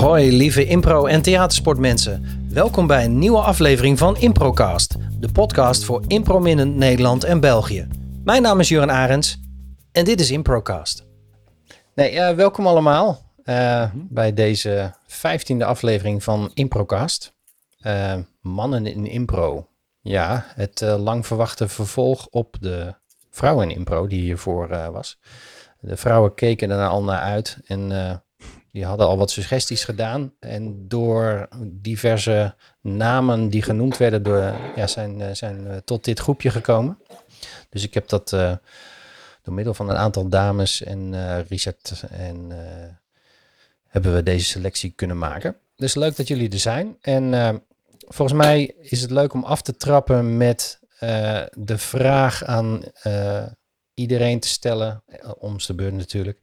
Hoi lieve impro- en theatersportmensen. Welkom bij een nieuwe aflevering van Improcast, de podcast voor improminnend Nederland en België. Mijn naam is Juran Arends en dit is Improcast. Nee, uh, welkom allemaal uh, bij deze vijftiende aflevering van Improcast. Uh, mannen in impro. Ja, het lang verwachte vervolg op de vrouwen in impro die hiervoor was. De vrouwen keken er al naar uit en die hadden al wat suggesties gedaan. En door diverse namen die genoemd werden, door, ja, zijn, eh, zijn uh, tot dit groepje gekomen. Dus ik heb dat uh, door middel van een aantal dames en uh, Richard en hebben we deze selectie kunnen maken. Dus leuk dat jullie er zijn. En volgens mij is het leuk om af te trappen met de vraag aan iedereen te stellen, om de beurt natuurlijk,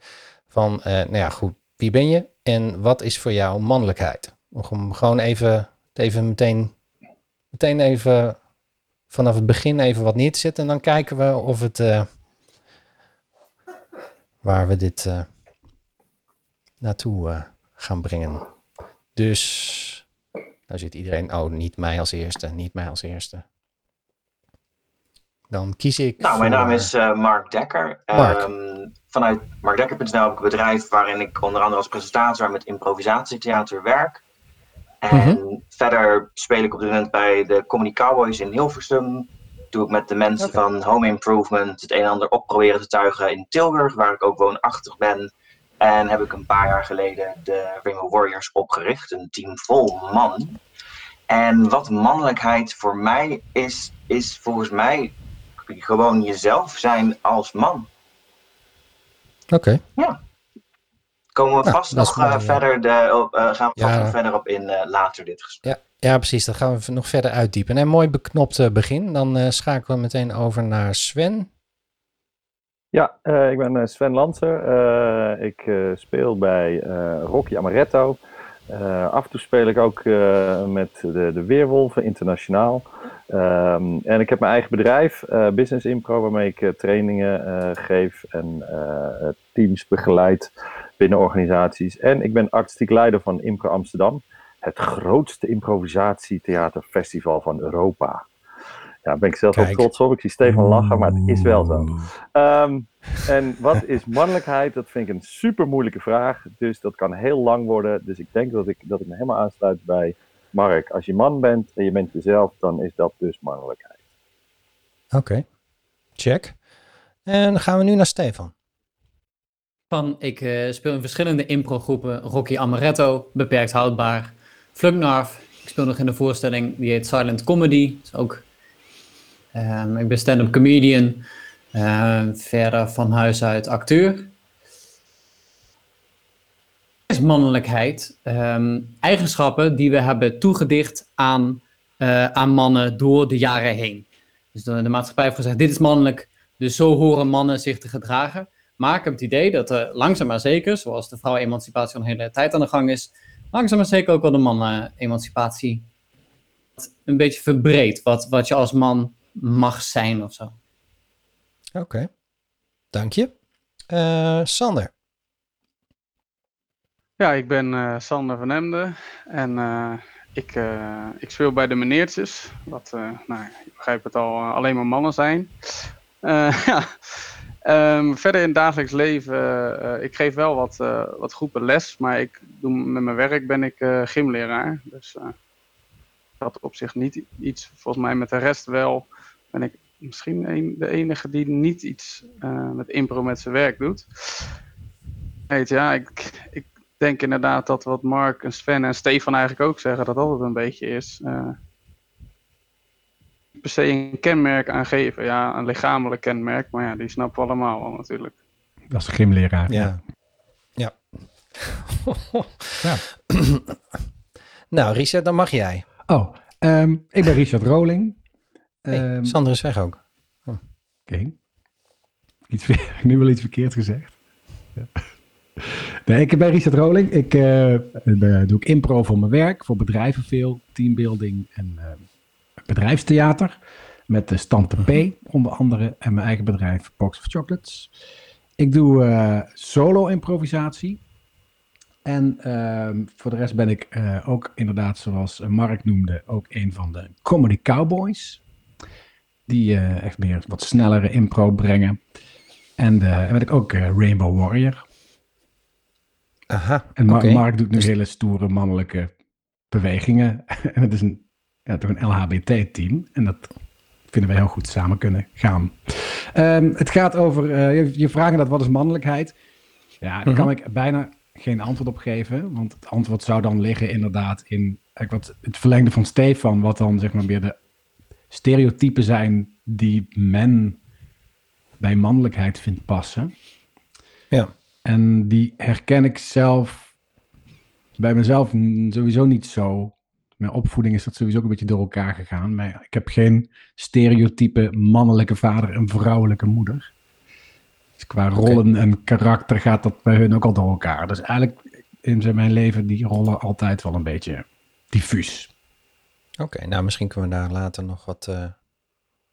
van, nou ja, goed, wie ben je en wat is voor jou mannelijkheid? Om gewoon even, even meteen, meteen even vanaf het begin even wat neer te zetten. En dan kijken we of het, uh, waar we dit uh, naartoe uh, gaan brengen. Dus, nou zit iedereen, oh, niet mij als eerste, niet mij als eerste. Dan kies ik. Nou, mijn naam is Mark Dekker. Mark. Um, vanuit markdekker.nl heb ik een bedrijf waarin ik onder andere als presentator met improvisatietheater werk. En mm-hmm. verder speel ik op dit moment bij de Comedy Cowboys in Hilversum. Doe ik met de mensen okay. van Home Improvement het een en ander opproberen te tuigen in Tilburg, waar ik ook woonachtig ben. En heb ik een paar jaar geleden de Ring Warriors opgericht, een team vol man. En wat mannelijkheid voor mij is, is volgens mij gewoon jezelf zijn als man. Oké. Okay. Ja. Komen we nou, vast nog uh, verder, de, uh, gaan we ja. vast nog verder op in uh, later dit gesprek. Ja, ja, precies. Dat gaan we nog verder uitdiepen. En mooi beknopt begin. Dan schakelen we meteen over naar Sven. Ja, ik ben Sven Lanser. ik speel bij Rocky Amaretto. af en toe speel ik ook met de, de Weerwolven internationaal. Um, en ik heb mijn eigen bedrijf, uh, Business Impro, waarmee ik uh, trainingen uh, geef en teams begeleid binnen organisaties. En ik ben artistiek leider van Impro Amsterdam, het grootste improvisatietheaterfestival van Europa. Ja, daar ben ik zelf wel trots op. Ik zie Stefan lachen, maar het is wel zo. Um, en wat is mannelijkheid? Dat vind ik een super moeilijke vraag. Dus dat kan heel lang worden. Dus ik denk dat ik, dat ik me helemaal aansluit bij Mark, als je man bent en je bent jezelf, dan is dat dus mannelijkheid. Oké, okay. check. En dan gaan we nu naar Stefan. Van, ik uh, speel in verschillende improgroepen. Rocky Amaretto, Beperkt Houdbaar, Flunknarf. Ik speel nog in de voorstelling die heet Silent Comedy. Dus ook, um, ik ben stand-up comedian. Uh, verder van huis uit acteur is mannelijkheid um, eigenschappen die we hebben toegedicht aan, uh, aan mannen door de jaren heen. Dus de, de, maatschappij heeft gezegd, dit is mannelijk, dus zo horen mannen zich te gedragen. Maar ik heb het idee dat er langzaam maar zeker, zoals de vrouwenemancipatie al een hele tijd aan de gang is, langzaam maar zeker ook wel de mannen-emancipatie een beetje verbreedt. Wat, wat je als man mag zijn of zo. Oké, dank je. Uh, Sander. Ja, ik ben uh, Sander van Emden en uh, ik, uh, ik speel bij de meneertjes. Wat, nou, je begrijpt het al, alleen maar mannen zijn. Um, verder in het dagelijks leven, ik geef wel wat, wat groepen les, maar ik doe, met mijn werk ben ik gymleraar. Dus dat op zich niet iets, volgens mij met de rest wel, ben ik misschien een, de enige die niet iets met impro met zijn werk doet. Weet, ja, ik, ik denk inderdaad dat wat Mark en Sven en Stefan eigenlijk ook zeggen, dat dat het een beetje is. Uh, per se een kenmerk aangeven. Ja, een lichamelijk kenmerk, maar ja, die snappen we allemaal wel natuurlijk. Dat is een gymleraar. Ja. Ja. ja. nou, Richard, dan mag jij. Oh, um, ik ben Richard Roling. Hey, um, Sander is weg ook. Oh. Oké. Okay. nu wel iets verkeerd gezegd. Ja. Ik ben Richard Roling. Ik uh, doe ik impro voor mijn werk, voor bedrijven veel, teambuilding en uh, bedrijfstheater. Met de Stante P onder andere en mijn eigen bedrijf Box of Chocolates. Ik doe solo improvisatie. En ehm, voor de rest ben ik eh, ook inderdaad, zoals Mark noemde, ook een van de Comedy Cowboys. Die eh, echt meer wat snellere impro brengen. En uh, ben ik ook Rainbow Warrior. Aha, En Ma-. Mark doet nu Dus- hele stoere mannelijke bewegingen. en het is een, ja, toch een LHBT-team. En dat vinden wij heel goed samen kunnen gaan. Ehm, het gaat over, eh, je, je vraagt dat wat is mannelijkheid? Ja, daar kan ik bijna geen antwoord op geven. Want het antwoord zou dan liggen inderdaad in eigenlijk wat, het verlengde van Stefan. Wat dan zeg maar weer de stereotypen zijn die men bij mannelijkheid vindt passen. En die herken ik zelf bij mezelf sowieso niet zo. Mijn opvoeding is dat sowieso ook een beetje door elkaar gegaan. Maar ik heb geen stereotype mannelijke vader en vrouwelijke moeder. Dus qua rollen en karakter gaat dat bij hun ook al door elkaar. Dus eigenlijk in mijn leven die rollen altijd wel een beetje diffuus. Oké, nou misschien kunnen we daar later nog wat eh,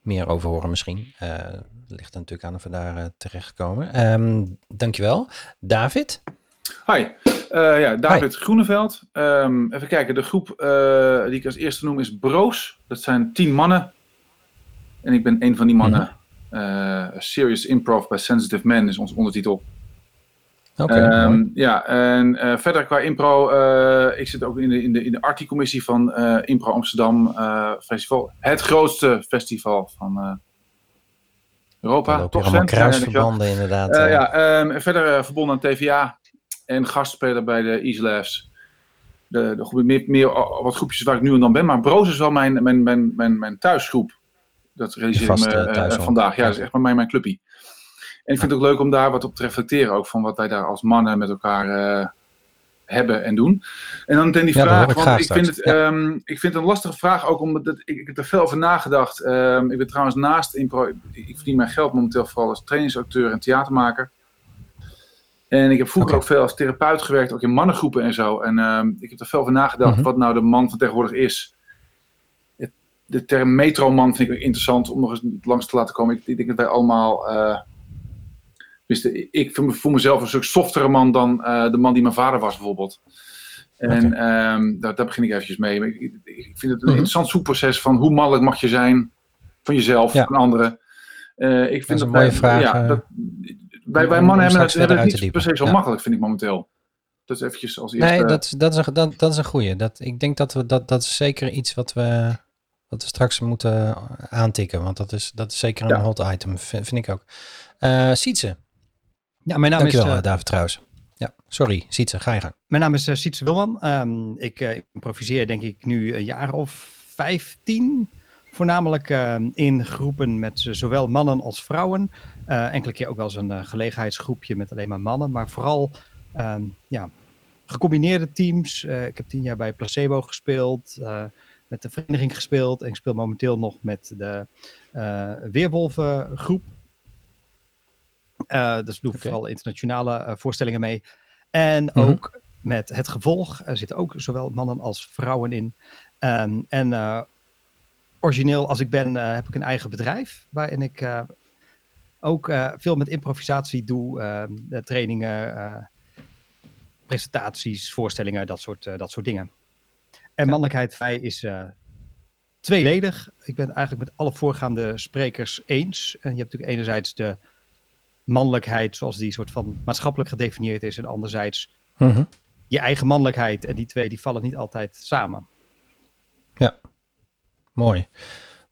meer over horen misschien. Eh ligt er natuurlijk aan of we daar eh, terechtkomen. Ehm dankjewel. David? Hi, Eh, ja, David Groeneveld. Ehm, even kijken, de groep eh, die ik als eerste noem is Broos. Dat zijn tien mannen. En ik ben een van die mannen. Eh, Serious Improv by Sensitive Men is onze ondertitel. Oké, Ehm, ja, en verder qua impro, ik zit ook in de, in de, in de Artie-commissie van Impro Amsterdam Festival. Het grootste festival van Europa. Toch, dankjewel. kruisverbanden inderdaad. Eh, eh. ja, ehm, verder eh, verbonden aan TVA en gastspeler bij de Easy Labs. De, de, groep- meer, meer al- wat groepjes waar ik nu en dan ben. Maar Broos is wel mijn, mijn, mijn, mijn, mijn thuisgroep. Dat realiseer ik me vandaag. Ja, dat is echt bij mij mijn clubpie. En ik vind het ook leuk om daar wat op te reflecteren. Ook van wat wij daar als mannen met elkaar hebben en doen. En dan meteen die Ja, vraag. ik want ik vind, het. Ja. ehm, ik vind het een lastige vraag ook omdat het- ik, ik heb er veel over nagedacht. Ehm, ik ben trouwens naast impro. Ik, ik verdien mijn geld momenteel vooral als trainingsacteur en theatermaker. En ik heb vroeger ook veel als therapeut gewerkt, ook in mannengroepen en zo. En ehm, ik heb er veel over nagedacht Mhm. wat nou de man van tegenwoordig is. Het- de term metroman vind ik interessant om nog eens langs te laten komen. Ik, ik denk dat wij allemaal. eh, wisten, ik voel me- voel mezelf een stuk softere man dan eh, de man die mijn vader was, bijvoorbeeld. En ehm, daar, daar begin ik eventjes mee. Ik, ik, vind het een Mhm. interessant zoekproces van hoe mannelijk mag je zijn van jezelf, Ja. van anderen. Eh, ik vind is dat een wij, mooie vraag, Ja, eh, dat, wij, wij mannen hebben het, hebben het niet per se diepen. zo Ja. makkelijk, vind ik momenteel. Dat is eventjes als eerste. Nee, dat, is- dat, is een, dat, dat is een goeie. Dat, ik denk dat we dat, dat is zeker iets wat we, wat we straks moeten aantikken. Want dat is, dat is zeker een hot item, vind, vind ik ook. Eh Sietse, Ja, mijn naam dankjewel is, eh, eh, David trouwens. Ja, sorry, Sietse, ga je gang. mijn naam is eh, Sietse Wilman. Ehm, ik eh, improviseer denk ik nu een jaar of vijftien. Voornamelijk ehm, in groepen met zowel mannen als vrouwen. Enkele keer ook wel eens een gelegenheidsgroepje met alleen maar mannen. Maar vooral ehm, ja, gecombineerde teams. Ik heb tien jaar bij Placebo gespeeld. met de vereniging gespeeld. En ik speel momenteel nog met de eh Weerwolven groep. Eh, dus doe ik Oké. vooral internationale eh, voorstellingen mee. En Mhm. ook met het gevolg. Er zitten ook zowel mannen als vrouwen in. Ehm, en eh, origineel als ik ben, eh, heb ik een eigen bedrijf. Waarin ik eh, ook eh, veel met improvisatie doe. ehm, trainingen, eh, presentaties, voorstellingen, dat soort, eh, dat soort dingen. En mannelijkheid vrij is eh, tweeledig. Ik ben het eigenlijk met alle voorgaande sprekers eens. En je hebt natuurlijk enerzijds de mannelijkheid zoals die soort van maatschappelijk gedefinieerd is. En anderzijds je eigen mannelijkheid. En die twee die vallen niet altijd samen. Mooi,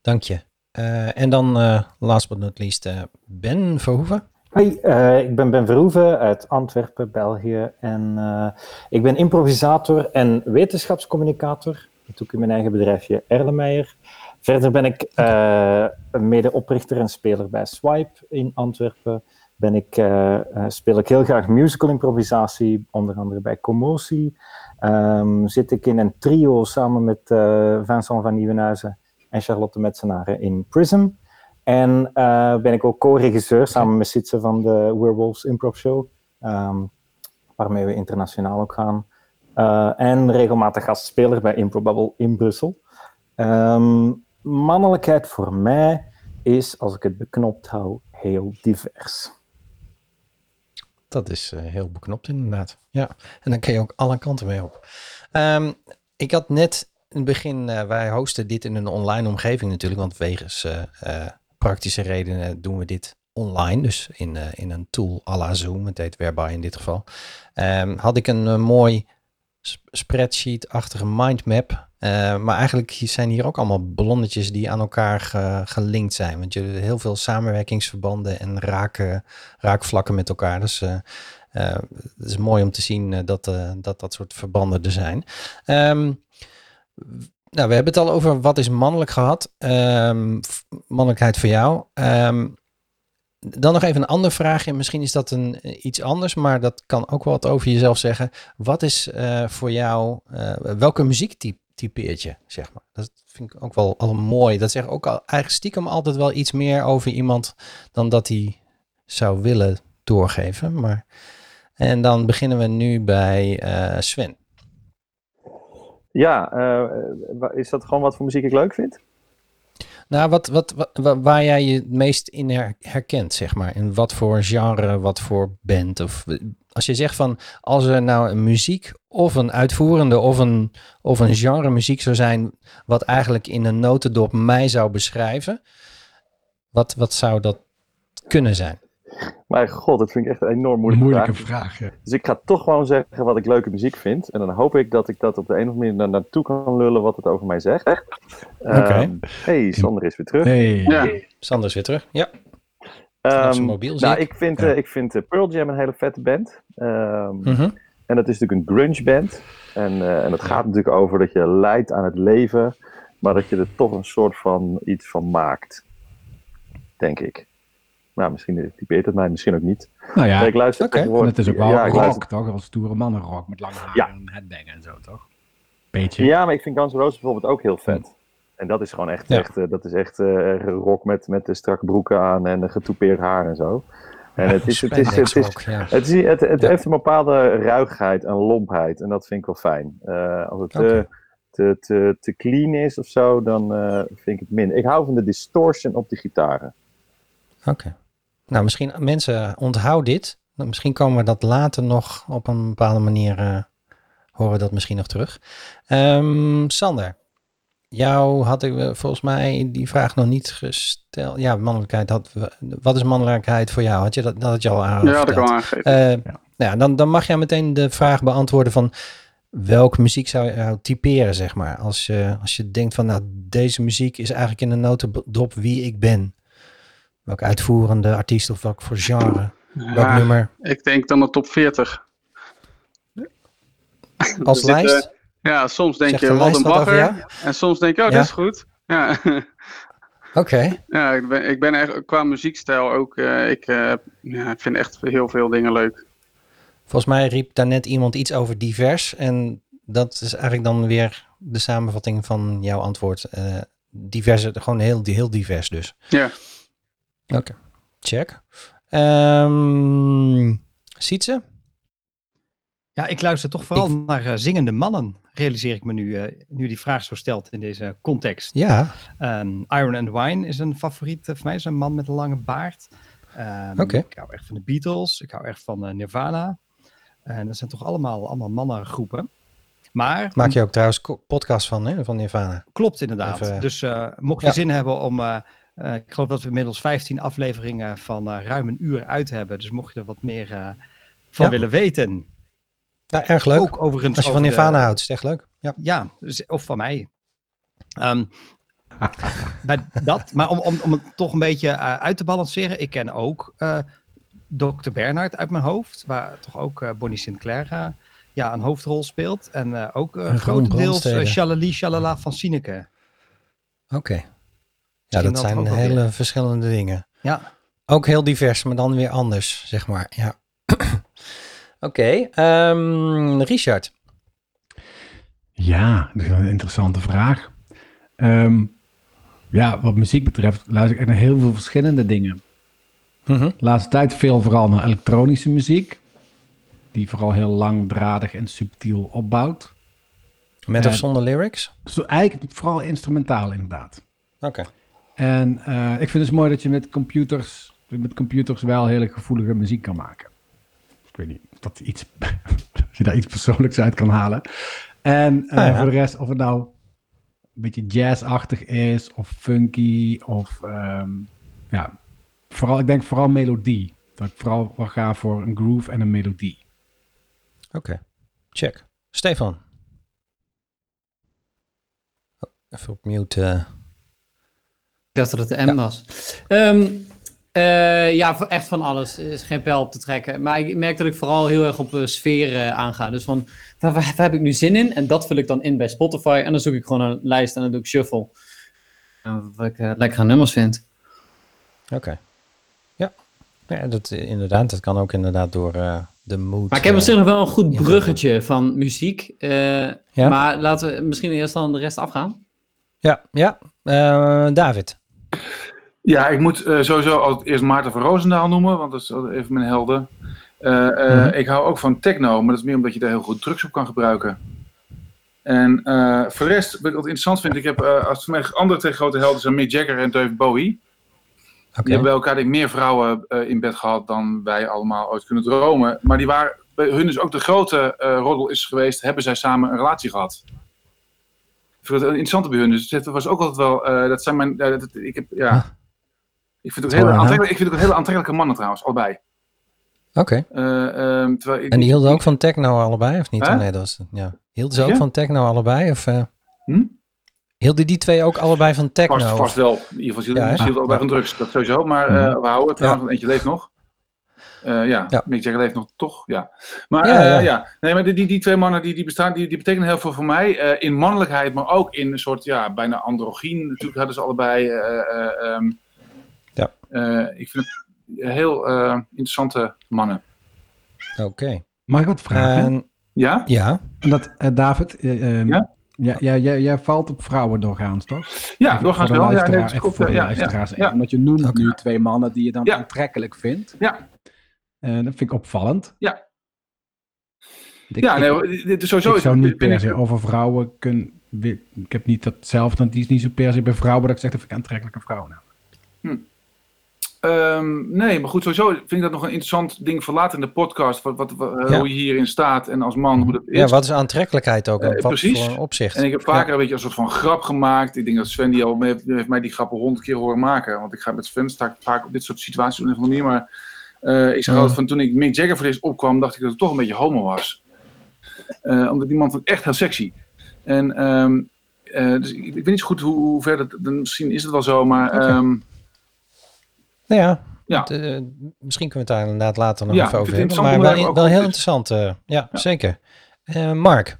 dank je. Eh, en dan, eh, last but not least, eh, Ben Verhoeven. Hoi, eh, ik ben Ben Verhoeven uit Antwerpen, België. En eh, ik ben improvisator en wetenschapscommunicator. Dat doe ik in mijn eigen bedrijfje Erlenmeyer. Verder ben ik eh, een medeoprichter en speler bij Swipe in Antwerpen. Ben ik, eh, eh, speel ik heel graag musical improvisatie, onder andere bij Commotie. Ehm, zit ik in een trio samen met eh, Vincent van Nieuwenhuizen en Charlotte Metsenaren in Prism. En ben ik ook co-regisseur samen met Sitse van de Werewolves Improv Show, ehm, waarmee we internationaal ook gaan. En regelmatig gastspeler bij Improbubble in Brussel. Ehm, mannelijkheid voor mij is, als ik het beknopt hou, heel divers. Dat is eh, heel beknopt inderdaad. Ja, en dan kun je ook alle kanten mee op. Ehm, ik had net in het begin, eh, wij hosten dit in een online omgeving natuurlijk, want wegens eh, praktische redenen doen we dit online, dus in, in een tool à la Zoom, het heet Whereby in dit geval. Ehm, had ik een mooi sp- spreadsheet-achtige mindmap, eh, maar eigenlijk zijn hier ook allemaal ballonnetjes die aan elkaar ge- gelinkt zijn, want je hebt heel veel samenwerkingsverbanden en raken, raakvlakken met elkaar, dus eh, eh, het is mooi om te zien dat, dat dat soort verbanden er zijn. Ehm, nou, we hebben het al over wat is mannelijk gehad. Ehm, mannelijkheid voor jou. Ehm, dan nog even een andere vraagje. Misschien is dat een, iets anders, maar dat kan ook wel wat over jezelf zeggen. Wat is voor jou, welke muziek typ- typeert je, zeg maar? Dat vind ik ook wel al mooi. Dat zegt ook al, eigenlijk stiekem altijd wel iets meer over iemand dan dat hij zou willen doorgeven. Maar, en dan beginnen we nu bij eh, Sven. Ja, eh, is dat gewoon wat voor muziek ik leuk vind? Nou, wat, wat, wat, wa- waar jij je het meest in her- herkent, zeg maar. In wat voor genre, wat voor band. Of als je zegt van, als er nou een muziek of een uitvoerende of een, of een genre muziek zou zijn, wat eigenlijk in een notendop mij zou beschrijven, wat, wat zou dat kunnen zijn? Mijn god, dat vind ik echt een enorm moeilijke, moeilijke vraag. vraag. ja. Dus ik ga toch gewoon zeggen wat ik leuke muziek vind. En dan hoop ik dat ik dat op de een of andere manier naar- naartoe kan lullen wat het over mij zegt. Ehm, hey, Sander is weer terug. Hey. Ja, Sander is weer terug. Ja, Ehm, zijn mobiel nou, ik. vind, Ja. eh, ik vind eh, Pearl Jam een hele vette band. Ehm, Mhm. En dat is natuurlijk een grunge band. En, eh, en het gaat natuurlijk over dat je leidt aan het leven, maar dat je er toch een soort van iets van maakt. Denk ik. Nou, misschien typeert het mij, misschien ook niet. Nou ja, ik luister en het is ook wel ja, rock, luister- toch? Als stoere mannenrock met lange haar Ja. en headbang en zo, toch? Beetje. Ja, maar ik vind Guns N' Roses bijvoorbeeld ook heel vet. En dat is gewoon echt, echt, eh, dat is echt eh, rock met, met de strakke broeken aan en getoupeerd haar en zo. En het is, het is, het is. Het, is, het, heeft een bepaalde ruigheid en lompheid. En dat vind ik wel fijn. Eh, als het te, Oké. te, te, te clean is of zo, dan vind ik het minder. Ik hou van de distortion op de gitaren. Oké. Nou, misschien mensen onthoud dit. Nou, Misschien komen we dat later nog op een bepaalde manier eh, horen we dat misschien nog terug. Ehm, Sander, jou had ik eh, volgens mij die vraag nog niet gesteld. Ja, mannelijkheid. Had, we- wat is mannelijkheid voor jou? Had je dat, dat had je al aan ja dat kan. Eh, Ja. Nou dan, dan mag jij meteen de vraag beantwoorden van welke muziek zou je nou typeren, zeg maar. Als je, als je denkt van, nou, deze muziek is eigenlijk in een notendop wie ik ben. Welke uitvoerende artiest of welk voor genre, welk nummer. ik denk dan de top 40. Als lijst, Ja, soms denk je de wat over Bagger. En soms denk je, oh, Ja? dat is goed. Ja, oké. ja ik, ben, ik ben echt qua muziekstijl ook. eh, ik, eh, ja, ik vind echt heel veel dingen leuk. Volgens mij riep daar net iemand iets over divers. En dat is eigenlijk dan weer de samenvatting van jouw antwoord. Eh diverse, gewoon heel, heel divers dus. Ja. Oké, check. Ehm Sietse? Ja, ik luister toch vooral naar eh, zingende mannen, realiseer ik me nu, eh, nu die vraag zo stelt in deze context. Ja, Ehm, Iron and Wine is een favoriet eh, van mij, is een man met een lange baard. Oké. Ik hou echt van de Beatles, ik hou echt van Nirvana. En dat zijn toch allemaal, allemaal mannengroepen. Maar, maak je ook trouwens podcast van, hè, van Nirvana. klopt inderdaad. Even- dus mocht je Ja. zin hebben om, eh, ik geloof dat we inmiddels 15 afleveringen van eh, ruim een uur uit hebben. Dus mocht je er wat meer eh, van Ja. willen weten. Nou, erg leuk. Ook overigens Als je van de- Nirvana houdt, is het echt leuk. Ja. Ja, dus- of van mij. Ehm, bij dat, maar om, om, om het toch een beetje uit te balanceren. Ik ken ook Dr. Bernard uit mijn hoofd. Waar toch ook Bonnie Sinclair ja, een hoofdrol speelt. En ook grotendeels Shalali Shalala van Sineke. Oké. Ja, dat dat zijn hele verschillende dingen. Ja, Ook heel divers, maar dan weer anders, zeg maar. Ja. Oké, ehm, Richard. Ja, dat is een interessante vraag. Ehm, ja, wat muziek betreft luister ik naar heel veel verschillende dingen. Mhm. De laatste tijd veel vooral naar elektronische muziek. Die vooral heel langdradig en subtiel opbouwt. Met of zonder lyrics? Zo, eigenlijk vooral instrumentaal inderdaad. Oké. En eh, ik vind het dus mooi dat je met computers, met computers wel hele gevoelige muziek kan maken. Ik weet niet of dat iets, of je daar iets persoonlijks uit kan halen. En eh, Nou ja. voor de rest, of het nou een beetje jazzachtig is, of funky, of ehm, ja, vooral, ik denk vooral melodie. Dat ik vooral wel ga voor een groove en een melodie. Oké, check. Stefan. Oh, even op mute. eh. Ik dacht dat het de M was. Ehm, eh, ja, echt van alles. Er is geen pijl op te trekken. Maar ik merk dat ik vooral heel erg op uh, sfeer uh, aanga. Dus van, waar, waar, waar, heb ik nu zin in? En dat vul ik dan in bij Spotify. En dan zoek ik gewoon een lijst en dan doe ik shuffle. Wat ik lekkere nummers vind. Oké. Okay. Ja. ja, dat inderdaad. Dat kan ook inderdaad door de mood. Maar ik heb zich nog wel een goed bruggetje van muziek. ja? Maar laten we misschien eerst dan de rest afgaan. Ja, ja. David. Ja, ik moet uh, sowieso altijd eerst Maarten van Roosendaal noemen, want dat is even mijn helden. Uh, uh, mm-hmm. Ik hou ook van techno, maar dat is meer omdat je daar heel goed drugs op kan gebruiken. En voor de rest, wat ik interessant vind, ik heb als voor mij andere twee grote helden zijn Mick Jagger en Dave Bowie. Okay. Die hebben bij elkaar denk, meer vrouwen in bed gehad dan wij allemaal ooit kunnen dromen. Maar die waren, bij hun is ook de grote roddel is geweest, hebben zij samen een relatie gehad. Ik vind het interessant bij hun. Dus het was ook altijd wel, dat zijn mijn, dat, ik heb, ja... Huh? Ik vind, het ook hele ik vind het ook hele aantrekkelijke mannen trouwens, allebei. Oké. Okay. Uh, um, en die hielden ook van techno allebei, of niet? Huh? Nee, dat was, ja. Hielden ze ook ja? van techno allebei? Of, uh... hm? Hielden die twee ook allebei van techno? Vast, vast wel. In ieder geval, ze hielden, ja, allebei van drugs, dat sowieso. Maar uh, we houden trouwens, want eentje leeft nog. Uh, ja, ja. Mick Jagger leeft nog toch, ja. Maar ja, ja. Uh, ja. Nee, maar die, die, die twee mannen die, die bestaan, die, die betekenen heel veel voor mij. Uh, in mannelijkheid, maar ook in een soort, ja, bijna androgyn. Natuurlijk hadden ze allebei... Um, ja. Uh, ik vind het heel uh, interessante mannen. Oké. Okay. Mag ik wat vragen? Uh, ja? Ja. Dat, uh, David, ja? Ja, ja, jij, jij valt op vrouwen doorgaans, toch? Ja, doorgaans wel. Ja, nee, klopt, voor de ja, ja, ja, Omdat je noemt okay. nu twee mannen die je dan aantrekkelijk vindt. Ja. Dat vind ik opvallend. Ja. Ik, ja, nee, dit is sowieso... Ik zou niet per se over vrouwen kunnen... Ik heb niet datzelfde, die is niet zo per se bij vrouwen dat ik zeg dat ik aantrekkelijke vrouwen heb. Hm. Um, nee, maar goed, sowieso vind ik dat nog een interessant ding voor later in de podcast. Wat, wat, wat ja. Hoe je hierin staat en als man hoe dat is. Ja, wat is aantrekkelijkheid ook? Uh, wat precies. voor opzicht? En ik heb vaker ja. een beetje een soort van grap gemaakt. Ik denk dat Sven die al heeft, heeft mij die grappen honderd keer horen maken. Want ik ga met Sven sta ik vaak op dit soort situaties op een of andere manier. Maar uh, ik zeg altijd van toen ik Mick Jagger voor deze opkwam, dacht ik dat ik toch een beetje homo was. Uh, omdat die man vond ik echt heel sexy. En um, dus ik, ik, weet niet zo goed hoe, hoe ver dat, misschien is het wel zo, maar... Okay. Um, nou ja, ja. De, uh, misschien kunnen we het daar inderdaad later nog ja, even over hebben. Maar wel, wel heel interessant. Uh, ja, ja, zeker. Uh, Mark?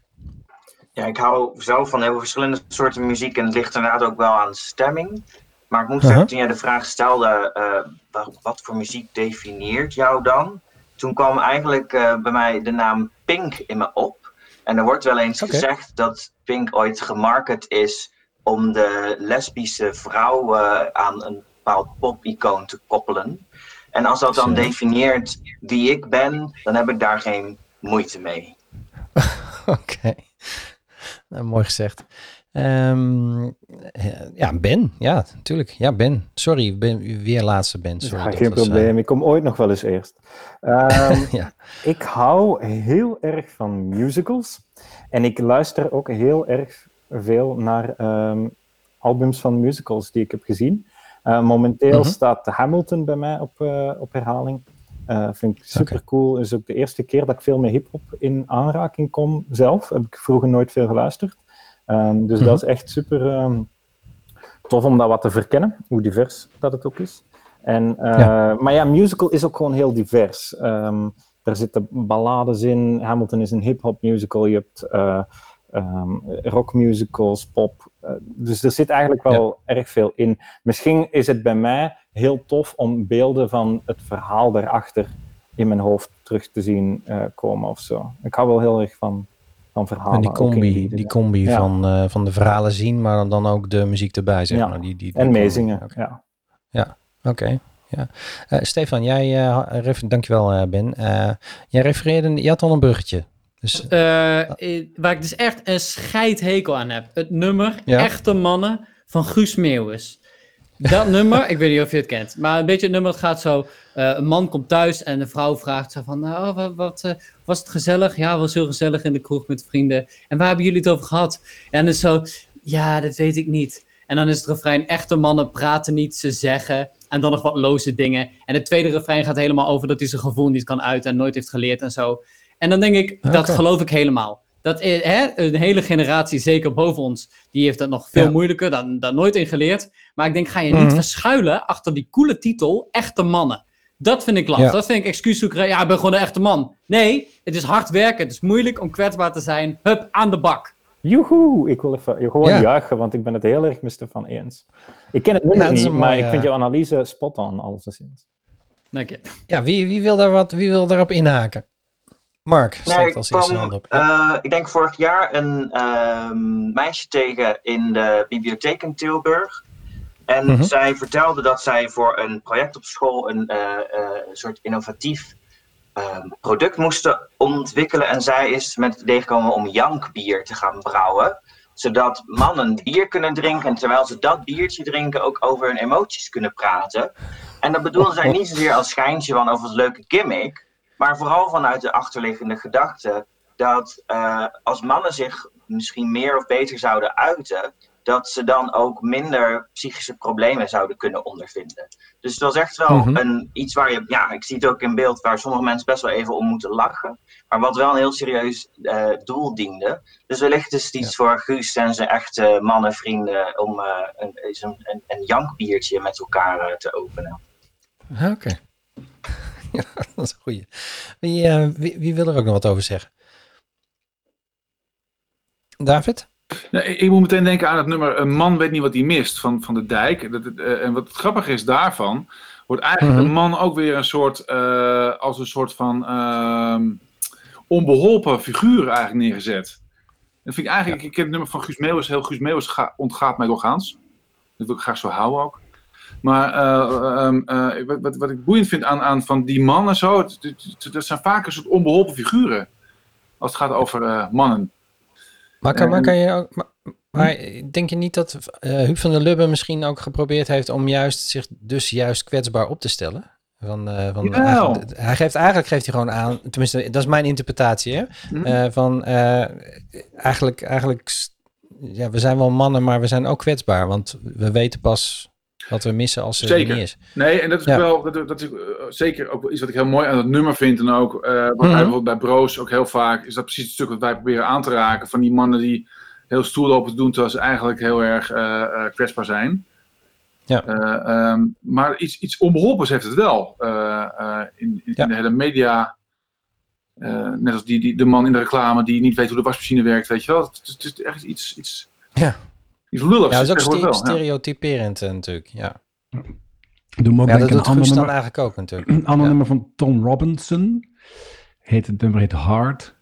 Ja, ik hou zelf van heel veel verschillende soorten muziek. En het ligt inderdaad ook wel aan stemming. Maar ik moet zeggen, toen jij de vraag stelde, uh, wat voor muziek definieert jou dan? Toen kwam eigenlijk uh, bij mij de naam Pink in me op. En er wordt wel eens okay. gezegd dat Pink ooit gemarket is om de lesbische vrouw aan een bepaald pop-icoon te koppelen. En als dat dan definieert wie ik ben, dan heb ik daar geen moeite mee. Oké, okay. nou, mooi gezegd. Um, ja, Ben. Ja, natuurlijk. Ja, Ben. Sorry, ben, weer laatste Ben. Sorry, ja, geen was, probleem. Uh... Ik kom ooit nog wel eens eerst. Um, ja. Ik hou heel erg van musicals. En ik luister ook heel erg veel naar um, albums van musicals die ik heb gezien. Uh, momenteel uh -huh. staat Hamilton bij mij op, uh, op herhaling. Uh, vind ik super cool. Okay. is ook de eerste keer dat ik veel met hip-hop in aanraking kom zelf. Heb ik vroeger nooit veel geluisterd. Um, dus -huh. dat is echt super um, tof om dat wat te verkennen, hoe divers dat het ook is. En, ja. Maar ja, musical is ook gewoon heel divers. Um, er zitten ballades in. Hamilton is een hip-hop musical. Je hebt um, rockmusicals, pop. Uh, dus er zit eigenlijk wel ja. erg veel in. Misschien is het bij mij heel tof om beelden van het verhaal daarachter in mijn hoofd terug te zien uh, komen of zo. Ik hou wel heel erg van, van verhalen. En die combi, die combi ja. van, uh, van de verhalen zien, maar dan ook de muziek erbij, zeg maar. Die, die, die en meezingen, okay. ja. Ja, oké. Okay. Ja. Uh, Stefan, jij, uh, dankjewel uh, Ben. jij refereerde, je had al een bruggetje. Dus, waar ik dus echt een scheidhekel aan heb. Het nummer ja? Echte Mannen van Guus Meeuwis. Dat nummer, ik weet niet of je het kent, maar een beetje het nummer, het gaat zo, eh, een man komt thuis en de vrouw vraagt zo van, nou, wat, wat eh, was het gezellig? Ja, was heel gezellig in de kroeg met vrienden. En waar hebben jullie het over gehad? En dan zo, ja, dat weet ik niet. En dan is het refrein, echte mannen praten niet, ze zeggen. En dan nog wat loze dingen. En het tweede refrein gaat helemaal over dat hij zijn gevoel niet kan uiten en nooit heeft geleerd en zo. En dan denk ik, dat geloof ik helemaal. Dat is, hè, een hele generatie, zeker boven ons, die heeft dat nog veel Ja. moeilijker, dan, dan nooit in geleerd. Maar ik denk, ga je niet Mhm. verschuilen achter die coole titel, echte mannen. Dat vind ik lastig. Ja. Dat vind ik excuus zoeken. Ja, ik ben gewoon een echte man. Nee, het is hard werken. Het is moeilijk om kwetsbaar te zijn. Hup, aan de bak. Joehoe! Ik wil even gewoon Ja. juichen, want ik ben het heel erg met Stefan eens. Ik ken het nummer niet, maar ik vind jouw analyse spot on, alleszins. Dank je. Ja, wie, wie, wil daar wat, wie wil daarop inhaken? Mark, Nee, als eerste hand op. eh, ik denk vorig jaar een ehm, meisje tegen in de bibliotheek in Tilburg. En Mhm. zij vertelde dat zij voor een project op school een eh, eh, soort innovatief ehm, product moesten ontwikkelen. En zij is met het idee gekomen om jankbier te gaan brouwen. Zodat mannen bier kunnen drinken en terwijl ze dat biertje drinken ook over hun emoties kunnen praten. En dat bedoelde zij niet zozeer als schijntje van of als leuke gimmick. Maar vooral vanuit de achterliggende gedachte dat eh, als mannen zich misschien meer of beter zouden uiten, dat ze dan ook minder psychische problemen zouden kunnen ondervinden. Dus het was echt wel Mhm. een, iets waar je, ja, ik zie het ook in beeld, waar sommige mensen best wel even om moeten lachen. Maar wat wel een heel serieus eh, doel diende. Dus wellicht is het iets voor Guus en zijn echte mannenvrienden om eh, een, een, een, een jankbiertje met elkaar te openen. Oké. ja, dat is een goeie. Wie, eh, wie, wie wil er ook nog wat over zeggen? David? Nee, ik- ik moet meteen denken aan het nummer Een man weet niet wat hij mist van, van de dijk. Dat, het, eh, en wat het grappige is daarvan, wordt eigenlijk Mhm. de man ook weer een soort, eh, als een soort van ehm, onbeholpen figuur eigenlijk neergezet. Dat vind ik eigenlijk, ik ken het nummer van Guus Meeuwis, heel Guus Meeuwis ga- ontgaat mij doorgaans. Dat wil ik graag zo houden ook. Maar eh, ehm, eh, wat, wat, wat ik boeiend vind aan, aan van die mannen zo, dat zijn vaak een soort onbeholpen figuren. Als het gaat over eh, mannen. Maar kan, maar kan je ook, maar, maar denk je niet dat eh Huub van der Lubbe misschien ook geprobeerd heeft om juist zich dus juist kwetsbaar op te stellen? Van, eh, van hij geeft, eigenlijk geeft hij gewoon aan, tenminste dat is mijn interpretatie, hè? Hm? Eh, van eh, eigenlijk, eigenlijk, ja, we zijn wel mannen, maar we zijn ook kwetsbaar, want we weten pas wat we missen als er Zeker. niet is. Nee, en dat is Ja. wel, dat, dat is eh, zeker ook iets wat ik heel mooi aan het nummer vind. En ook, eh, wat Mhm. bijvoorbeeld bij Broos ook heel vaak, is dat precies het stuk wat wij proberen aan te raken. Van die mannen die heel stoer lopen te doen, terwijl ze eigenlijk heel erg eh, kwetsbaar zijn. Ja. Eh, ehm, maar iets, iets onbeholpens heeft het wel. in, in, Ja. de hele media. net als die, die, de man in de reclame die niet weet hoe de wasmachine werkt, weet je wel. Het, het is echt iets, iets, Ja. Iets lulligs. Ja, dat is ook wel, stereotyperend eh, natuurlijk, ja. Doe me ook Ja, dat doet een ander Guus dan nummer, eigenlijk ook natuurlijk. een ander Ja. nummer van Tom Robinson. Heet, het nummer heet Hard.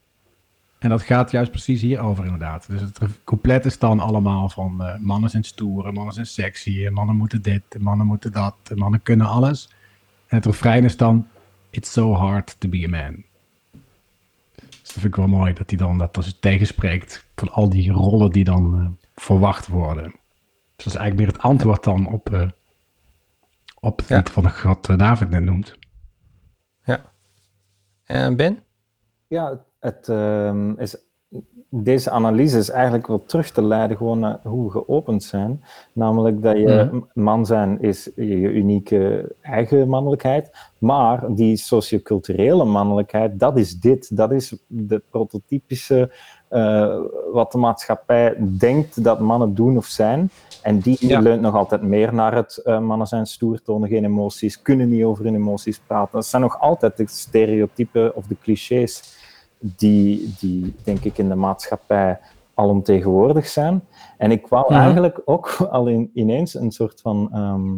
En dat gaat juist precies hierover inderdaad. Dus het compleet is dan allemaal van eh, mannen zijn stoer, en mannen zijn sexy, en mannen moeten dit, en mannen moeten dat, en mannen kunnen alles. En het refrein is dan, it's so hard to be a man. Dus dat vind ik wel mooi, dat hij dan dat dus tegenspreekt van al die rollen die dan eh, verwacht worden. Dus dat is eigenlijk meer het antwoord dan op, eh, op het Ja. lied van wat eh, David net noemt. En Ben? Ja, het ehm, is, deze analyse is eigenlijk wel terug te leiden gewoon naar hoe we geopend zijn. Namelijk dat je Mhm. man zijn is je unieke eigen mannelijkheid, maar die socioculturele mannelijkheid, dat is dit. Dat is de prototypische eh, wat de maatschappij denkt dat mannen doen of zijn. En die Ja. leunt nog altijd meer naar het eh, mannen zijn stoer, tonen geen emoties, kunnen niet over hun emoties praten. Dat zijn nog altijd de stereotypen of de clichés die, die denk ik in de maatschappij alomtegenwoordig zijn. En ik wou Mhm. eigenlijk ook al in, ineens een soort van ehm,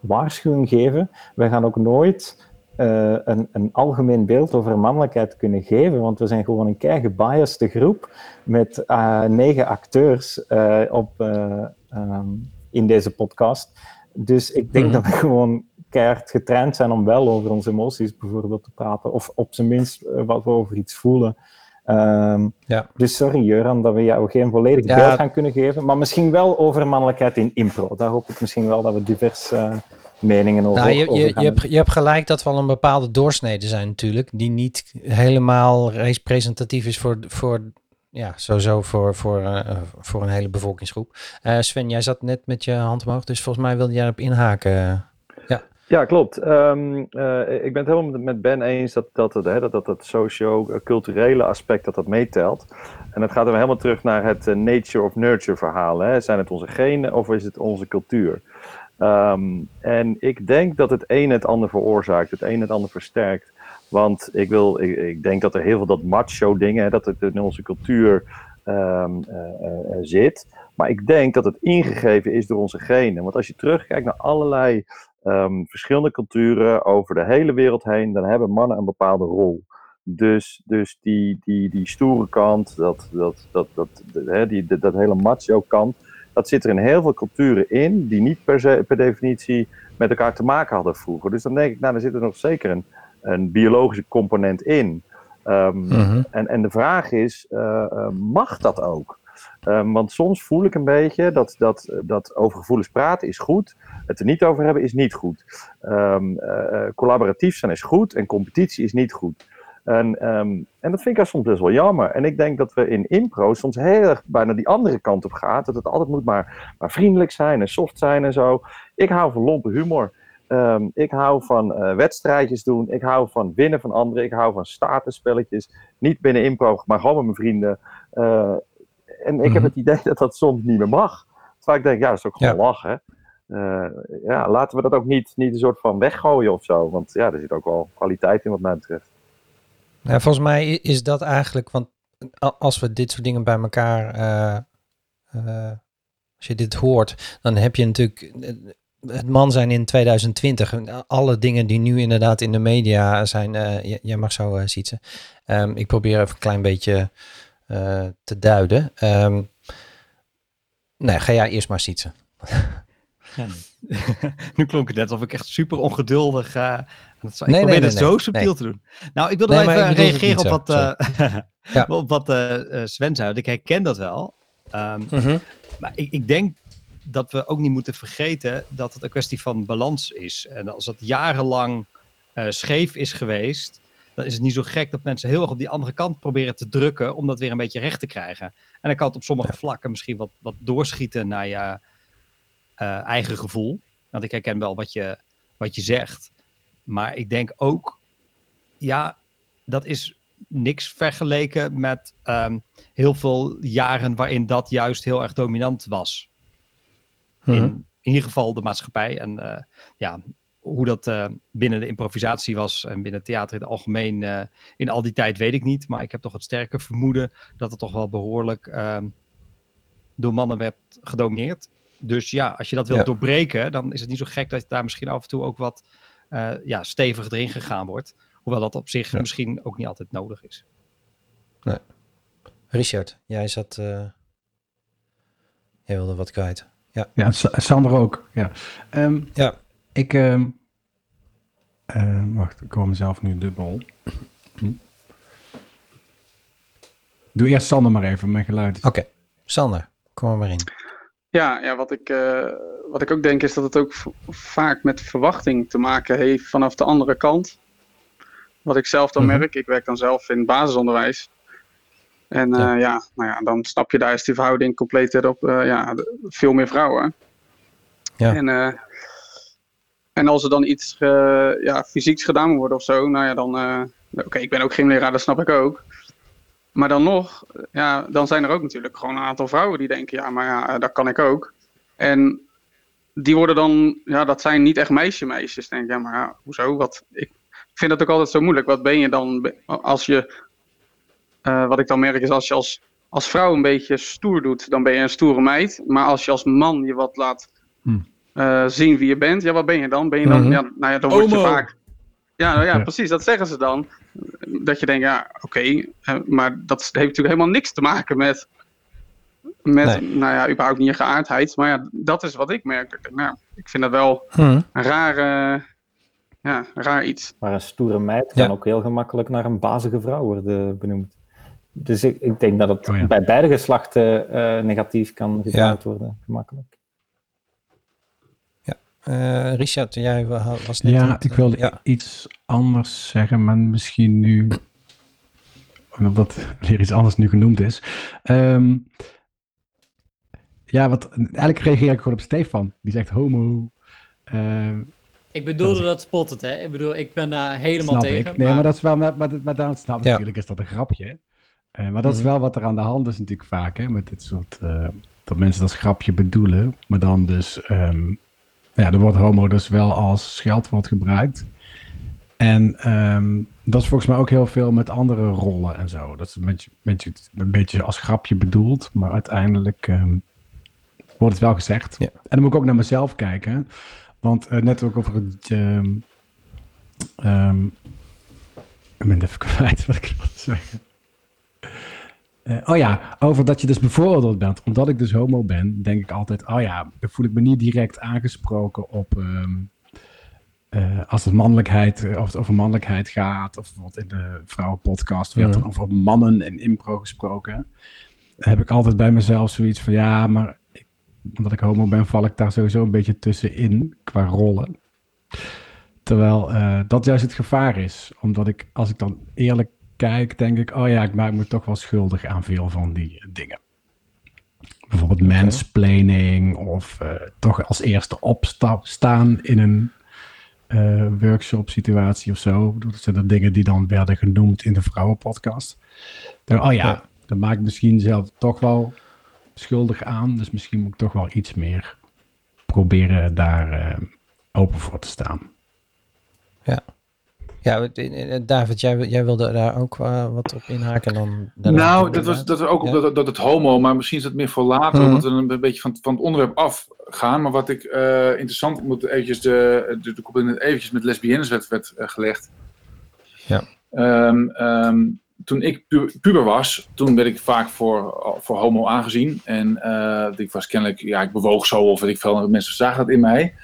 waarschuwing geven. Wij gaan ook nooit eh, een, een algemeen beeld over mannelijkheid kunnen geven, want we zijn gewoon een kei gebiasde groep met eh, negen acteurs eh, op, eh, ehm, in deze podcast. Dus ik denk Mhm. dat we gewoon keihard getraind zijn om wel over onze emoties bijvoorbeeld te praten, of op zijn minst wat we over iets voelen. Ehm, Ja. Dus sorry Juran dat we jou geen volledig Ja. beeld gaan kunnen geven, maar misschien wel over mannelijkheid in impro. Daar hoop ik misschien wel dat we diverse eh, meningen over, Nou, je, je, je, hebt, je hebt gelijk dat we al een bepaalde doorsnede zijn natuurlijk, die niet helemaal representatief is voor, voor ja, sowieso voor, voor, eh, voor een hele bevolkingsgroep. Eh, Sven, jij zat net met je hand omhoog, dus volgens mij wilde jij erop inhaken. Ja, klopt. Ehm, eh, ik ben het helemaal met- Ben eens dat dat, het, hè, dat, dat het socio-culturele aspect dat dat meetelt. En dat gaat dan helemaal terug naar het nature of nurture verhaal. Hè. Zijn het onze genen of is het onze cultuur? Ehm, en ik denk dat het een het ander veroorzaakt, het een het ander versterkt. Want ik, wil, ik, denk dat er heel veel dat macho dingen, dat het in onze cultuur ehm, eh, eh, eh, zit. Maar ik denk dat het ingegeven is door onze genen. Want als je terugkijkt naar allerlei ehm, verschillende culturen over de hele wereld heen, dan hebben mannen een bepaalde rol. Dus, dus die, die, die stoere kant, dat, dat, dat, dat, die, dat hele macho kant, dat zit er in heel veel culturen in, die niet per, se, per definitie met elkaar te maken hadden vroeger. Dus dan denk ik, nou, daar zit er nog zeker een, een biologische component in. Ehm, Mhm. en, en de vraag is, eh, eh, mag dat ook? Ehm, want soms voel ik een beetje dat, dat, dat over gevoelens praten is goed, het er niet over hebben is niet goed. Ehm, eh, collaboratief zijn is goed en competitie is niet goed. En, ehm, en dat vind ik soms best wel jammer. En ik denk dat we in impro soms heel erg bijna die andere kant op gaan. Dat het altijd moet maar, maar vriendelijk zijn en soft zijn en zo. Ik hou van lompe humor. Ehm, ik hou van eh, wedstrijdjes doen. Ik hou van winnen van anderen. Ik hou van statusspelletjes. Niet binnen impro, maar gewoon met mijn vrienden. Eh, en ik heb Mhm. het idee dat dat soms niet meer mag. Terwijl ik denk, ja, dat is ook gewoon Ja. lachen. Eh, ja, laten we dat ook niet, niet een soort van weggooien of zo. Want ja, er zit ook wel kwaliteit in wat mij betreft. Ja, volgens mij is dat eigenlijk, want als we dit soort dingen bij elkaar, eh, eh, als je dit hoort, dan heb je natuurlijk eh, het man zijn in 2020. en Alle dingen die nu inderdaad in de media zijn, jij mag zo uh, ik probeer even een klein beetje te duiden. Ehm, nee, ga jij eerst maar Sietse. Ja, nu klonk het net alsof ik echt super ongeduldig. eh zijn. Nee, ik nee, probeer nee, het nee, zo subtiel te doen. Nou, ik wilde wel maar even reageren op wat, eh, Ja. op wat eh, Sven zei. Ik herken dat wel. Ehm, maar ik, ik denk dat we ook niet moeten vergeten dat het een kwestie van balans is. En als het jarenlang scheef is geweest, dan is het niet zo gek dat mensen heel erg op die andere kant proberen te drukken om dat weer een beetje recht te krijgen. En dan kan het op sommige vlakken misschien wat, wat doorschieten naar je eh, eigen gevoel. Want ik herken wel wat je, wat je zegt. Maar ik denk ook, ja, dat is niks vergeleken met ehm, heel veel jaren waarin dat juist heel erg dominant was. Mhm. In, in ieder geval de maatschappij. En eh, ja, hoe dat eh, binnen de improvisatie was en binnen het theater in het algemeen in al die tijd weet ik niet. Maar ik heb toch het sterke vermoeden dat het toch wel behoorlijk ehm, door mannen werd gedomineerd. Dus ja, als je dat wilt Ja. doorbreken, dan is het niet zo gek dat daar misschien af en toe ook wat eh, ja, stevig erin gegaan wordt. Hoewel dat op zich Ja. misschien ook niet altijd nodig is. Richard, jij zat, eh jij wilde wat kwijt. Ja, Sa- Sander ook. Ja. Ehm, Ja. Ik, ehm, eh, wacht, ik hoor mezelf nu dubbel. Hm. Doe eerst Sander maar even, mijn geluid. Oké, Sander, kom er maar in. Ja, ja wat, ik, eh, wat ik ook denk is dat het ook vaak met verwachting te maken heeft vanaf de andere kant. Wat ik zelf dan Mhm. merk, ik werk dan zelf in basisonderwijs. En eh, Ja. ja. nou ja, dan snap je daar is die verhouding compleet erop. eh, ja, veel meer vrouwen. Ja. En, en als er dan iets ja, fysieks gedaan moet worden of zo, nou ja, dan. Oké, ik ben ook geen leraar, dat snap ik ook. Maar dan nog, ja, dan zijn er ook natuurlijk gewoon een aantal vrouwen die denken, ja, maar ja, dat kan ik ook. En die worden dan, ja, dat zijn niet echt meisje-meisjes. Denk ik, ja, maar ja, hoezo? Wat, ik vind dat ook altijd zo moeilijk. Wat ben je dan als je, eh, wat ik dan merk is als je als, als vrouw een beetje stoer doet, dan ben je een stoere meid. Maar als je als man je wat laat Hm. eh, zien wie je bent, ja, wat ben je dan? Ben je dan, Mhm. ja, nou ja, dan word je vaak. Ja, nou ja, Ja. precies, dat zeggen ze dan. Dat je denkt, ja, oké, eh, maar dat heeft natuurlijk helemaal niks te maken met, met Nee. nou ja, überhaupt niet je geaardheid. Maar ja, dat is wat ik merk. Nou, ik vind dat wel Hm. een rare, ja, raar iets. Maar een stoere meid Ja. kan ook heel gemakkelijk naar een bazige vrouw worden benoemd. dus ik, ik denk dat het Oh ja. bij beide geslachten eh, negatief kan gebruikt worden, gemakkelijk. Eh, Richard, jij wa- was net... aan Ja, het- ik wilde Ja, iets anders zeggen, maar misschien nu, omdat weer iets anders nu genoemd is. Ehm, ja, wat, eigenlijk reageer ik gewoon op Stefan. Die zegt homo. Ehm, Ik bedoelde dat spottend, hè? Ik bedoel, ik ben daar helemaal snap tegen. ik. Nee, maar, dat is wel, maar, maar, maar daarom snap ik Ja. natuurlijk, is dat een grapje. Eh, maar dat is Mhm. wel wat er aan de hand is natuurlijk vaak, hè, met dit soort, eh, dat mensen dat grapje bedoelen, maar dan dus, ehm, ja, er wordt homo dus wel als scheldwoord gebruikt. En ehm, dat is volgens mij ook heel veel met andere rollen en zo. Dat is een beetje, beetje, een beetje als grapje bedoeld, maar uiteindelijk ehm, wordt het wel gezegd. Ja. En dan moet ik ook naar mezelf kijken. Want eh, net ook over het. ehm, ik ben even kwijt wat ik wilde zeggen. Eh, oh ja, over dat je dus bevooroordeeld bent. Omdat ik dus homo ben, denk ik altijd: oh ja, dan voel ik me niet direct aangesproken op. ehm, eh, als het mannelijkheid, eh, of het over mannelijkheid gaat, of bijvoorbeeld in de vrouwenpodcast werd Mhm. dan over mannen en impro gesproken, heb ik altijd bij mezelf zoiets van ja, maar ik- omdat ik homo ben, val ik daar sowieso een beetje tussenin qua rollen. Terwijl dat juist het gevaar is, omdat ik, als ik dan eerlijk kijk, denk ik, oh ja, ik maak me toch wel schuldig aan veel van die dingen. Bijvoorbeeld mansplaining of eh, toch als eerste opstap staan in een eh, workshop situatie of zo. Dat zijn de dingen die dan werden genoemd in de vrouwenpodcast. Dan, oh ja, dat maak ik misschien zelf toch wel schuldig aan. Dus misschien moet ik toch wel iets meer proberen daar eh, open voor te staan. ja, eh, David, jij, jij wilde daar ook eh, wat op inhaken dan? Nou, dat was, dat was ook Ja. dat, dat het homo, maar misschien is het meer voor later, Mhm. omdat we een beetje van, van het onderwerp afgaan. Maar wat ik eh, interessant moet eventjes de, de, de eventjes met lesbiennes werd, werd eh, gelegd. Ja. Ehm, ehm, toen ik pu- puber was, toen werd ik vaak voor, voor homo aangezien. En ik was kennelijk, ja, ik bewoog zo of weet ik veel, mensen zagen dat in mij.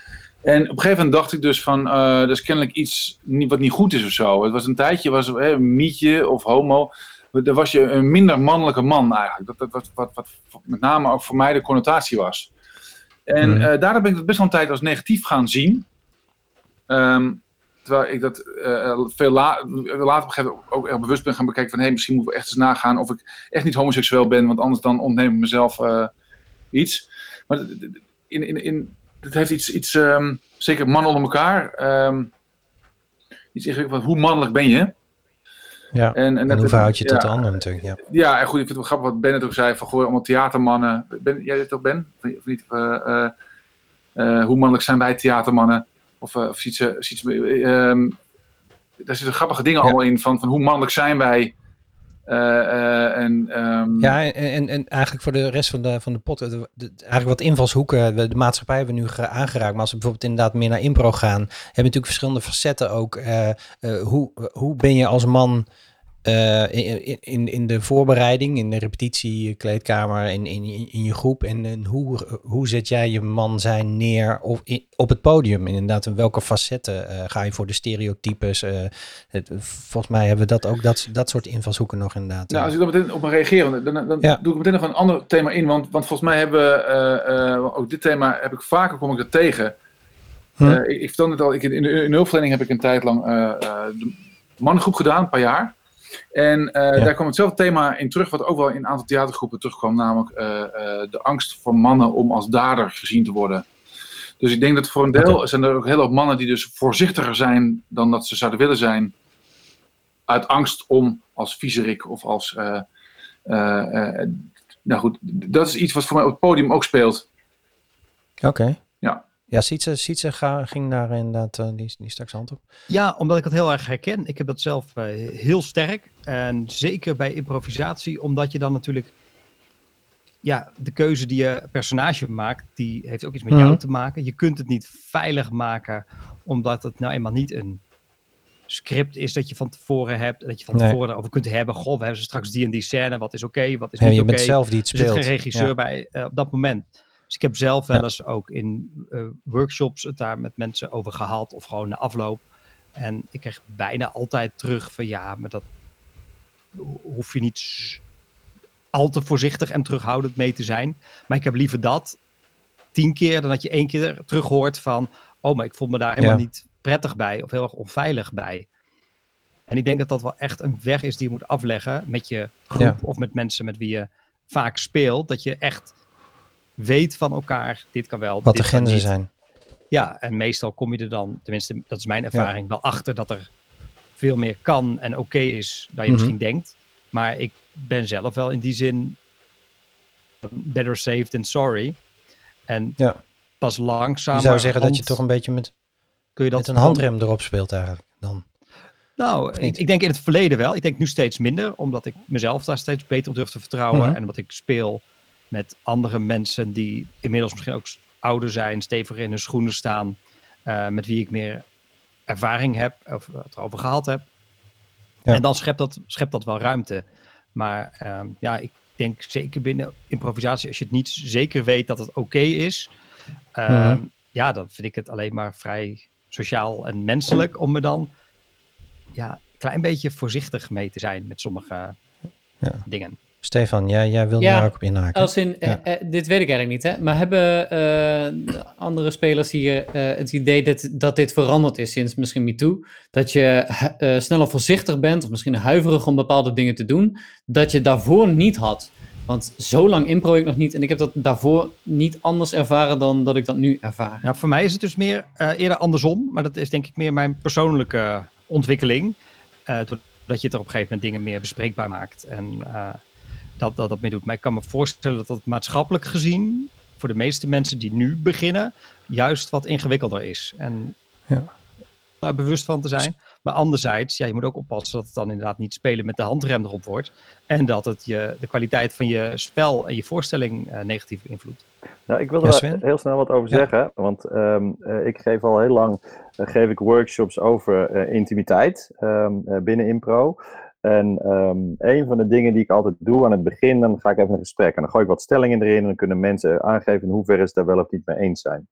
En op een gegeven moment dacht ik dus van, eh dat is kennelijk iets wat niet goed is of zo. Het was een tijdje, was hè, een mietje of homo. Dan was je een minder mannelijke man eigenlijk. Dat, dat, wat, wat, wat met name ook voor mij de connotatie was. En Mhm. eh, daardoor ben ik dat best wel een tijd als negatief gaan zien. Ehm, terwijl ik dat eh, veel la later op een gegeven moment ook erg bewust ben gaan bekijken van... hé, misschien moet ik echt eens nagaan of ik echt niet homoseksueel ben... want anders dan ontneem ik mezelf eh, iets. Maar in, in, in, het heeft iets, iets ehm, zeker mannen onder elkaar... ehm, iets ingewikkeld van hoe mannelijk ben je? Ja. En, En hoe verhoud je het ja, tot de ander natuurlijk? Ja. ja, en goed, ik vind het wel grappig wat Bennett ook zei, van goh, allemaal theatermannen. Ben, jij dit ook, Ben? Of, niet? Eh, eh, eh, hoe mannelijk zijn wij theatermannen? Of, of iets, iets ehm, daar zitten grappige dingen Ja. al in, van, van hoe mannelijk zijn wij? Eh, eh, en, ehm, Ja, en, en, en eigenlijk voor de rest van de, van de pot, de- eigenlijk wat invalshoeken, de, maatschappij hebben we nu ge- aangeraakt. Maar als we bijvoorbeeld inderdaad meer naar impro gaan, hebben we natuurlijk verschillende facetten ook. Eh, eh, hoe, hoe ben je als man eh, in, in- de voorbereiding, in de repetitiekleedkamer, in, in, in je groep? En, en hoe, hoe zet jij je man zijn neer op, op het podium? Inderdaad, in welke facetten eh, ga je voor de stereotypes? eh, het, volgens mij hebben we dat ook, dat, dat soort invalshoeken nog inderdaad. Nou, als ik daar meteen op mag reageren, dan, dan Ja. doe ik meteen nog een ander thema in. Want, want volgens mij hebben we, ook dit thema heb ik vaker, kom ik er tegen. Hm. Ik, ik vertelde net al, ik, in, in, in hulpverlening heb ik een tijd lang de mannengroep gedaan, een paar jaar. En eh, Ja. daar kwam hetzelfde thema in terug, wat ook wel in een aantal theatergroepen terugkwam, namelijk eh, eh, de angst voor mannen om als dader gezien te worden. Dus ik denk dat voor een deel zijn er ook heel veel mannen die dus voorzichtiger zijn dan dat ze zouden willen zijn. Uit angst om als viezerik of als. nou goed, dat is iets wat voor mij op het podium ook speelt. Oké. Ja, Sietse, Sietse ga, ging daar inderdaad, eh, die, die straks hand op. Ja, omdat ik het heel erg herken. Ik heb dat zelf eh, heel sterk. En zeker bij improvisatie, omdat je dan natuurlijk... Ja, de keuze die je personage maakt, die heeft ook iets met Mhm. jou te maken. Je kunt het niet veilig maken, omdat het nou eenmaal niet een script is dat je van tevoren hebt. Dat je van Nee. tevoren erover kunt hebben. Goh, we hebben straks die en die scène. Wat is oké, wat is Ja, niet je oké. bent zelf die het Er zit speelt. geen regisseur Ja. bij eh, op dat moment. Dus ik heb zelf wel eens ook in eh, workshops het daar met mensen over gehad. Of gewoon na afloop. En ik kreeg bijna altijd terug van ja, maar dat, hoef je niet al te voorzichtig en terughoudend mee te zijn. Maar ik heb liever dat tien keer dan dat je één keer terug hoort van, oh, maar ik voel me daar helemaal Ja. niet prettig bij of heel erg onveilig bij. En ik denk dat dat wel echt een weg is die je moet afleggen met je groep Ja. of met mensen met wie je vaak speelt. Dat je echt weet van elkaar, dit kan wel, Wat de grenzen zijn. Ja, en meestal kom je er dan, tenminste, dat is mijn ervaring, wel achter dat er veel meer kan en oké is dan je Mhm. misschien denkt. Maar ik ben zelf wel in die zin better safe than sorry. En Ja. pas langzaam. Je zou zeggen dat je toch een beetje met, kun je dat met een handrem erop speelt eigenlijk. Dan. Nou, ik denk in het verleden wel. Ik denk nu steeds minder, omdat ik mezelf daar steeds beter op durf te vertrouwen. Mhm. En omdat ik speel met andere mensen die inmiddels misschien ook ouder zijn, steviger in hun schoenen staan, eh, met wie ik meer ervaring heb of het erover gehad heb. Ja. En dan schept dat, schept dat wel ruimte. Maar ehm, ja, ik denk zeker binnen improvisatie, als je het niet zeker weet dat het oké is, ehm, ja, dan vind ik het alleen maar vrij sociaal en menselijk om me dan ja, een klein beetje voorzichtig mee te zijn met sommige Ja. dingen. Stefan, jij, jij wilde Ja, daar ook op inhaken. Als in, Ja. eh, eh, dit weet ik eigenlijk niet, hè? maar hebben eh, andere spelers hier eh, het idee dat, dat dit veranderd is sinds misschien MeToo? Dat je eh, sneller voorzichtig bent, of misschien huiverig om bepaalde dingen te doen, dat je daarvoor niet had. Want zo lang impro ik nog niet en ik heb dat daarvoor niet anders ervaren dan dat ik dat nu ervaar. Nou, voor mij is het dus meer eh, eerder andersom, maar dat is denk ik meer mijn persoonlijke ontwikkeling. Eh dat je het er op een gegeven moment dingen meer bespreekbaar maakt en eh, dat, dat dat meer doet. Maar ik kan me voorstellen dat dat maatschappelijk gezien, voor de meeste mensen die nu beginnen, juist wat ingewikkelder is. En Ja. daar bewust van te zijn. Maar anderzijds, ja, je moet ook oppassen dat het dan inderdaad niet spelen met de handrem erop wordt. En dat het je, de kwaliteit van je spel en je voorstelling eh, negatief beïnvloedt. Nou, ik wil Ja, er heel snel wat over Ja. zeggen. Want ehm, eh, ik geef al heel lang eh, geef ik workshops over eh, intimiteit ehm, eh, binnen impro. En ehm, een van de dingen die ik altijd doe aan het begin, dan ga ik even een gesprek. En dan gooi ik wat stellingen erin en dan kunnen mensen aangeven in hoeverre ze daar wel of niet mee eens zijn.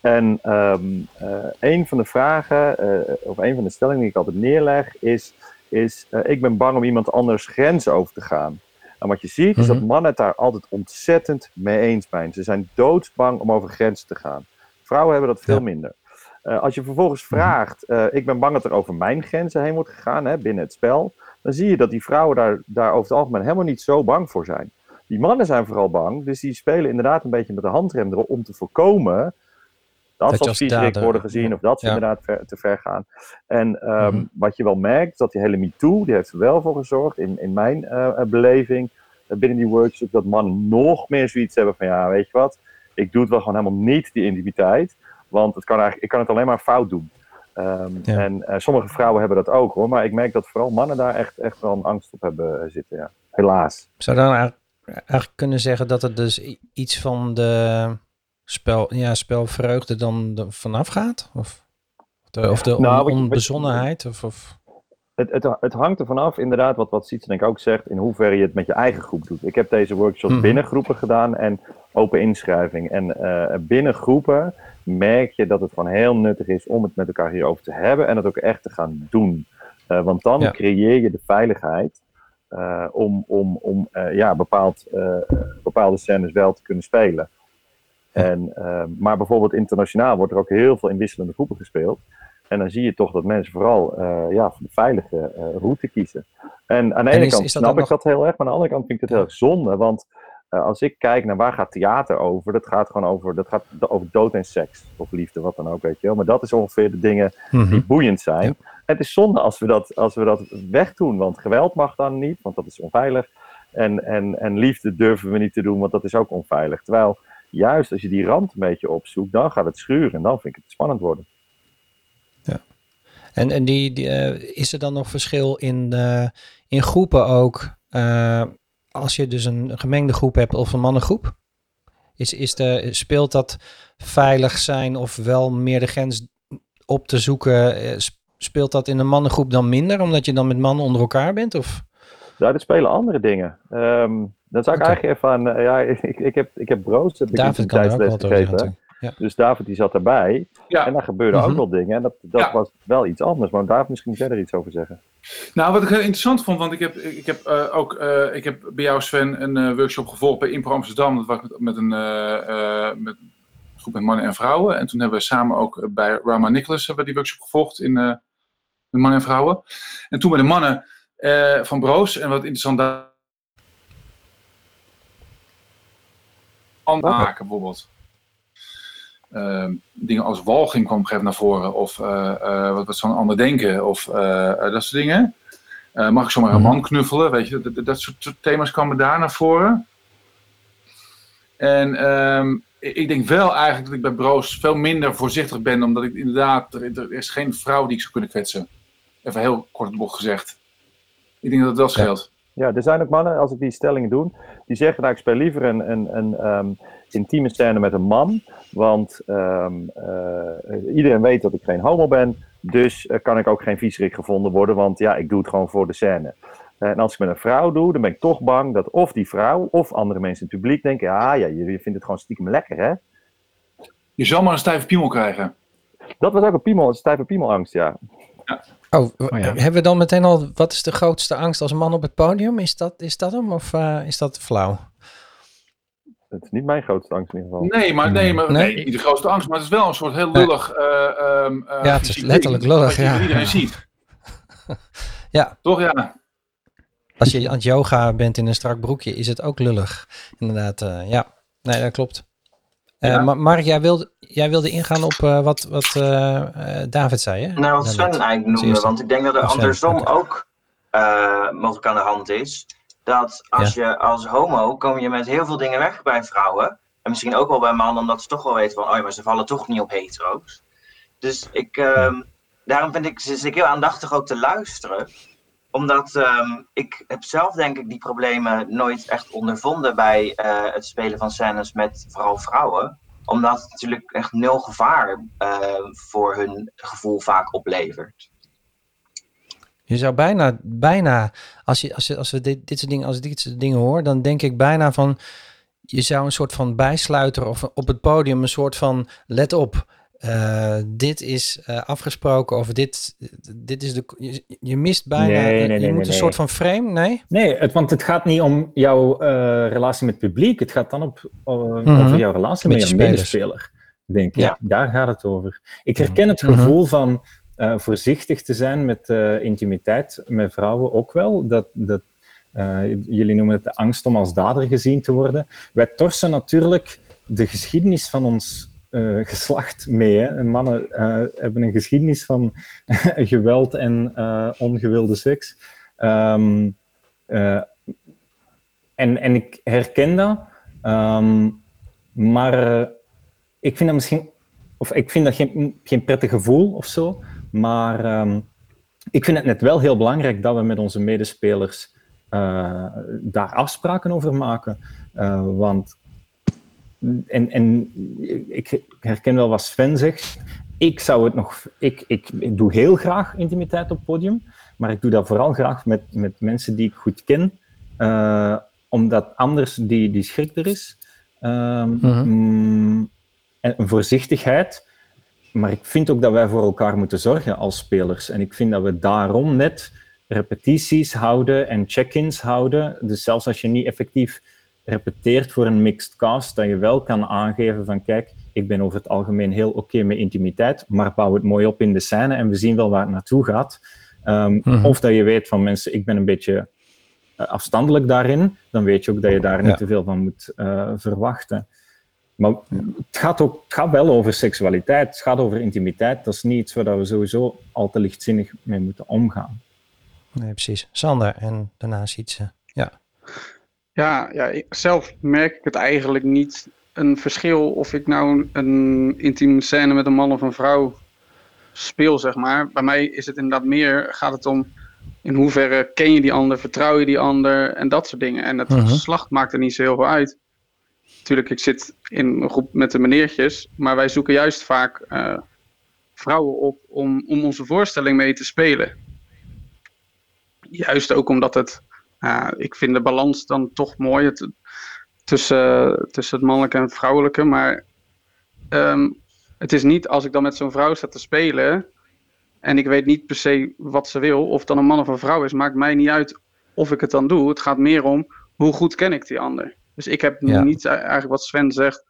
En ehm, eh, een van de vragen, eh, of een van de stellingen die ik altijd neerleg, is, is eh, ik ben bang om iemand anders grenzen over te gaan. En wat je ziet is dat Mhm. mannen het daar altijd ontzettend mee eens zijn. Ze zijn doodsbang om over grenzen te gaan. Vrouwen hebben dat veel Ja. minder. Als je vervolgens vraagt, eh, ik ben bang dat er over mijn grenzen heen wordt gegaan hè, binnen het spel, dan zie je dat die vrouwen daar, daar over het algemeen helemaal niet zo bang voor zijn. Die mannen zijn vooral bang, dus die spelen inderdaad een beetje met de handrem erop om te voorkomen dat, Dat ze als worden gezien of dat ze ja. inderdaad ver- te ver gaan. En ehm, Mhm. wat je wel merkt, dat die hele MeToo, die heeft er wel voor gezorgd, in, in mijn eh, eh, beleving, eh, binnen die workshop, dat mannen nog meer zoiets hebben van, ja, weet je wat, ik doe het wel gewoon helemaal niet, die intimiteit, want het kan eigenlijk, ik kan het alleen maar fout doen. Ehm, Ja. En eh, sommige vrouwen hebben dat ook hoor, maar ik merk dat vooral mannen daar echt, echt wel een angst op hebben eh, zitten, ja. Helaas. Zou je dan eigenlijk, kunnen zeggen dat het dus iets van de spel, ja, spelvreugde dan er vanaf gaat? Of de, of de Nou, on- je- onbezonnenheid? Of, of... Het, het, het hangt ervan af, inderdaad, wat, wat denk ik ook zegt, in hoeverre je het met je eigen groep doet. Ik heb deze workshops Mhm. binnen groepen gedaan en open inschrijving. En eh, binnen groepen merk je dat het gewoon heel nuttig is om het met elkaar hierover te hebben en het ook echt te gaan doen. Eh, want dan Ja. creëer je de veiligheid eh, om, om, om eh, ja, bepaald, bepaalde scènes wel te kunnen spelen. En, maar bijvoorbeeld internationaal wordt er ook heel veel in wisselende groepen gespeeld. En dan zie je toch dat mensen vooral ja, voor de veilige route kiezen. En aan de En ene is- kant is snap ik dat heel erg, maar aan de andere kant vind ik het heel erg zonde. Want als ik kijk naar waar gaat theater over, dat gaat gewoon over, dat gaat over dood en seks. Of liefde, wat dan ook, weet je wel. Maar dat is ongeveer de dingen Mhm. die boeiend zijn. Het is zonde als we dat, als we dat wegdoen, want geweld mag dan niet, want dat is onveilig. En, en, en liefde durven we niet te doen, want dat is ook onveilig. Terwijl juist als je die rand een beetje opzoekt, dan gaat het schuren en dan vind ik het spannend worden. En, en die, die, eh, is er dan nog verschil in, eh, in groepen ook? eh, als je dus een gemengde groep hebt of een mannengroep? Is, is de, speelt dat veilig zijn of wel meer de grens op te zoeken? eh, sp- Speelt dat in een mannengroep dan minder, omdat je dan met mannen onder elkaar bent? Of? Ja, er spelen andere dingen. Ehm dat zou ik eigenlijk even aan. eh, ja, ik, ik, heb, ik heb Broos heb ik David kan er ook wat over. Ja. Dus David die zat erbij. Ja. En daar gebeurden Mhm. ook wel dingen. En dat, dat Ja. was wel iets anders. Maar David misschien verder iets over zeggen. Nou, wat ik heel interessant vond, want ik heb, ik heb eh, ook eh, ik heb bij jou, Sven, een eh, workshop gevolgd bij Impro Amsterdam. Dat was met, met een eh, eh, met groep met mannen en vrouwen. En toen hebben we samen ook bij Rama Nicholas hebben we die workshop gevolgd in eh met mannen en vrouwen. En toen bij de mannen eh, van Broos. En wat interessant daar. Aanmaken bijvoorbeeld. Ehm, dingen als walging kwam op een gegeven moment naar voren. Of eh, eh, wat, wat zo'n ander denken. Of eh, dat soort dingen. Mag ik zomaar een Mhm. man knuffelen? Weet je, dat, dat- dat soort, thema's kwamen daar naar voren. En ehm, ik denk wel eigenlijk dat ik bij Broos veel minder voorzichtig ben. Omdat ik inderdaad, er, er is geen vrouw die ik zou kunnen kwetsen. Even heel kort bocht gezegd. Ik denk dat het wel scheelt. Ja, er zijn ook mannen, als ik die stellingen doe, die zeggen nou ik speel liever een, een, een ehm, intieme scène met een man. Want ehm, eh, iedereen weet dat ik geen homo ben. Dus eh, kan ik ook geen viezerik gevonden worden, want ja, ik doe het gewoon voor de scène. Eh, En als ik met een vrouw doe, dan ben ik toch bang dat of die vrouw of andere mensen in het publiek denken: ja, ja, je, je vindt het gewoon stiekem lekker, hè? Je zal maar een stijve piemel krijgen. Dat was ook een piemel, een stijve piemelangst, ja. Oh, w- Oh ja. hebben we dan meteen al, wat is de grootste angst als man op het podium? Is dat, is dat hem of eh, is dat flauw? Dat is niet mijn grootste angst in ieder geval. Nee, maar, nee, maar Nee. nee, niet de grootste angst. Maar het is wel een soort heel lullig. eh, ehm, eh, Ja, het is letterlijk lullig, wat ja. Iedereen ziet. Ja. Toch, ja. Als je aan het yoga bent in een strak broekje, is het ook lullig. Inderdaad, eh, ja. Nee, dat klopt. Eh, Ja. maar Mark, jij wilde, jij wilde ingaan op eh, wat, wat eh, eh, David zei, hè? Nou, wat Sven eigenlijk noemde, want ik denk dat er andersom ook eh, mogelijk aan de hand is. Dat als je als homo kom je met heel veel dingen weg bij vrouwen. En misschien ook wel bij mannen, omdat ze toch wel weten van, oh ja, maar ze vallen toch niet op hetero's. Dus ik, ehm, daarom vind ik, zit ik heel aandachtig ook te luisteren. Omdat ehm, ik heb zelf denk ik die problemen nooit echt ondervonden bij eh, het spelen van scènes met vooral vrouwen omdat het natuurlijk echt nul gevaar eh, voor hun gevoel vaak oplevert. Je zou bijna, bijna als, je, als, je, als we dit, dit soort dingen, als ik dit soort dingen hoor, dan denk ik bijna van, je zou een soort van bijsluiter of op het podium een soort van, let op, eh, dit is eh, afgesproken of dit, dit is de, je, je mist bijna, Nee, nee, je nee, moet nee, een nee. soort van frame, nee? Nee, het, want het gaat niet om jouw eh, relatie met het publiek. Het gaat dan op, Mhm. over jouw relatie Met met je medespeler. Denk ik. Ja. Daar gaat het over. Ik herken het Mhm. gevoel van eh, voorzichtig te zijn met eh, intimiteit met vrouwen ook wel. Dat, dat, eh, jullie noemen het de angst om als dader gezien te worden. Wij torsen natuurlijk de geschiedenis van ons geslacht mee. Hè. En Mannen hebben een geschiedenis van geweld en ongewilde seks. Ehm, eh, en, en ik herken dat, Ehm, maar ik vind dat misschien, of ik vind dat geen, geen prettig gevoel of zo, maar ehm, ik vind het net wel heel belangrijk dat we met onze medespelers eh, daar afspraken over maken. Eh, want, en, en ik herken wel wat Sven zegt. Ik zou het nog, ik, ik, ik doe heel graag intimiteit op het podium, maar ik doe dat vooral graag met, met mensen die ik goed ken, eh, omdat anders die, die schrik er is. Ehm, Mhm. mm, en een voorzichtigheid. Maar ik vind ook dat wij voor elkaar moeten zorgen als spelers. En ik vind dat we daarom net repetities houden en check-ins houden. Dus zelfs als je niet effectief repeteert voor een mixed cast, dat je wel kan aangeven van kijk, ik ben over het algemeen heel oké met intimiteit, maar bouw het mooi op in de scène en we zien wel waar het naartoe gaat. Ehm, Mhm. Of dat je weet van mensen, ik ben een beetje eh, afstandelijk daarin, dan weet je ook dat je daar niet Ja. te veel van moet eh, verwachten. Maar het gaat, ook, het gaat wel over seksualiteit, het gaat over intimiteit. Dat is niet iets waar we sowieso al te lichtzinnig mee moeten omgaan. Nee, precies. Sander en daarna iets. eh, ja. Ja, ja ik- zelf merk ik het eigenlijk niet een verschil of ik nou een intieme scène met een man of een vrouw speel, zeg maar. Bij mij is het inderdaad meer, gaat het om in hoeverre ken je die ander, vertrouw je die ander en dat soort dingen. En het Mhm. geslacht maakt er niet zo heel veel uit. Natuurlijk, ik zit in een groep met de meneertjes, maar wij zoeken juist vaak eh, vrouwen op om, om onze voorstelling mee te spelen. Juist ook omdat het, ik vind de balans dan toch mooi tussen, tussen het mannelijke en het vrouwelijke, maar ehm, het is niet als ik dan met zo'n vrouw sta te spelen en ik weet niet per se wat ze wil, of dan een man of een vrouw is, maakt mij niet uit of ik het dan doe. Het gaat meer om hoe goed ken ik die ander. Dus ik heb Ja. niet eigenlijk wat Sven zegt.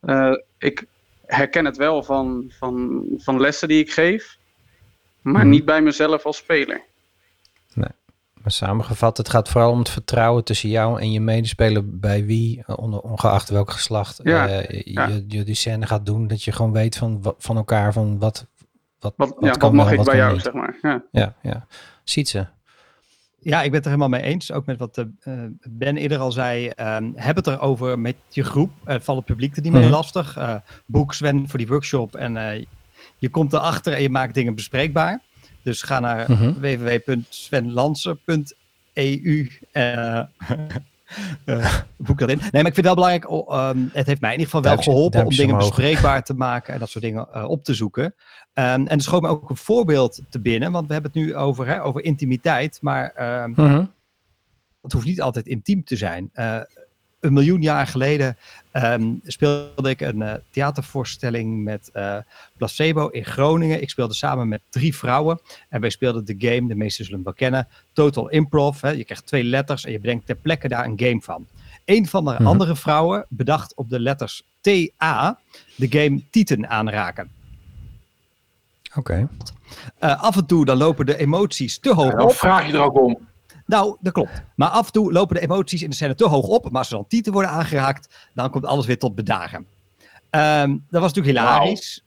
Eh, ik herken het wel van, van, van lessen die ik geef, maar Mhm. niet bij mezelf als speler. Maar samengevat, het gaat vooral om het vertrouwen tussen jou en je medespeler bij wie, eh, on- ongeacht welk geslacht, Ja, eh, ja. je, je die scène gaat doen. Dat je gewoon weet van, van elkaar van wat, wat, Wat, wat ja, wat kan mag wel, ik wat bij kan jou, niet. zeg maar. Ja. Ja, ja. Ziet ze. Ja, ik ben het er helemaal mee eens. Ook met wat eh, Ben eerder al zei. ehm, heb het erover met je groep. Het valt het publiek er niet mee lastig. Boek Sven voor die workshop. En je komt erachter en je maakt dingen bespreekbaar. Dus ga naar www.svenlansen.eu. eh, boek dat in. Nee, maar ik vind het wel belangrijk. oh, ehm, het heeft mij in ieder geval wel geholpen om dingen omhoog. bespreekbaar te maken en dat soort dingen eh, op te zoeken. Ehm, en er schoot me ook een voorbeeld te binnen, want we hebben het nu over, hè, over intimiteit. Maar Mhm. het hoeft niet altijd intiem te zijn. Eh, een miljoen jaar geleden ehm, speelde ik een eh, theatervoorstelling met eh, Placebo in Groningen. Ik speelde samen met drie vrouwen. En wij speelden de game, de meesten zullen hem wel kennen, Total Improv. Hè. Je krijgt twee letters en je bedenkt ter plekke daar een game van. Een van de Mhm. andere vrouwen bedacht op de letters TA de game Tieten aanraken. Oké. Eh, af en toe dan lopen de emoties te hoog dan op. vraag je er ook om. Nou, dat klopt. Maar af en toe lopen de emoties in de scène te hoog op. Maar als ze dan tieten worden aangeraakt, dan komt alles weer tot bedagen. Ehm, dat was natuurlijk hilarisch.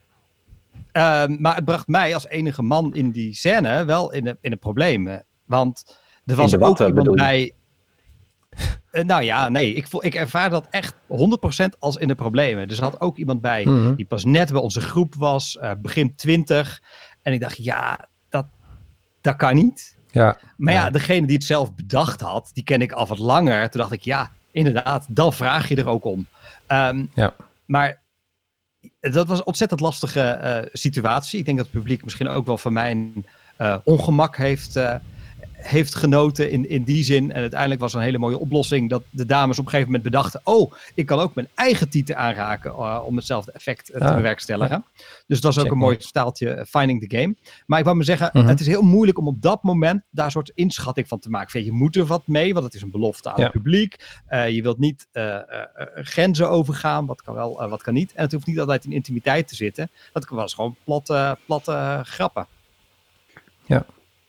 Ehm, maar het bracht mij als enige man in die scène wel in een, in een probleem. eh, Want er was de ook watten, iemand bij. Eh, nou ja, nee, ik, voel, ik ervaar dat echt 100% als in de problemen. Dus er had ook iemand bij Mhm. die pas net bij onze groep was, eh, begin 20. En ik dacht, ja, dat, dat kan niet. Ja. Maar ja, degene die het zelf bedacht had, die ken ik al wat langer. Toen dacht ik, ja, inderdaad, dan vraag je er ook om. Ehm, Ja. Maar dat was een ontzettend lastige eh, situatie. Ik denk dat het publiek misschien ook wel van mijn eh, ongemak heeft, eh, heeft genoten in, in die zin. En uiteindelijk was een hele mooie oplossing dat de dames op een gegeven moment bedachten... oh, ik kan ook mijn eigen titel aanraken eh, om hetzelfde effect eh, te bewerkstelligen. Dus dat is ook Check een mooi staaltje eh, Finding the Game. Maar ik wou maar zeggen, Mhm. het is heel moeilijk om op dat moment daar een soort inschatting van te maken. Van, Je moet er wat mee, want het is een belofte aan Ja. het publiek. Je wilt niet grenzen overgaan, wat kan wel, wat kan niet. En het hoeft niet altijd in intimiteit te zitten. Dat was gewoon platte, platte grappen.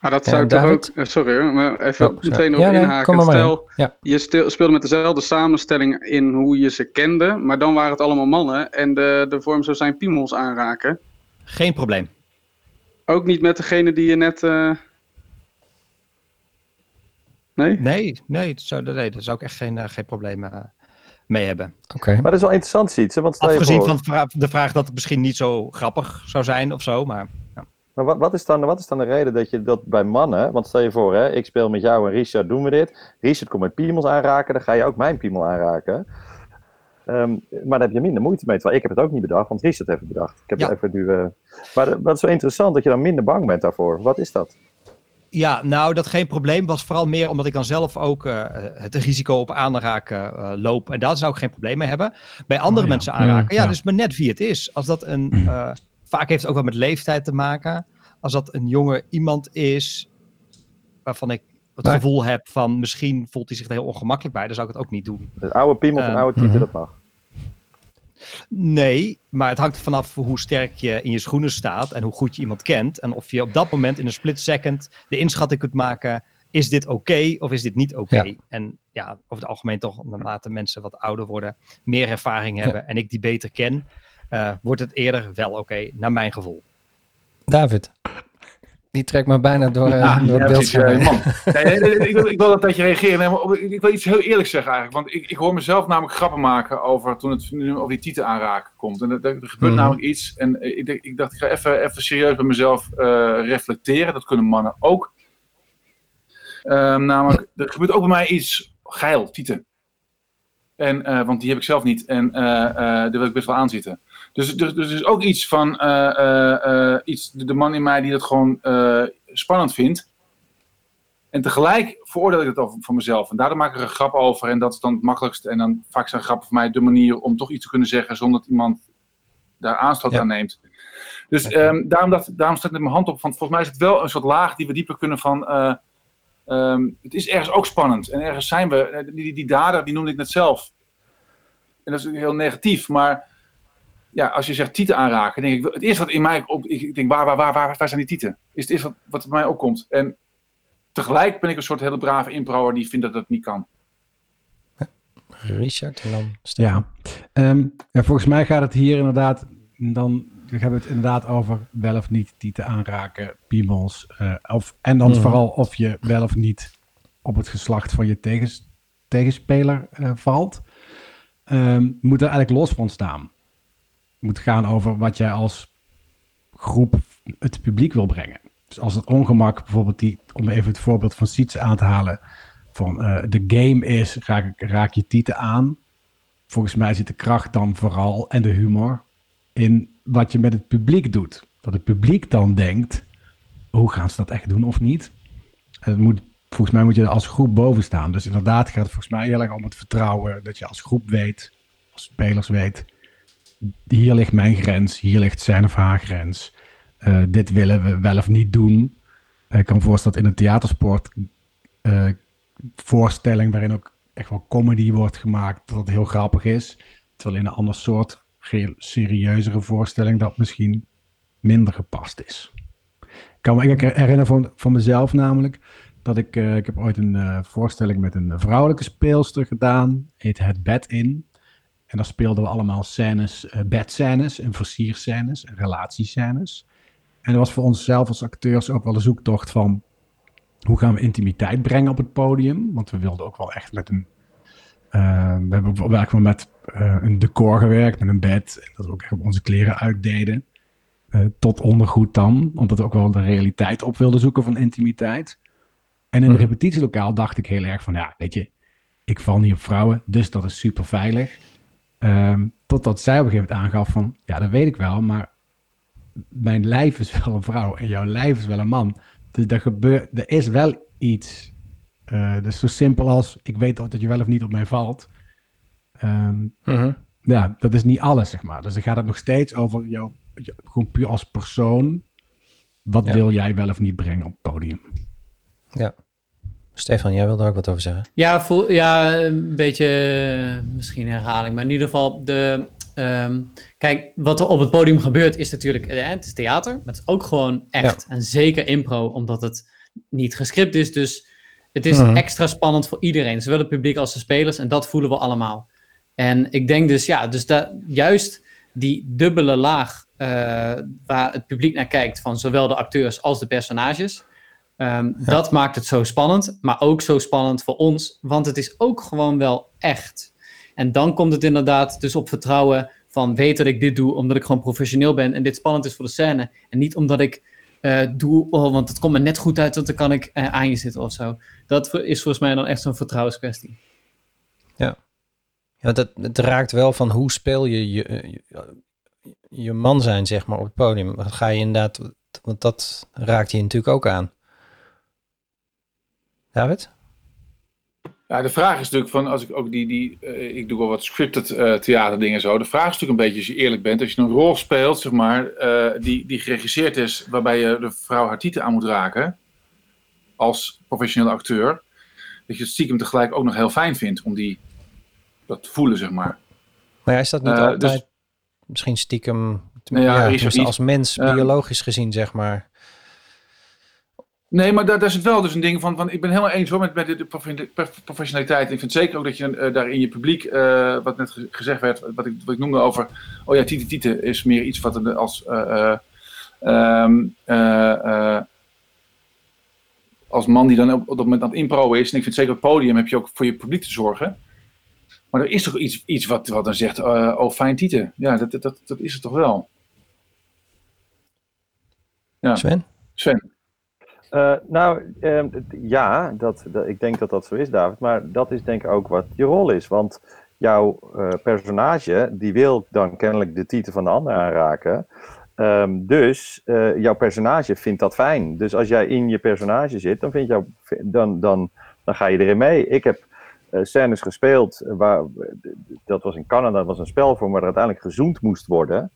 Maar dat Ja, zou ik toch ook. eh, Sorry hoor, maar even Oh, sorry. meteen op Ja, nee, inhaken. Stel, in. Ja. je speelde met dezelfde samenstelling in hoe je ze kende, maar dan waren het allemaal mannen en de, de vorm zou zijn piemels aanraken. Geen probleem. Ook niet met degene die je net. eh, Nee? Nee, nee, dat zou, nee, daar zou ik echt geen, eh, geen probleem mee hebben. Oké. Maar dat is wel interessant, Sietse. Want stel je Afgezien voor, van de vraag dat het misschien niet zo grappig zou zijn of zo. Maar Maar wat, wat, is dan, wat is dan de reden dat je dat bij mannen... Want stel je voor, hè, ik speel met jou en Richard, doen we dit. Richard komt met piemels aanraken, dan ga je ook mijn piemel aanraken. Ehm, maar daar heb je minder moeite mee. Terwijl ik heb het ook niet bedacht, want Richard heeft het bedacht. Ik heb Ja. het even nu... eh, Maar dat dat is zo interessant dat je dan minder bang bent daarvoor. Wat is dat? Ja, nou, dat geen probleem was vooral meer omdat ik dan zelf ook eh, het risico op aanraken eh, loop. En daar zou ik geen probleem mee hebben. Bij andere Oh ja. mensen aanraken, Ja, ja, ja. dus maar net wie het is. Als dat een, Mm. Vaak heeft het ook wel met leeftijd te maken. Als dat een jonge iemand is waarvan ik het gevoel heb van misschien voelt hij zich er heel ongemakkelijk bij, dan zou ik het ook niet doen. Dus oude piemel van Ehm, oude tieten, mhm. dat mag. Nee, maar het hangt er vanaf hoe sterk je in je schoenen staat en hoe goed je iemand kent. En of je op dat moment in een split second de inschatting kunt maken, is dit oké of is dit niet oké? Ja. En ja, over het algemeen toch, naarmate mensen wat ouder worden, meer ervaring hebben en ik die beter ken, eh, wordt het eerder wel oké, naar mijn gevoel. David. Die trekt me bijna door, eh, Ja, door ja, het eh, man. Nee, nee, ik, wil, ik wil dat tijdje reageren. Nee, maar ik, ik wil iets heel eerlijks zeggen eigenlijk. Want ik, ik hoor mezelf namelijk grappen maken over toen het nu over die titel aanraken komt. En er, er gebeurt Mhm. namelijk iets. En ik, denk- ik dacht, ik ga even, even serieus bij mezelf eh, reflecteren. Dat kunnen mannen ook. Ehm, namelijk, er gebeurt ook bij mij iets geil, tieten. En, eh, want die heb ik zelf niet. En eh eh daar wil ik best wel aan zitten. Dus, dus, dus er is ook iets van eh, eh, eh, iets, de, man in mij die dat gewoon spannend vindt. En tegelijk veroordeel ik het over van mezelf. En daardoor maak ik er een grap over. En dat is dan het makkelijkste. En dan vaak zijn grappen voor mij de manier om toch iets te kunnen zeggen zonder dat iemand daar aanstoot aan neemt. Dus ehm, daarom, dat, daarom staat met mijn hand op van volgens mij is het wel een soort laag die we dieper kunnen van. eh, ehm, het is ergens ook spannend en ergens zijn we. Die, die, die dader, die noemde ik net zelf. En dat is heel negatief, maar ja, als je zegt tieten aanraken, denk ik, het eerste wat in mij op, ik denk, waar, waar, waar, waar, waar zijn die tieten? Is het eerste wat, wat bij mij opkomt. En tegelijk ben ik een soort hele brave improer die vindt dat dat niet kan. Richard en dan Ja. Ehm, ja, volgens mij gaat het hier inderdaad, dan hebben we het inderdaad over wel of niet tieten aanraken, piemels. eh, of, en dan Mhm. vooral of je wel of niet op het geslacht van je tegens, tegenspeler eh, valt. Ehm, moet er eigenlijk los van staan. Moet gaan over wat jij als groep het publiek wil brengen. Dus als het ongemak, bijvoorbeeld die, om even het voorbeeld van Siets aan te halen, van eh, de game is, raak, je tieten aan. Volgens mij zit de kracht dan vooral en de humor in wat je met het publiek doet. Dat het publiek dan denkt, hoe gaan ze dat echt doen of niet? Het moet, volgens mij moet je er als groep boven staan. Dus inderdaad gaat het volgens mij heel erg om het vertrouwen dat je als groep weet, als spelers weet, hier ligt mijn grens, hier ligt zijn of haar grens. Eh, dit willen we wel of niet doen. Eh, ik kan me voorstellen dat in een theatersport eh, voorstelling waarin ook echt wel comedy wordt gemaakt, dat het heel grappig is. Terwijl in een ander soort, serieuzere voorstelling dat misschien minder gepast is. Ik kan me herinneren van, van mezelf namelijk, dat ik, ik heb ooit een voorstelling met een vrouwelijke speelster gedaan, heet Het Bed In. En daar speelden we allemaal scènes, eh bedscènes en versierscènes en relatiescènes. En dat was voor onszelf als acteurs ook wel de zoektocht van hoe gaan we intimiteit brengen op het podium? Want we wilden ook wel echt met een. eh, we hebben wel met eh, een decor gewerkt, met een bed. En dat we ook echt op onze kleren uitdeden. Tot ondergoed dan, omdat we ook wel de realiteit op wilden zoeken van intimiteit. En in het repetitielokaal dacht ik heel erg van, ja, weet je, ik val niet op vrouwen, dus dat is super veilig. Ehm, totdat zij op een gegeven moment aangaf van, ja, dat weet ik wel, maar mijn lijf is wel een vrouw en jouw lijf is wel een man. Dus er, gebeurt, er is wel iets. Eh, dus zo simpel als, ik weet dat je wel of niet op mij valt. Mhm. Ja, dat is niet alles, zeg maar. Dus dan gaat het nog steeds over jou, jou- gewoon puur als persoon. Wat Ja. wil jij wel of niet brengen op het podium? Ja. Stefan, jij wilde er ook wat over zeggen. Ja, voel, ja, een beetje eh, misschien herhaling, maar in ieder geval de. ehm, kijk, wat er op het podium gebeurt is natuurlijk, eh, het is theater, maar het is ook gewoon echt en zeker impro, omdat het niet gescript is. Dus het is Mhm. extra spannend voor iedereen, zowel het publiek als de spelers, en dat voelen we allemaal. En ik denk dus, ja, dus dat, juist die dubbele laag eh, waar het publiek naar kijkt, van zowel de acteurs als de personages. Ehm, Dat maakt het zo spannend, maar ook zo spannend voor ons, want het is ook gewoon wel echt. En dan komt het inderdaad dus op vertrouwen van weet dat ik dit doe omdat ik gewoon professioneel ben en dit spannend is voor de scène. En niet omdat ik eh, doe, oh, want het komt me net goed uit, want dan kan ik eh, aan je zitten of zo. Dat is volgens mij dan echt zo'n vertrouwenskwestie. Ja, dat, het raakt wel van hoe speel je je, je, je man zijn, zeg maar, op het podium. Ga je inderdaad, want dat raakt je natuurlijk ook aan. David? Ja, de vraag is natuurlijk van, als ik ook die, die eh, ik doe wel wat scripted eh theaterdingen en zo. De vraag is natuurlijk een beetje, als je eerlijk bent, als je een rol speelt, zeg maar, eh, die, die geregisseerd is, waarbij je de vrouw haar titel aan moet raken, als professionele acteur, dat je het stiekem tegelijk ook nog heel fijn vindt om die, dat te voelen, zeg maar. Maar ja, is dat niet Eh, altijd dus- misschien stiekem, Nee, ja, ja, niet. als mens, biologisch gezien, zeg maar. Nee, maar daar, daar is het wel dus een ding van, van ik ben helemaal eens hoor met, met de, de profe- prof- professionaliteit. Ik vind zeker ook dat je eh, daar in je publiek, eh, wat net ge- gezegd werd, wat ik, wat ik noemde over, oh ja, Tite Tite is meer iets wat er als, eh, eh, ehm, eh, eh, als man die dan op, op dat moment aan het impro is, en ik vind zeker op het podium heb je ook voor je publiek te zorgen. Maar er is toch iets, iets wat, wat dan zegt, oh fijn Tite. Ja, dat, dat, dat, dat is het toch wel. Ja. Sven? Sven. Eh, nou, ehm, ja, dat, ik denk dat dat zo is, David. Maar dat is denk ik ook wat je rol is. Want jouw eh, personage, die wil dan kennelijk de titel van de ander aanraken. Ehm, dus eh, jouw personage vindt dat fijn. Dus als jij in je personage zit, dan, vind jou, dan, dan, dan ga je erin mee. Ik heb scènes gespeeld, waar, dat was in Canada, dat was een spel voor, waar er uiteindelijk gezoend moest worden.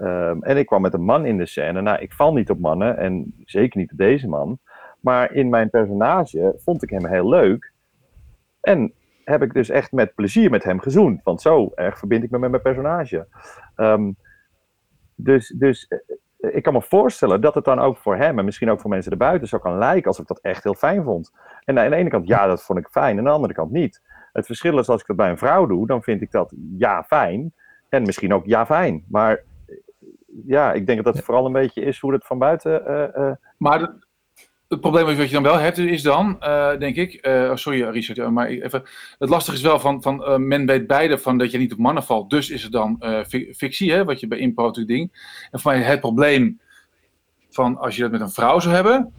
Ehm, en ik kwam met een man in de scène. Nou, ik val niet op mannen en zeker niet op deze man. Maar in mijn personage vond ik hem heel leuk. En heb ik dus echt met plezier met hem gezoend. Want zo erg verbind ik me met mijn personage. Ehm, dus, dus eh, ik kan me voorstellen dat het dan ook voor hem en misschien ook voor mensen erbuiten zo kan lijken alsof ik dat echt heel fijn vond. En aan de ene kant, ja, dat vond ik fijn. En aan de andere kant niet. Het verschil is als ik dat bij een vrouw doe, dan vind ik dat ja fijn. En misschien ook ja fijn. Maar ja, ik denk dat dat vooral een beetje is hoe het van buiten. Uh, uh... Maar het probleem wat je dan wel hebt, is dan, uh, denk ik. Oh, sorry, Richard, maar even. Het lastige is wel van, van men weet beide van dat je niet op mannen valt. Dus is het dan fictie, hè, wat je bij impro ding. En voor mij het probleem van als je dat met een vrouw zou hebben.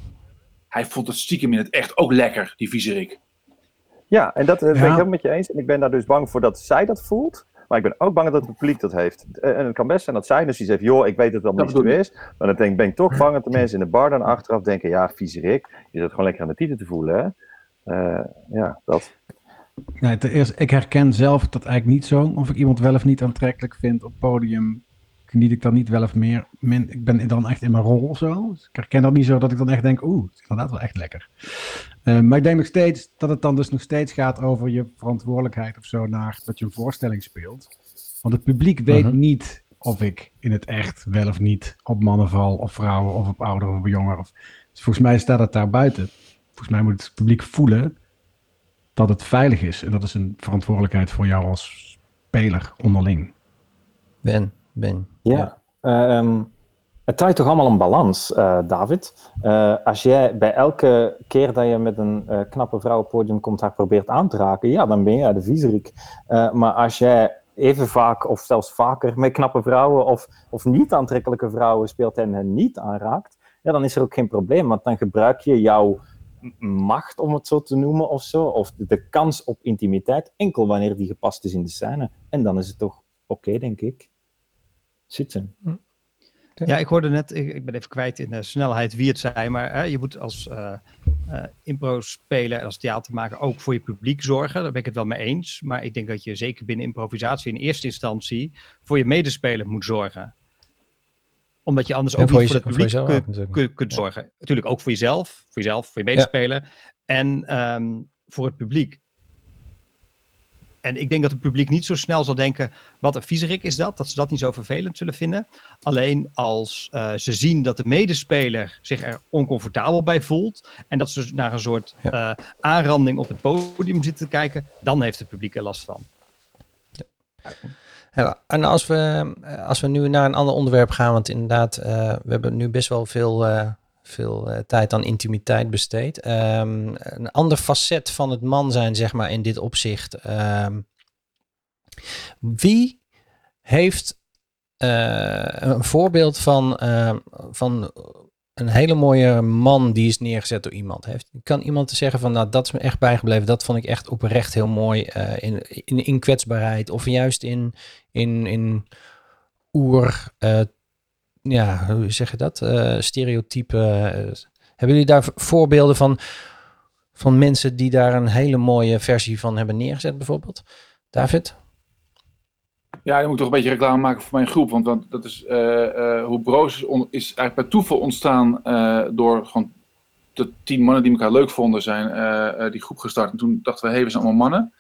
Hij voelt het stiekem in het echt ook lekker, die viezerik. Ja, en dat ben ik helemaal met je eens. En ik ben daar dus bang voor dat zij dat voelt. Maar ik ben ook bang dat het publiek dat heeft. Eh, en het kan best zijn dat zij dus die zegt, joh, ik weet dat het wel niet zo is. Maar dan denk, ben ik toch bang dat de mensen in de bar dan achteraf denken, ja, viezerik. Je zit gewoon lekker aan de titel te voelen, hè. Uh, ja, dat. Nee, ten eerste, ik herken zelf dat eigenlijk niet zo. Of ik iemand wel of niet aantrekkelijk vind op podium, geniet ik dan niet wel of meer. Min, ik ben dan echt in mijn rol of zo. Dus ik herken dat niet zo dat ik dan echt denk, oeh, het is inderdaad wel echt lekker. Uh, maar ik denk nog steeds dat het dan dus nog steeds gaat over je verantwoordelijkheid of zo naar dat je een voorstelling speelt. Want het publiek weet uh-huh. niet of ik in het echt wel of niet op mannen val, of vrouwen, of op ouderen of op jongeren. Of, dus volgens mij staat het daar buiten. Volgens mij moet het publiek voelen dat het veilig is. En dat is een verantwoordelijkheid voor jou als speler onderling. Ben, Ben. Ja, ja. Um, het draait toch allemaal om balans, uh, David. Uh, als jij bij elke keer dat je met een uh, knappe vrouw op het podium komt haar probeert aan te raken, ja, dan ben jij de viezerik. maar als jij even vaak of zelfs vaker met knappe vrouwen of, of niet aantrekkelijke vrouwen speelt en hen niet aanraakt, ja, dan is er ook geen probleem, want dan gebruik je jouw macht, om het zo te noemen, of zo, of de kans op intimiteit, enkel wanneer die gepast is in de scène. En dan is het toch oké, denk ik. Zitten. Hm. Ja, ik hoorde net, ik, ik, ben even kwijt in de snelheid wie het zei, maar hè, je moet als uh, uh, impro-speler en als theatermaker ook voor je publiek zorgen. Daar ben ik het wel mee eens. Maar ik denk dat je zeker binnen improvisatie in eerste instantie voor je medespeler moet zorgen. Omdat je anders ook voor, je, voor het publiek voor kunt, zorgen. Natuurlijk ook voor jezelf, voor jezelf, voor je medespeler. Ja. En um, voor het publiek. En ik denk dat het publiek niet zo snel zal denken, wat een viezerik is dat, dat ze dat niet zo vervelend zullen vinden. Alleen als uh, ze zien dat de medespeler zich er oncomfortabel bij voelt en dat ze naar een soort ja. uh, aanranding op het podium zitten te kijken, dan heeft het publiek er last van. Ja, en als we, als we nu naar een ander onderwerp gaan, want inderdaad, uh, we hebben nu best wel veel veel uh, tijd aan intimiteit besteed. Um, een ander facet van het man zijn, zeg maar, in dit opzicht. Um, wie heeft uh, een voorbeeld van, uh, van een hele mooie man die is neergezet door iemand? Heeft, kan iemand zeggen van, nou, dat is me echt bijgebleven. Dat vond ik echt oprecht heel mooi. in, in, in kwetsbaarheid of juist in, in, in oer ja, hoe zeg je dat? Uh, stereotypen. Uh, hebben jullie daar voorbeelden van, van mensen die daar een hele mooie versie van hebben neergezet, bijvoorbeeld? David? Ja, je moet toch een beetje reclame maken voor mijn groep. Want, want dat is uh, hoe Broos is, on, is, eigenlijk bij toeval ontstaan door gewoon de tien mannen die elkaar leuk vonden, zijn die groep gestart. En toen dachten we, hé, hey, we zijn allemaal mannen.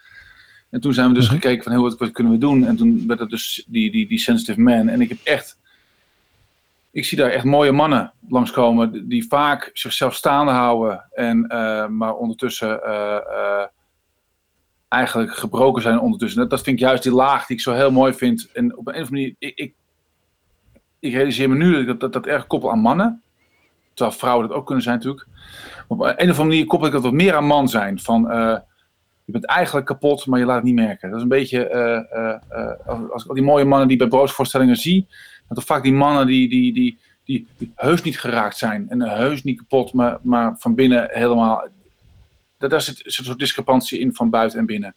En toen zijn we dus -hmm. gekeken van, wat, wat, kunnen we doen? En toen werd het dus die, die, die Sensitive Man. En ik heb echt ik zie daar echt mooie mannen langskomen die vaak zichzelf staande houden. En, uh, maar ondertussen uh, uh, eigenlijk gebroken zijn ondertussen. Dat, vind ik juist die laag die ik zo heel mooi vind. En op een of andere manier, ik, ik, ik realiseer me nu dat dat, dat, erg koppel aan mannen. Terwijl vrouwen dat ook kunnen zijn natuurlijk. Op een of andere manier koppel ik dat wat meer aan man zijn. Van, je bent eigenlijk kapot, maar je laat het niet merken. Dat is een beetje, als, als al die mooie mannen die bij broodvoorstellingen zie toch vaak die mannen die, die, die, die, die heus niet geraakt zijn. En heus niet kapot, maar, maar van binnen helemaal. Daar zit, zit een soort discrepantie in van buiten en binnen.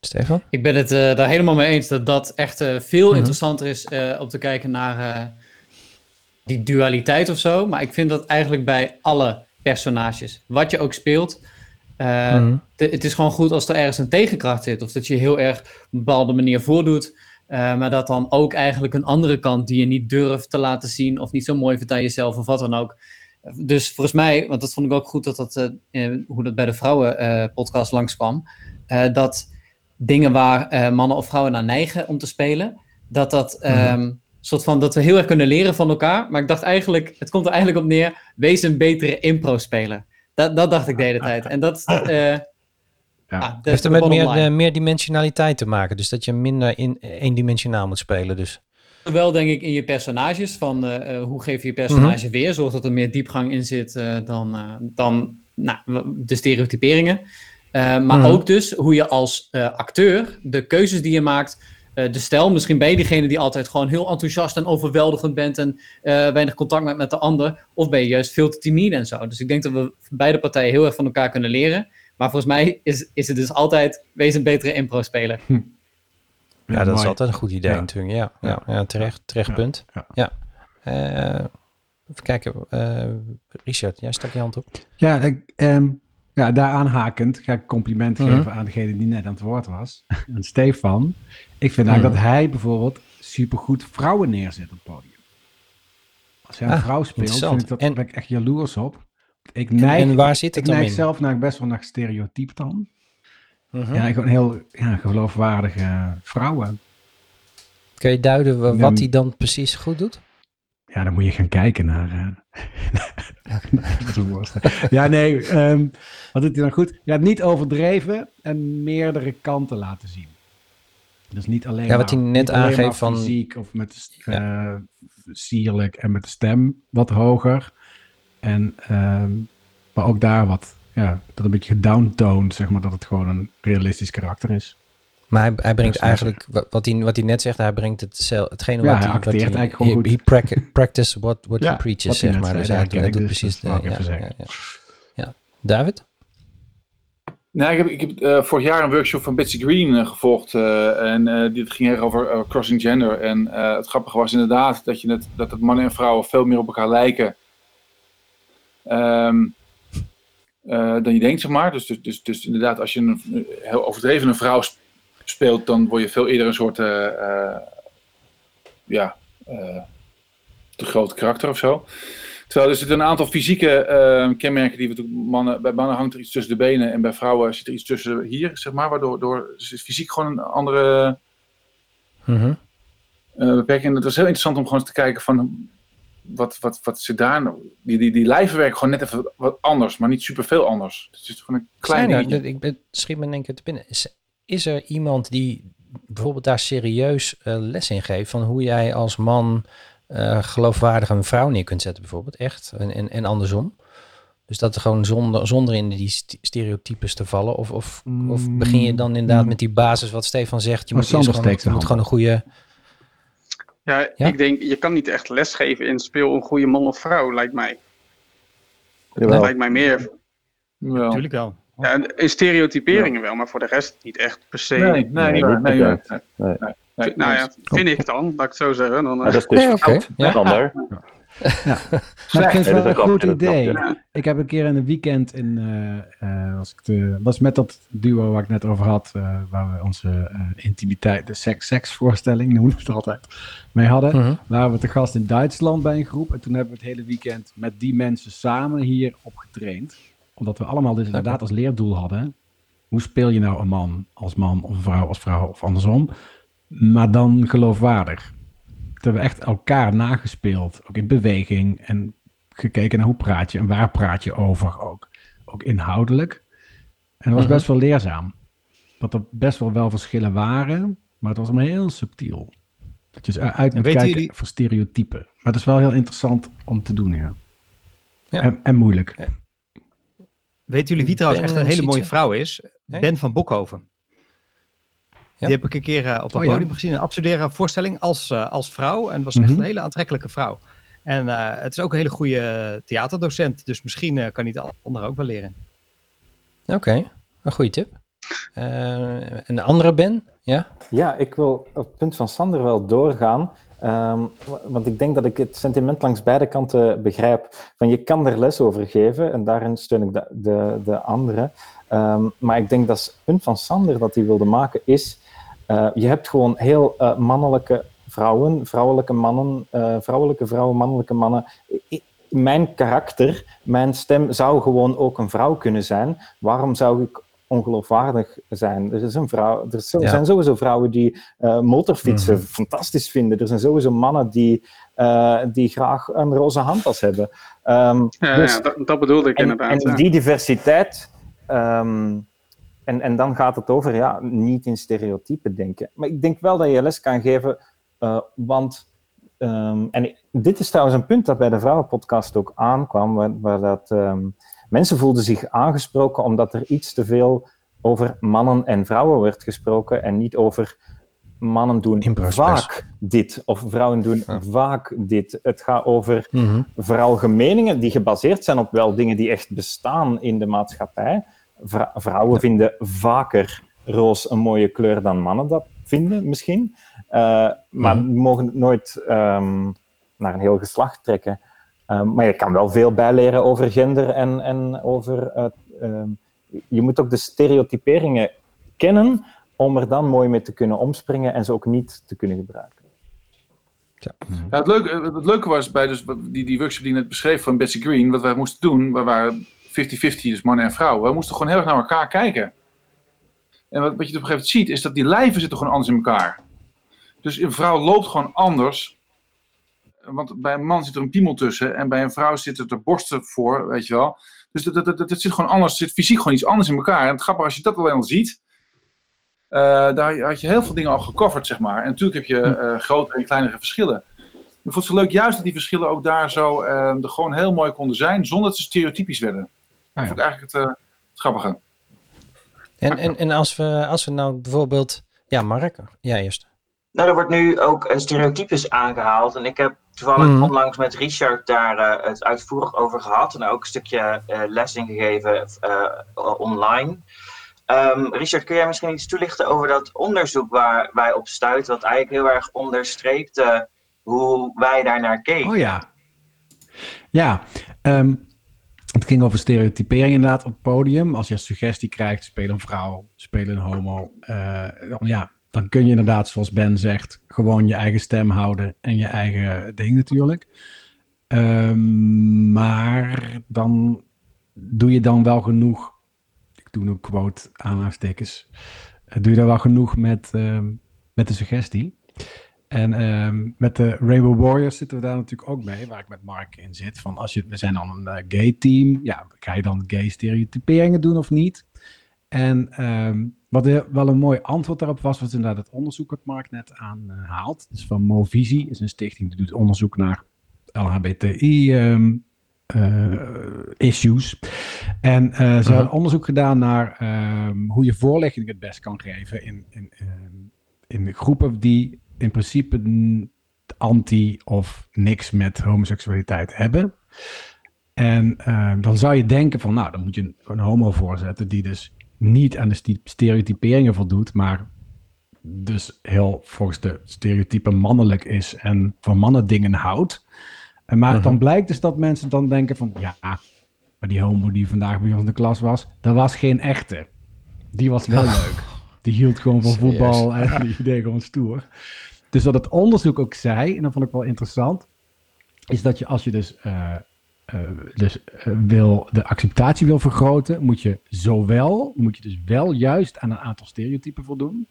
Stefan? Ik ben het uh, daar helemaal mee eens dat dat echt uh, veel mm -hmm. interessanter is uh, om te kijken naar die dualiteit of zo. Maar ik vind dat eigenlijk bij alle personages, wat je ook speelt. Mm -hmm. Het is gewoon goed als er ergens een tegenkracht zit. Of dat je heel erg op een bepaalde manier voordoet Uh, maar dat dan ook eigenlijk een andere kant die je niet durft te laten zien of niet zo mooi vindt aan jezelf of wat dan ook. Dus volgens mij, want dat vond ik ook goed dat dat, uh, hoe dat bij de vrouwenpodcast uh, langskwam, dat dingen waar mannen of vrouwen naar neigen om te spelen, dat dat um, soort van dat we heel erg kunnen leren van elkaar. Maar ik dacht eigenlijk, het komt er eigenlijk op neer, wees een betere impro-speler. Dat, dat dacht ik de hele tijd. En dat, ja. Ah, heeft er met meer, uh, meer dimensionaliteit te maken. Dus dat je minder in eendimensionaal moet spelen. Dus. Wel denk ik in je personages. Van uh, hoe geef je je personage mm-hmm. weer. Zorg dat er meer diepgang in zit uh, dan, dan nou, de stereotyperingen. maar mm-hmm. ook dus hoe je als acteur de keuzes die je maakt de stijl. Misschien ben je diegene die altijd gewoon heel enthousiast en overweldigend bent en uh, weinig contact met, met de ander. Of ben je juist veel te timide en zo. Dus ik denk dat we beide partijen heel erg van elkaar kunnen leren. Maar volgens mij is, is het dus altijd, wees een betere impro-speler. Hm. Ja, ja, dat is altijd een goed idee ja. natuurlijk. Ja, ja. ja, terecht, terecht punt. Ja. Uh, even kijken. Richard, jij stak je hand op. Ja, ik, um, ja, daar aanhakend ga ik compliment geven mhm. aan degene die net aan het woord was. aan Stefan. Ik vind eigenlijk mhm. dat hij bijvoorbeeld supergoed vrouwen neerzet op het podium. Als hij een ah, vrouw speelt, vind ik dat, en, ben ik echt jaloers op. Ik neig, en waar zit het ik neig in? zelf naar best wel naar stereotyp dan. Uh Ja, gewoon heel ja, geloofwaardige vrouwen. Kun je duiden wat hij dan precies goed doet? Ja, dan moet je gaan kijken naar. Uh... ja, nee. Um, wat doet hij dan goed? Ja, niet overdreven en meerdere kanten laten zien. Dus niet alleen ja, wat hij net aangeeft van fysiek of met uh, sierlijk en met de stem wat hoger. En um, maar ook daar wat, ja, dat een beetje gedowntoned, zeg maar, dat het gewoon een realistisch karakter is. Maar hij, hij brengt eigenlijk, wat hij, wat hij net zegt, hij brengt het, hetgene ja, wat hij, acteert wat eigenlijk gewoon he, goed. He practice what, what ja, he preaches, zeg maar. Dus hij, doet precies de, ja, ja, ja, David? Nou, ik heb, ik heb uh, vorig jaar een workshop van Betsy Green uh, gevolgd. Uh, en dit ging over crossing gender. En het grappige was inderdaad dat, je het, dat het mannen en vrouwen veel meer op elkaar lijken. Um, dan je denkt, zeg maar. Dus, dus, dus, dus inderdaad, als je een heel overdreven een vrouw speelt, dan word je veel eerder een soort, ja, te groot karakter of zo. Terwijl er zitten een aantal fysieke uh, kenmerken die we mannen, bij mannen hangt er iets tussen de benen en bij vrouwen zit er iets tussen hier, zeg maar, waardoor door, is fysiek gewoon een andere mm -hmm. uh, beperking. En het was heel interessant om gewoon eens te kijken van wat, wat, wat zit daar nou? Die, die, die lijven werken gewoon net even wat anders, maar niet superveel anders. Het is gewoon een klein Zijn er, Ik ben, schiet me in één keer te binnen. Is, is er iemand die bijvoorbeeld daar serieus uh, les in geeft van hoe jij als man uh, geloofwaardig een vrouw neer kunt zetten, bijvoorbeeld. Echt. En, en, en andersom. Dus dat er gewoon zonder, zonder in die stereotypes te vallen. Of, of, of begin je dan inderdaad mm. met die basis wat Stefan zegt. Je moet, gewoon, je moet gewoon een goede... Ja, ja, ik denk, je kan niet echt lesgeven in speel een goede man of vrouw, lijkt mij. Jawel. Dat lijkt mij meer. Ja. Natuurlijk wel. Ja, in stereotyperingen wel, maar voor de rest niet echt per se. Nee, nee, nee. nee, nee, nee Nee, nou ja, vind ik dan, laat ik het zo zeggen. Dan, ja, dat is dus nee, okay. ja. Ja. Maar ik vind het wel een goed idee. Ik heb een keer in een weekend in, uh, uh, was, ik de, was met dat duo waar ik net over had, uh, waar we onze intimiteit, de seks-seks voorstelling, noemen we het altijd, mee hadden. -huh. Waren we te gast in Duitsland bij een groep en toen hebben we het hele weekend met die mensen samen hier opgetraind. Omdat we allemaal dus inderdaad als leerdoel hadden, hoe speel je nou een man als man of een vrouw als vrouw of andersom maar dan geloofwaardig. Dat hebben we echt elkaar nagespeeld, ook in beweging en gekeken naar hoe praat je en waar praat je over ook. Ook inhoudelijk. En dat was best wel leerzaam. Dat er best wel wel verschillen waren, maar het was maar heel subtiel. Dat je dus uit moet kijken jullie... voor stereotypen. Maar het is wel heel interessant om te doen, ja. ja. En, en, moeilijk. Ja. Weten jullie wie trouwens echt een hele mooie vrouw is? Ben van Bokhoven. Die heb ik een keer uh, op het oh, podium ja. gezien, een absurderen voorstelling als, uh, als vrouw. En het was echt mhm. een hele aantrekkelijke vrouw. En uh, het is ook een hele goede theaterdocent, dus misschien kan hij de ander ook wel leren. Oké, okay. een goede tip. een andere Ben? Ja? ja, ik wil op het punt van Sander wel doorgaan. Um, want ik denk dat ik het sentiment langs beide kanten begrijp. Van je kan er les over geven en daarin steun ik de, de, de anderen. Um, maar ik denk dat het punt van Sander dat hij wilde maken is Uh, je hebt gewoon heel uh, mannelijke vrouwen, vrouwelijke mannen, uh, vrouwelijke vrouwen, mannelijke mannen. I mijn karakter, mijn stem zou gewoon ook een vrouw kunnen zijn. Waarom zou ik ongeloofwaardig zijn? Er, is een vrouw, er zijn sowieso vrouwen die motorfietsen mm -hmm. fantastisch vinden. Er zijn sowieso mannen die, die graag een roze handtas hebben. Um, ja, dus, ja dat, dat, bedoelde ik en, inderdaad. En die diversiteit. Um, en, en dan gaat het over ja, niet in stereotypen denken. Maar ik denk wel dat je les kan geven, uh, want. Um, en dit is trouwens een punt dat bij de Vrouwenpodcast ook aankwam, waar, waar dat, um, mensen voelden zich aangesproken omdat er iets te veel over mannen en vrouwen werd gesproken en niet over mannen doen vaak dit of vrouwen doen ja. vaak dit. Het gaat over mm -hmm. veralgemeningen die gebaseerd zijn op wel dingen die echt bestaan in de maatschappij vrouwen ja. vinden vaker roos een mooie kleur dan mannen dat vinden, misschien. Uh, maar mm. mogen het nooit um, naar een heel geslacht trekken. Um, maar je kan wel veel bijleren over gender en, en over. Uh, um, je moet ook de stereotyperingen kennen om er dan mooi mee te kunnen omspringen en ze ook niet te kunnen gebruiken. Ja. Ja, het, leuke, het leuke was bij dus die, die workshop die je net beschreef van Betsy Green, wat wij moesten doen, we waren 50-50, dus mannen en vrouwen. We moesten gewoon heel erg naar elkaar kijken. En wat, wat je op een gegeven moment ziet, is dat die lijven zitten gewoon anders in elkaar. Dus een vrouw loopt gewoon anders. Want bij een man zit er een piemel tussen en bij een vrouw zitten er borsten voor, weet je wel. Dus dat, dat, dat, dat zit gewoon anders, zit fysiek gewoon iets anders in elkaar. En het grappige, als je dat alleen al ziet, uh, daar had je heel veel dingen al gecoverd, zeg maar. En natuurlijk heb je uh, grotere en kleinere verschillen. Ik vond het zo leuk juist dat die verschillen ook daar zo uh, er gewoon heel mooi konden zijn, zonder dat ze stereotypisch werden. Dat vond ik eigenlijk het, uh, het grappige. En, en, en als, we, als we nou bijvoorbeeld... Ja, Mark, jij eerst. Nou, er wordt nu ook een stereotypes aangehaald. En ik heb toevallig mm. onlangs met Richard daar uh, het uitvoerig over gehad. En ook een stukje uh, les in gegeven online. Um, Richard, kun jij misschien iets toelichten over dat onderzoek waar wij op stuiten? Wat eigenlijk heel erg onderstreepte hoe wij daar naar keken. Oh ja. Ja, um, het ging over stereotypering inderdaad op het podium. Als je een suggestie krijgt, speel een vrouw, speel een homo. Uh, dan, ja, dan kun je inderdaad, zoals Ben zegt, gewoon je eigen stem houden en je eigen ding natuurlijk. Um, maar dan doe je dan wel genoeg, ik doe een quote aanhalingstekens, doe je dan wel genoeg met, uh, met de suggestie. En um, met de Rainbow Warriors zitten we daar natuurlijk ook mee, waar ik met Mark in zit. Van als je, we zijn dan een uh, gay team, ja, ga je dan gay stereotyperingen doen of niet? En um, wat wel een mooi antwoord daarop was, was inderdaad het onderzoek dat Mark net aanhaalt. Uh, dus van Movisie, is een stichting die doet onderzoek naar LHBTI um, uh, issues. En uh, ze -huh. hebben onderzoek gedaan naar hoe je voorlichting het best kan geven in, in, in groepen die in principe anti of niks met homoseksualiteit hebben. En uh, dan zou je denken van, nou, dan moet je een, homo voorzetten die dus niet aan de stereotyperingen voldoet, maar dus heel volgens de stereotypen mannelijk is en van mannen dingen houdt. En maar uh -huh. dan blijkt dus dat mensen dan denken van, ja, maar die homo die vandaag bij ons in de klas was, dat was geen echte. Die was wel leuk. Die hield gewoon van voetbal en die deed gewoon stoer. Dus wat het onderzoek ook zei, en dat vond ik wel interessant, is dat je als je dus, uh, uh, dus uh, wil, de acceptatie wil vergroten, moet je zowel, moet je dus wel juist aan een aantal stereotypen voldoen.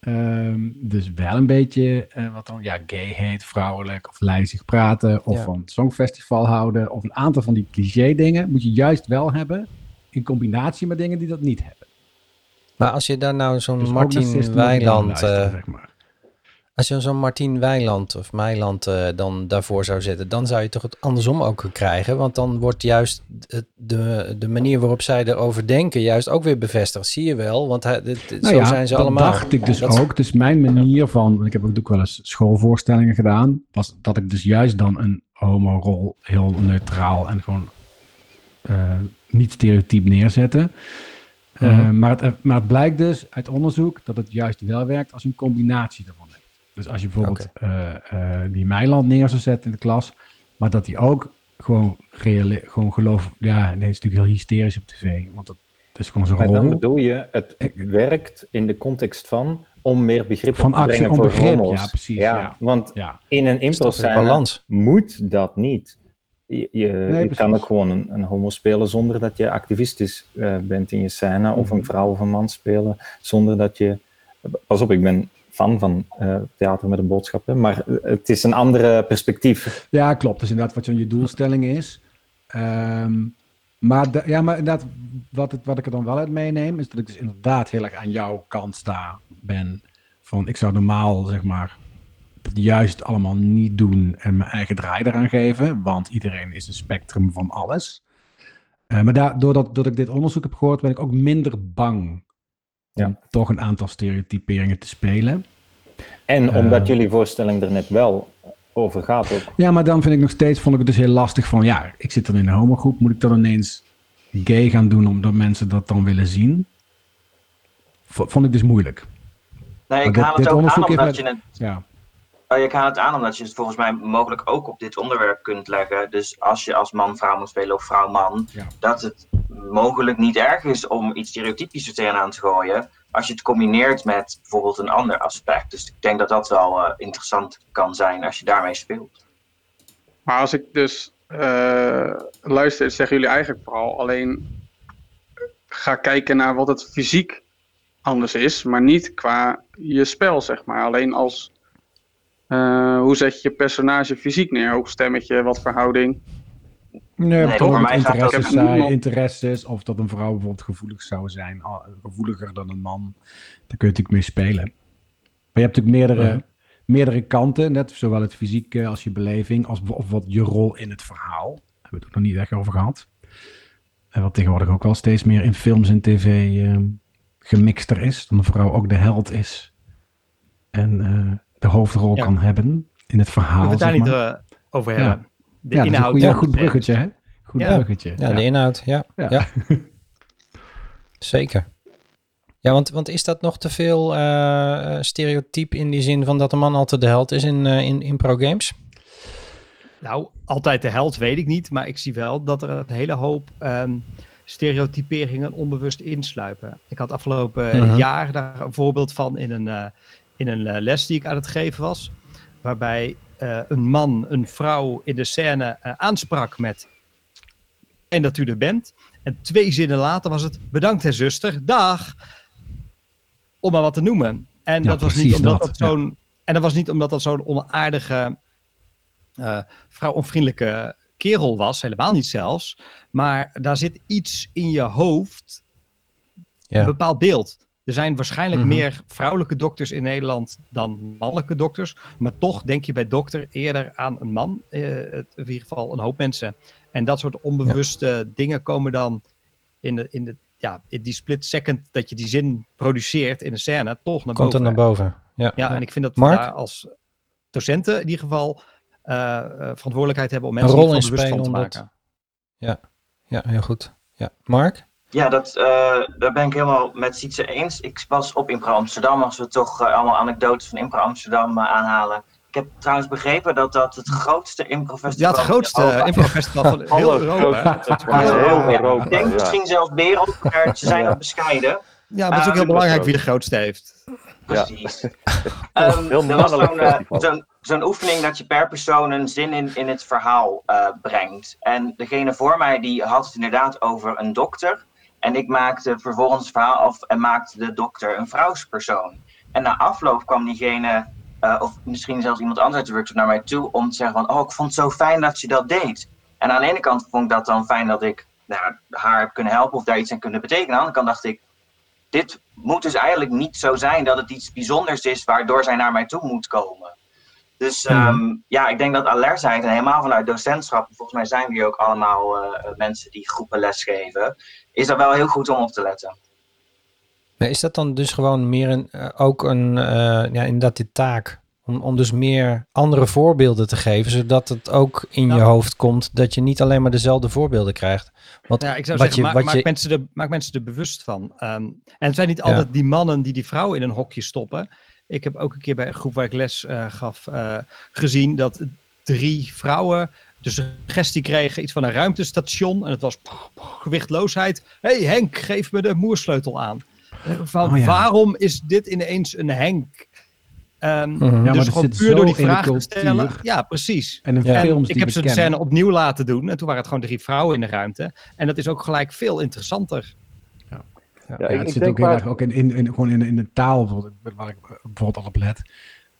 Um, dus wel een beetje wat dan ja, gay heet, vrouwelijk of lijzig praten of ja. van songfestival houden of een aantal van die cliché dingen moet je juist wel hebben in combinatie met dingen die dat niet hebben. Maar als je daar nou zo'n dus Martin Weiland, zeg maar. Als je zo'n Martin Weiland of Meiland uh, dan daarvoor zou zetten, dan zou je toch het andersom ook krijgen, want dan wordt juist de, de manier waarop zij erover denken juist ook weer bevestigd. Zie je wel, want hij, dit, nou zo ja, zijn ze dat allemaal. dacht ik dus dat ook. Dus mijn manier van, ik heb ook wel eens schoolvoorstellingen gedaan, was dat ik dus juist dan een homo-rol heel neutraal en gewoon uh, niet stereotyp neerzette. Uh, uh-huh. maar, het, maar het blijkt dus uit onderzoek dat het juist wel werkt als een combinatie ervan hebt. Dus als je bijvoorbeeld okay. uh, uh, die Meiland neer zou zetten in de klas, maar dat die ook gewoon, gewoon geloof, ja, nee, het is natuurlijk heel hysterisch op tv, want dat, dat is gewoon zo'n rol. dan bedoel je, het werkt in de context van om meer begrip Van op te actie brengen om voor begrip, homo's. ja, precies, ja. Want Ja. in een balans? moet dat niet. Je, je, je precies. kan ook gewoon een, een homo spelen zonder dat je activistisch eh, bent in je scène, of Mhm. een vrouw of een man spelen zonder dat je. Pas op, ik ben van eh, theater met een boodschap, hè, maar het is een andere perspectief. Ja, klopt. Dus inderdaad wat je, je doelstelling is. Ehm, maar, ja, maar inderdaad, wat, het, wat ik er dan wel uit meeneem, is dat ik dus inderdaad heel erg aan jouw kant sta ben. Van, ik zou normaal, zeg maar, juist allemaal niet doen en mijn eigen draai eraan geven, want iedereen is een spectrum van alles. Eh, maar daar, doordat, doordat ik dit onderzoek heb gehoord, ben ik ook minder bang Ja. om toch een aantal stereotyperingen te spelen. En Eh. omdat jullie voorstelling er net wel over gaat ook. Ja, maar dan vind ik nog steeds, vond ik het dus heel lastig van, ja, ik zit dan in een homogroep, moet ik dan ineens gay gaan doen omdat mensen dat dan willen zien? V- vond ik dus moeilijk. Nee, ik haal het ook aan omdat met- je het Ja, Oh, ik haal het aan omdat je het volgens mij mogelijk ook op dit onderwerp kunt leggen. Dus als je als man-vrouw moet spelen of vrouw-man, Ja. dat het mogelijk niet erg is om iets stereotypischer tegenaan te gooien. Als je het combineert met bijvoorbeeld een ander aspect. Dus ik denk dat dat wel eh, interessant kan zijn als je daarmee speelt. Maar als ik dus eh, luister, zeggen jullie eigenlijk vooral alleen ga kijken naar wat het fysiek anders is, maar niet qua je spel, zeg maar. Alleen als eh, hoe zet je je personage fysiek neer? Hoog stemmetje, wat verhouding? Nee, voor toch mij gaat dat- interesses, Ik heb zijn, niemand- interesses, of dat een vrouw bijvoorbeeld gevoelig zou zijn, gevoeliger dan een man, daar kun je natuurlijk mee spelen. Maar je hebt natuurlijk meerdere, meerdere kanten, net zowel het fysieke als je beleving, als of wat je rol in het verhaal. Daar hebben we het ook nog niet echt over gehad. En wat tegenwoordig ook wel steeds meer in films en tv ehm, gemixter is. Dat een vrouw ook de held is. En eh, de hoofdrol Ja. kan hebben in het verhaal. We het zeg daar maar. niet eh, over Ja. De ja, dat is een inhoud. goeie- van goed bruggetje, hè? Goed Ja. bruggetje. Ja, de inhoud, ja. Ja. ja. Zeker. Ja, want, want is dat nog te veel eh eh, stereotyp in die zin van dat de man altijd de held is in, eh, in, in pro-games? Nou, altijd de held weet ik niet, maar ik zie wel dat er een hele hoop ehm, stereotyperingen onbewust insluipen. Ik had afgelopen eh, Mhm. jaar daar een voorbeeld van in een, eh, in een les die ik aan het geven was, waarbij eh, een man een vrouw in de scène eh, aansprak met en dat u er bent. En twee zinnen later was het bedankt hè zuster, dag, om maar wat te noemen. En Ja, dat was niet omdat dat, dat zo'n en dat was niet omdat dat zo'n onaardige eh vrouwonvriendelijke kerel was, helemaal niet zelfs. Maar daar zit iets in je hoofd, Ja. een bepaald beeld. Er zijn waarschijnlijk Mhm. meer vrouwelijke dokters in Nederland dan mannelijke dokters. Maar toch denk je bij dokter eerder aan een man. eh, in ieder geval een hoop mensen. En dat soort onbewuste dingen komen dan in, de, in, de, ja, in die split second dat je die zin produceert in een scène toch naar Komt boven. er naar boven. Ja. Ja, en ik vind dat we Mark? daar als docenten in ieder geval eh, eh, verantwoordelijkheid hebben om Een mensen rol in bewust van te om dat- maken. ja, heel goed. Ja. Mark? Ja, dat, eh, daar ben ik helemaal met Sietse eens. Ik was op Impro Amsterdam, als we toch eh, allemaal anekdotes van Impro Amsterdam eh, aanhalen. Ik heb trouwens begrepen dat dat het grootste Ja, improfestival het grootste improfestival van heel Europa. Heel Europa. Europa, Ik denk ja. misschien zelfs wereld, maar ze zijn wat bescheiden. Ja, maar het is ook heel belangrijk dat wie de grootste heeft. Ja. Precies. Ehm, Heel er was zo'n festival. zo'n- zo'n oefening dat je per persoon een zin in, in het verhaal eh, brengt. En degene voor mij die had het inderdaad over een dokter. En ik maakte vervolgens het verhaal af en maakte de dokter een vrouwspersoon. En na afloop kwam diegene, eh, of misschien zelfs iemand anders uit de workshop naar mij toe om te zeggen van, oh ik vond het zo fijn dat je dat deed. En aan de ene kant vond ik dat dan fijn dat ik nou, haar heb kunnen helpen of daar iets aan kunnen betekenen. Aan de andere kant dacht ik, dit moet dus eigenlijk niet zo zijn dat het iets bijzonders is waardoor zij naar mij toe moet komen. Dus ehm, ja, ik denk dat alertheid en helemaal vanuit docentschap, volgens mij zijn we hier ook allemaal eh, mensen die groepen lesgeven, is dat wel heel goed om op te letten. Maar is dat dan dus gewoon meer een, eh, ook een, eh ja, inderdaad die taak? Om, om dus meer andere voorbeelden te geven, zodat het ook in Nou. je hoofd komt dat je niet alleen maar dezelfde voorbeelden krijgt. Want Ja, ik zou wat zeggen, je, maak, wat maak je, mensen er, maak mensen er bewust van. Ehm, en het zijn niet Ja. altijd die mannen die die vrouwen in een hokje stoppen. Ik heb ook een keer bij een groep waar ik les eh, gaf eh, gezien dat drie vrouwen de suggestie kregen, iets van een ruimtestation. En het was gewichtloosheid. hey Henk, geef me de moersleutel aan. Van Oh ja. waarom is dit ineens een Henk? Ehm, Mhm. Ja, maar dus gewoon zit puur door die zo in de vraag te stellen. Ja, precies. En Ja. films En die ik heb ze de scène opnieuw laten doen. En toen waren het gewoon drie vrouwen in de ruimte. En dat is ook gelijk veel interessanter. Ja, Ja, ik, het ik zit denk ook heel erg ook in, in, in, gewoon in, in de taal, bijvoorbeeld, waar ik bijvoorbeeld al op let.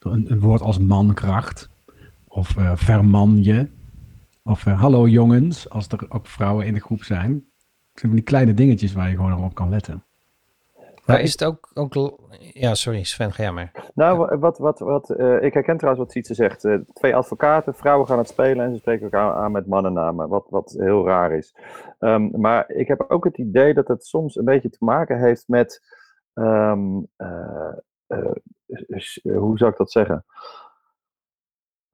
Een, een woord als mankracht, of eh vermanje, of eh, hallo jongens, als er ook vrouwen in de groep zijn. Het zijn van die kleine dingetjes waar je gewoon op kan letten. Maar is het ook, ook... Ja, sorry Sven, ga jij maar. Nou, wa- wat, wat, wat, eh, ik herken trouwens wat Sietse zegt. Eh, twee advocaten, vrouwen gaan het spelen en ze spreken elkaar aan met mannennamen, wat, wat heel raar is. Ehm, maar ik heb ook het idee dat het soms een beetje te maken heeft met, ehm, eh, eh, eh, hoe zou ik dat zeggen?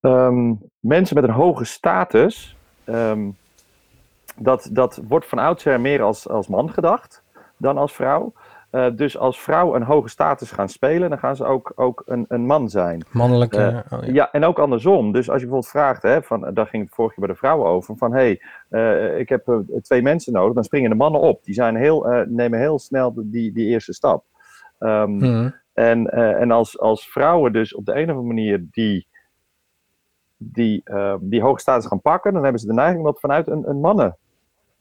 Ehm, mensen met een hoge status, ehm, dat, dat wordt van oudsher meer als, als man gedacht dan als vrouw. Eh, dus als vrouw een hoge status gaan spelen, dan gaan ze ook, ook een, een man zijn. Mannelijke... Eh, oh, ja. Ja, en ook andersom. Dus als je bijvoorbeeld vraagt, hè, van, daar ging het vorige keer bij de vrouwen over, van hé, hey, eh, ik heb twee mensen nodig, dan springen de mannen op. Die zijn heel, nemen heel snel die, die eerste stap. Ehm, Mhm. en en als, als vrouwen dus op de een of andere manier die, die, eh, die hoge status gaan pakken, dan hebben ze de neiging om dat vanuit een, een mannen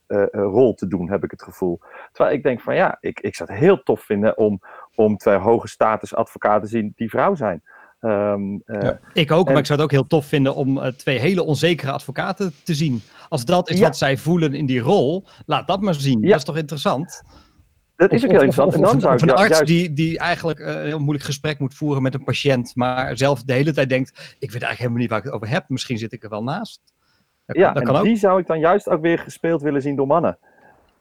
eh, eh, rol te doen, heb ik het gevoel. Terwijl ik denk van ja, ik, ik zou het heel tof vinden om, om twee hoge status advocaten te zien die vrouw zijn. Ehm, eh, Ja. Ik ook, En- maar ik zou het ook heel tof vinden om twee hele onzekere advocaten te zien. Als dat is Ja. wat zij voelen in die rol, laat dat maar zien. Ja. Dat is toch interessant? Dat is ook heel of- interessant. Of, en dan of, zou of ik een arts juist... die, die eigenlijk eh, een heel moeilijk gesprek moet voeren met een patiënt, maar zelf de hele tijd denkt, ik weet eigenlijk helemaal niet waar ik het over heb. Misschien zit ik er wel naast. Dat, Ja, kan, dat en kan ook. die zou ik dan juist ook weer gespeeld willen zien door mannen.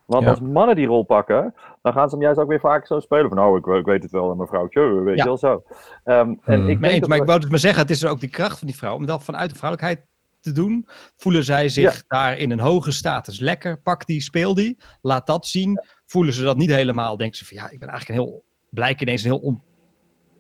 Want Ja. als mannen die rol pakken, dan gaan ze hem juist ook weer vaak zo spelen. Van, nou, ik, ik weet het wel, mevrouwtje, weet Ja. je wel zo. Ehm, en Hmm. ik dat maar ik wou het maar zeggen, het is er ook die kracht van die vrouw, om dat vanuit de vrouwelijkheid te doen. Voelen zij zich daar in een hoge status lekker? Pak die, speel die, laat dat zien. Voelen ze dat niet helemaal? Denken ze van ja, ik ben eigenlijk een heel, blijk ineens een heel on-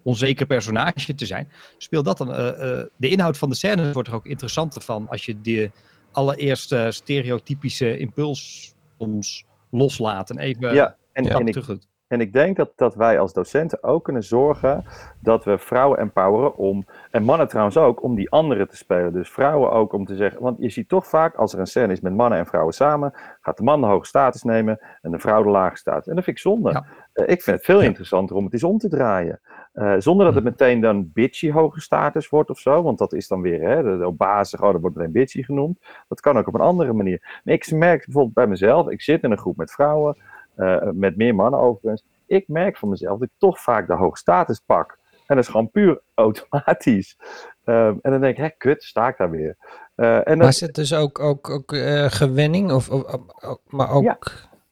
onzeker personage te zijn. Speel dat dan. eh, eh, de inhoud van de scène wordt er ook interessanter van als je de allereerste stereotypische impuls soms loslaat en even ja, en, en, ik, terug doet. En ik denk dat, dat wij als docenten ook kunnen zorgen dat we vrouwen empoweren om, en mannen trouwens ook, om die anderen te spelen. Dus vrouwen ook om te zeggen, want je ziet toch vaak als er een scène is met mannen en vrouwen samen, gaat de man de hoge status nemen en de vrouw de lage status. En dat vind ik zonde. Ja. Eh, ik vind het veel interessanter om het eens om te draaien. Eh, zonder dat het meteen dan bitchy hoge status wordt of zo. Want dat is dan weer, hè, de, op basis, oh, dat wordt meteen bitchy genoemd. Dat kan ook op een andere manier. Maar ik merk bijvoorbeeld bij mezelf, ik zit in een groep met vrouwen, met meer mannen overigens. Ik merk van mezelf dat ik toch vaak de hoge status pak. En dat is gewoon puur automatisch. Ehm, en dan denk ik, hè, kut, sta ik daar weer. Eh, en Maar dat, is het dus ook, ook, ook eh, gewenning? Of, of- of- maar ook... Ja.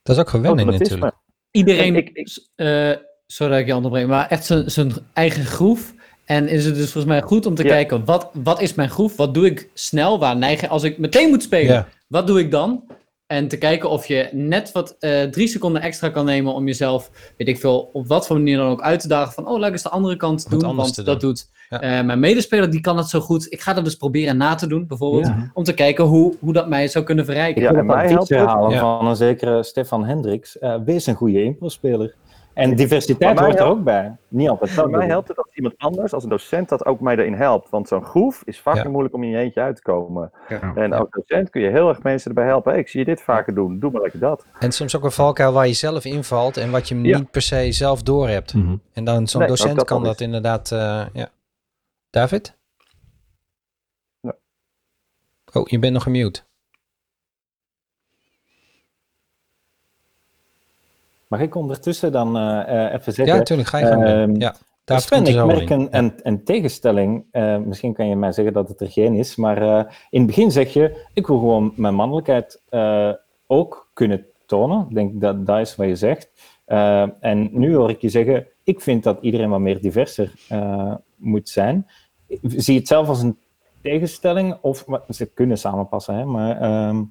Dat is ook gewenning natuurlijk. Iedereen, Ik- ik- eh, sorry dat ik je onderbreek, maar echt zijn- zijn eigen groef. En is het dus volgens mij goed om te Ja. kijken, wat, wat is mijn groef? Wat doe ik snel? Waar neig ik? Als ik meteen moet spelen, Ja. wat doe ik dan? En te kijken of je net wat eh, drie seconden extra kan nemen om jezelf, weet ik veel, op wat voor manier dan ook uit te dagen. Van, oh, laat ik eens de andere kant Wat doen, want dat doen. doet Ja. eh, mijn medespeler, die kan het zo goed. Ik ga dat dus proberen na te doen, bijvoorbeeld. Ja. Om te kijken hoe, hoe dat mij zou kunnen verrijken. Ja, en mij dat helpt het- Ja. van een zekere Stefan Hendricks. eh, wees een goede impro-speler. En diversiteit hoort er ook bij. Niet altijd Voor mij helpt het als iemand anders, als een docent, dat ook mij erin helpt. Want zo'n groef is vaak Ja. moeilijk om in je eentje uit te komen. Ja. En als docent kun je heel erg mensen erbij helpen. Hey, ik zie je dit vaker doen, doe maar lekker dat. En soms ook een valkuil waar je zelf invalt en wat je Ja. niet per se zelf doorhebt. Mhm. En dan zo'n Nee, docent dat kan dat is. inderdaad, eh, ja. David? Ja. Oh, je bent nog gemute. Mag ik ondertussen dan eh, eh, even zeggen? Ja, natuurlijk, ga je gang. Ehm, ja, David Sven, ik merk een, een, een tegenstelling. eh, misschien kan je mij zeggen dat het er geen is. Maar eh, in het begin zeg je, ik wil gewoon mijn mannelijkheid eh, ook kunnen tonen. Ik denk dat dat is wat je zegt. Eh, en nu hoor ik je zeggen, ik vind dat iedereen wat meer diverser eh, moet zijn. Zie je het zelf als een tegenstelling? Of wat- ze kunnen samenpassen, hè? Maar ehm, hoe,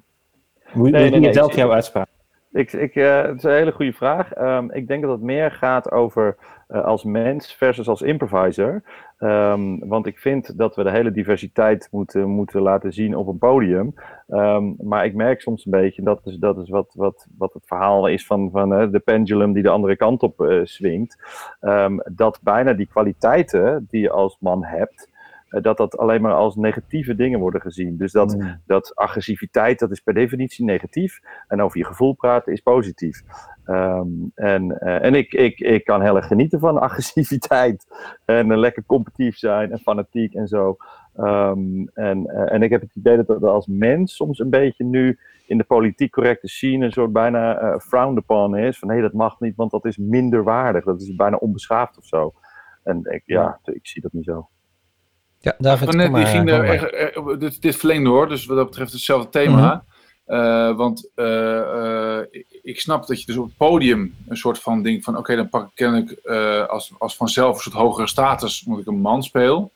Nee, hoe nee, doe je nee, zelf ik- jouw uitspraak? Ik, ik, uh, het is een hele goede vraag. Um, ik denk dat het meer gaat over uh, als mens versus als improviser. Um, want ik vind dat we de hele diversiteit moeten, moeten laten zien op een podium. Um, maar ik merk soms een beetje, dat is, dat is wat, wat, wat het verhaal is van, van de pendulum die de andere kant op uh, swingt. dat bijna die kwaliteiten die je als man hebt, dat dat alleen maar als negatieve dingen worden gezien. Dus dat, mm. dat agressiviteit, dat is per definitie negatief. En over je gevoel praten is positief. Um, en uh, en ik, ik, ik kan heel erg genieten van agressiviteit. En uh, lekker competitief zijn en fanatiek en zo. Um, en, uh, en ik heb het idee dat dat als mens soms een beetje nu in de politiek correcte scene een soort bijna frowned upon is. Van nee, dat mag niet, want dat is minder waardig. Dat is bijna onbeschaafd of zo. En ik, ja, ik zie dat niet zo. Ja, David, net, die ging er, er, er, dit, dit verlengde hoor, dus wat dat betreft hetzelfde thema. Mm -hmm. uh, want uh, uh, ik snap dat je dus op het podium een soort van ding van... oké, okay, dan pak ik kennelijk als, als vanzelf een soort hogere status... moet ik een man speel.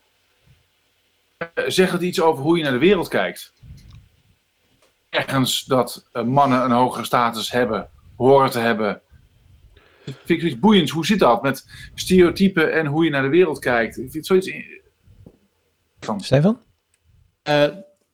zeg het iets over hoe je naar de wereld kijkt? Ergens dat mannen een hogere status hebben, horen te hebben... Vind ik iets boeiends. Hoe zit dat met stereotypen en hoe je naar de wereld kijkt? Ik vind zoiets Stefan? Uh,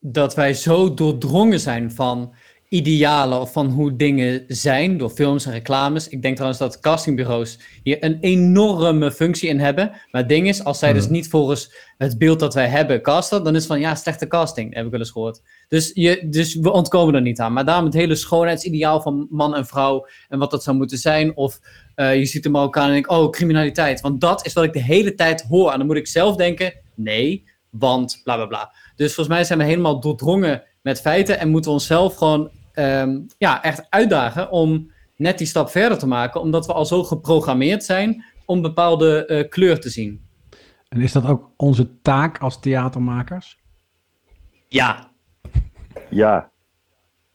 dat wij zo doordrongen zijn van idealen of van hoe dingen zijn door films en reclames. Ik denk trouwens dat castingbureaus hier een enorme functie in hebben. Maar het ding is, als zij dus niet volgens het beeld dat wij hebben casten, dan is het van ja, slechte casting, heb ik wel eens gehoord. Dus, je, dus we ontkomen er niet aan. Maar daarom het hele schoonheidsideaal van man en vrouw en wat dat zou moeten zijn. Of uh, je ziet de Marokkaan en denkt, oh, criminaliteit. Want dat is wat ik de hele tijd hoor. En dan moet ik zelf denken, nee, want bla bla bla. Dus volgens mij zijn we helemaal doordrongen met feiten en moeten we onszelf gewoon um, ja, echt uitdagen om net die stap verder te maken, omdat we al zo geprogrammeerd zijn om bepaalde uh, kleur te zien. En is dat ook onze taak als theatermakers? Ja. Ja.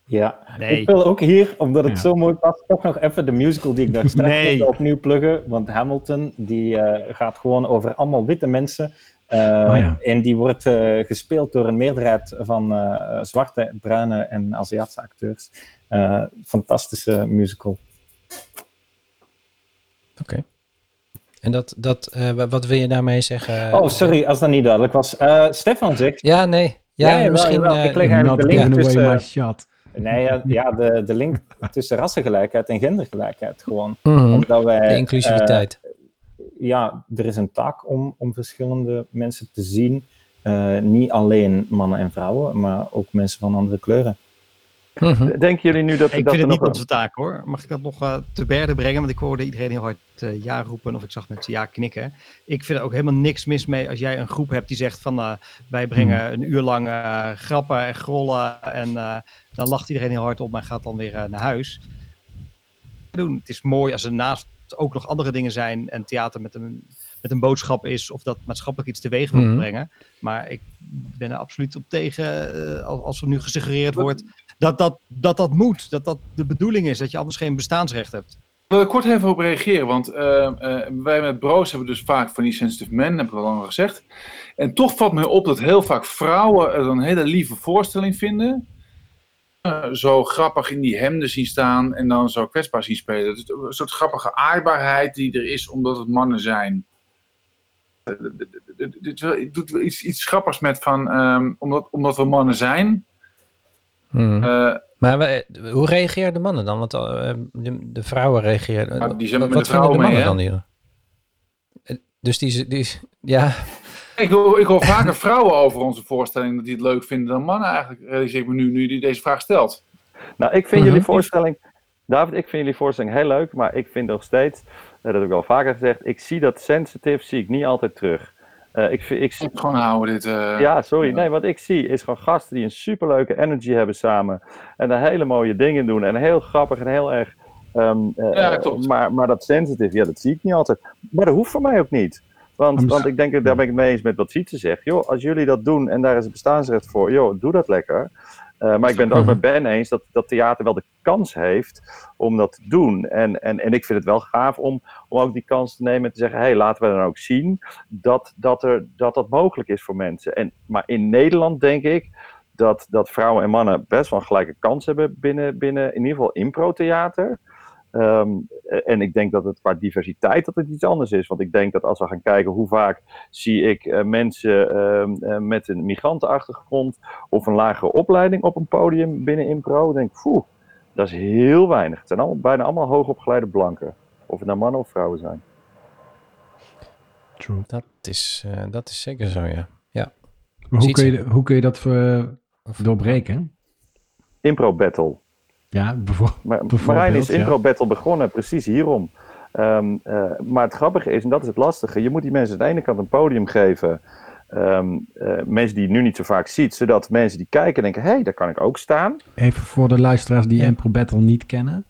Ja, nee. ik wil ook hier, omdat het ja. zo mooi past, toch nog even de musical die ik daar straks nee. opnieuw pluggen. Want Hamilton, die uh, gaat gewoon over allemaal witte mensen uh, oh ja. En die wordt uh, gespeeld door een meerderheid van uh, zwarte, bruine en Aziatische acteurs. fantastische musical. Oké. Okay. En dat, dat, wat wil je daarmee zeggen? Oh, sorry, als dat niet duidelijk was. Stefan zegt... Ja, nee. Ja, misschien... Wel, ik leg eigenlijk de link tussen... Nee, ja, ja de, de link tussen rassengelijkheid en gendergelijkheid gewoon. Mm -hmm. Omdat wij, de inclusiviteit ja, er is een taak om, om verschillende mensen te zien. Uh, niet alleen mannen en vrouwen, maar ook mensen van andere kleuren. Mm-hmm. Denken jullie nu dat... Ik dat vind het niet onze taak hoor. Mag ik dat nog uh, te berde brengen? Want ik hoorde iedereen heel hard uh, ja roepen of ik zag mensen ja knikken. Ik vind er ook helemaal niks mis mee als jij een groep hebt die zegt van wij brengen mm. een uur lang grappen en grollen en dan lacht iedereen heel hard op en gaat dan weer naar huis. Doen. Het is mooi als er naast ook nog andere dingen zijn en theater met een, met een boodschap is of dat maatschappelijk iets teweeg wil mm. brengen. Maar ik ben er absoluut op tegen uh, als er nu gesuggereerd wordt dat dat, dat dat moet, dat dat de bedoeling is, dat je anders geen bestaansrecht hebt. Ik wil er kort even op reageren, want uh, uh, wij met Broos hebben dus vaak van die sensitive men, heb ik al lang gezegd. En toch valt mij op dat heel vaak vrouwen er een hele lieve voorstelling vinden zo grappig in die hemden zien staan en dan zo kwetsbaar zien spelen. Dus een soort grappige aardbaarheid die er is omdat het mannen zijn. Het doet iets, iets grappigs met van, um, omdat, omdat we mannen zijn. Hmm. Uh, maar we, hoe reageren de mannen dan? Want uh, de, de, vrouwen reageren. Nou, die zijn wat met de vrouwen de mannen mee, dan hier? Dus die, die, ja, ik hoor, ik hoor vaker vrouwen over onze voorstelling dat die het leuk vinden dan mannen eigenlijk, realiseer ik me nu, nu die deze vraag stelt. Nou, ik vind jullie voorstelling, David, ik vind jullie voorstelling heel leuk, maar ik vind nog steeds, dat heb ik al vaker gezegd, ik zie dat sensitive zie ik niet altijd terug. Uh, ik, ik, ik gewoon houden dit. Uh, ja, sorry. Nee, wat ik zie is gewoon gasten die een superleuke energy hebben samen. En daar hele mooie dingen doen. En heel grappig en heel erg. Um, uh, ja. Maar, maar dat sensitive, ja, dat zie ik niet altijd. Maar dat hoeft voor mij ook niet. Want, want ik denk, daar ben ik het mee eens met wat Sietse zegt. Joh, als jullie dat doen en daar is het bestaansrecht voor, joh, doe dat lekker. Uh, maar ik ben het ook met Ben eens dat, dat theater wel de kans heeft om dat te doen. En, en, en ik vind het wel gaaf om, om ook die kans te nemen en te zeggen: hé, hey, laten we dan ook zien dat dat, er, dat dat mogelijk is voor mensen. En, maar in Nederland denk ik dat, dat vrouwen en mannen best wel een gelijke kans hebben binnen, binnen in ieder geval impro-theater. Ehm, en ik denk dat het qua diversiteit dat het iets anders is. Want ik denk dat als we gaan kijken hoe vaak zie ik uh, mensen uh, met een migrantenachtergrond of een lagere opleiding op een podium binnen impro, denk ik, poeh, dat is heel weinig. Het zijn allemaal, bijna allemaal hoogopgeleide blanken. Of het nou mannen of vrouwen zijn. True. Dat is, uh, dat is zeker zo, ja. ja. Maar hoe, kun je, hoe kun je dat voor, doorbreken? Impro battle. Ja, bijvoorbeeld. Marijn is Impro Battle begonnen, precies hierom. Um, uh, maar het grappige is, en dat is het lastige, je moet die mensen aan de ene kant een podium geven. Um, uh, mensen die je nu niet zo vaak ziet, zodat mensen die kijken denken, hé, hey, daar kan ik ook staan. Even voor de luisteraars die ja. Impro Battle niet kennen.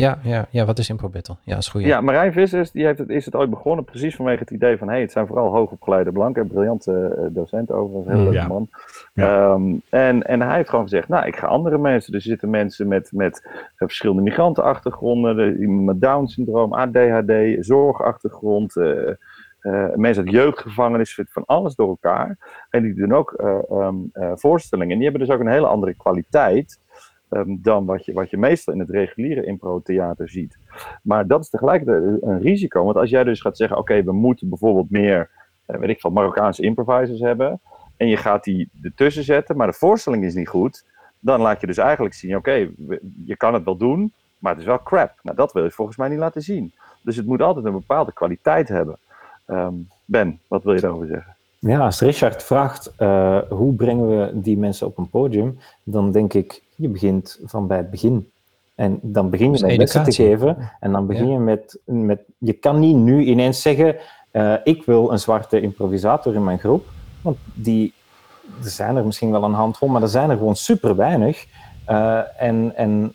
Ja, ja, ja, wat is Impro Battle? Ja, is goed. Ja, Marijn Vissers die heeft het, is het ooit begonnen precies vanwege het idee van... hé, hey, het zijn vooral hoogopgeleide blanken, briljante uh, docent overigens, een heel leuke man. Ja. Um, en, en hij heeft gewoon gezegd, nou, ik ga andere mensen... Dus er zitten mensen met, met verschillende migrantenachtergronden... iemand met Down-syndroom, ADHD, zorgachtergrond... Uh, uh, mensen uit jeugdgevangenis, van alles door elkaar. En die doen ook um, voorstellingen. En die hebben dus ook een hele andere kwaliteit... Um, dan wat je, wat je meestal in het reguliere impro-theater ziet. Maar dat is tegelijkertijd een risico. Want als jij dus gaat zeggen, oké, we moeten bijvoorbeeld meer, uh, weet ik veel, Marokkaanse improvisers hebben. En je gaat die ertussen zetten, maar de voorstelling is niet goed. Dan laat je dus eigenlijk zien, oké, je kan het wel doen, maar het is wel crap. Nou, dat wil je volgens mij niet laten zien. Dus het moet altijd een bepaalde kwaliteit hebben. Um, ben, wat wil je daarover zeggen? Ja, als Richard vraagt uh, hoe brengen we die mensen op een podium, dan denk ik, je begint van bij het begin. En dan begin je met lessen te geven. En dan begin je met, met... Je kan niet nu ineens zeggen, uh, ik wil een zwarte improvisator in mijn groep. Want die, er zijn er misschien wel een handvol, maar er zijn er gewoon super weinig. Uh, en, en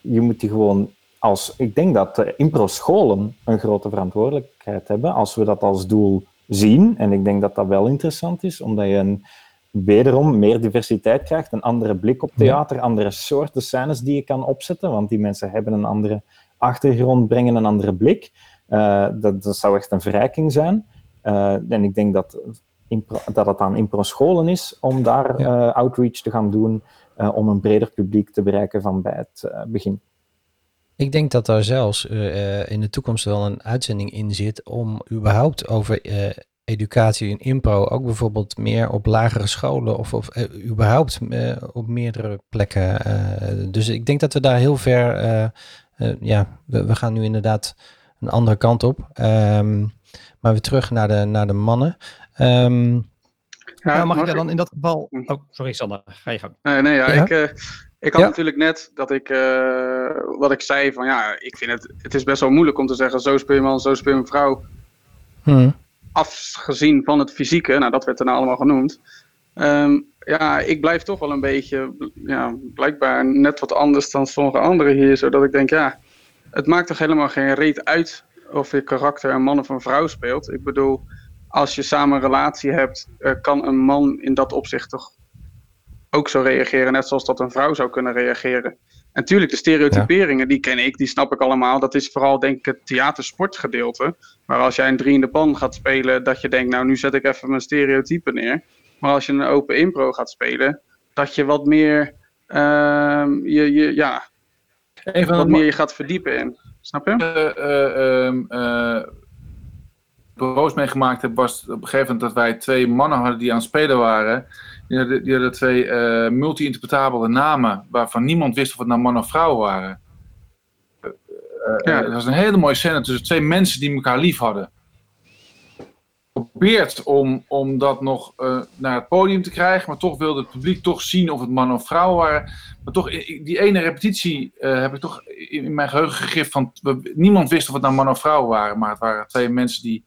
je moet die gewoon als... Ik denk dat de impro-scholen een grote verantwoordelijkheid hebben, als we dat als doel zien. En ik denk dat dat wel interessant is, omdat je een, wederom meer diversiteit krijgt, een andere blik op theater, andere soorten scènes die je kan opzetten, want die mensen hebben een andere achtergrond, brengen een andere blik. Uh, dat, dat zou echt een verrijking zijn. Uh, en ik denk dat, impro, dat het aan impro-scholen is om daar ja. uh, outreach te gaan doen, om een breder publiek te bereiken van bij het begin. Ik denk dat daar zelfs uh, in de toekomst wel een uitzending in zit om überhaupt over uh, educatie in impro ook bijvoorbeeld meer op lagere scholen of, of uh, überhaupt op meerdere plekken. dus ik denk dat we daar heel ver, ja, we, we, gaan nu inderdaad een andere kant op. Um, maar weer terug naar de, naar de mannen. Um, ja, nou, mag ik daar dan in dat geval... Oh, sorry Sander, ga je gang. Nee, nee, ja, ja? ik... Ik had ja. natuurlijk net dat ik, uh, wat ik zei van ja, ik vind het, het is best wel moeilijk om te zeggen zo speel je man, zo speel je een vrouw. Hmm. Afgezien van het fysieke, nou dat werd er nou allemaal genoemd. Um, ja, ik blijf toch wel een beetje, ja, blijkbaar net wat anders dan sommige anderen hier. Zodat ik denk, ja, het maakt toch helemaal geen reet uit of je karakter een man of een vrouw speelt. Ik bedoel, als je samen een relatie hebt, uh, kan een man in dat opzicht toch ook zo reageren, net zoals dat een vrouw zou kunnen reageren. En natuurlijk, de stereotyperingen, ja. die ken ik, die snap ik allemaal. Dat is vooral, denk ik, het theatersportgedeelte. Maar als jij een drie in de pan gaat spelen, dat je denkt, nou, nu zet ik even mijn stereotypen neer. Maar als je een open impro gaat spelen, dat je wat meer, uh, je, je, ja, even wat meer je gaat verdiepen in. Snap je? Uh, uh, bureaus meegemaakt heb, was op een gegeven moment dat wij twee mannen hadden die aan het spelen waren. Die hadden, die hadden twee uh, multi-interpretabele namen waarvan niemand wist of het nou man of vrouw waren. Uh, ja. Het was een hele mooie scène tussen twee mensen die elkaar lief hadden. Geprobeerd om, om dat nog uh, naar het podium te krijgen, maar toch wilde het publiek toch zien of het man of vrouw waren. Maar toch, die ene repetitie heb ik toch in mijn geheugen gegrift van niemand wist of het nou man of vrouw waren, maar het waren twee mensen die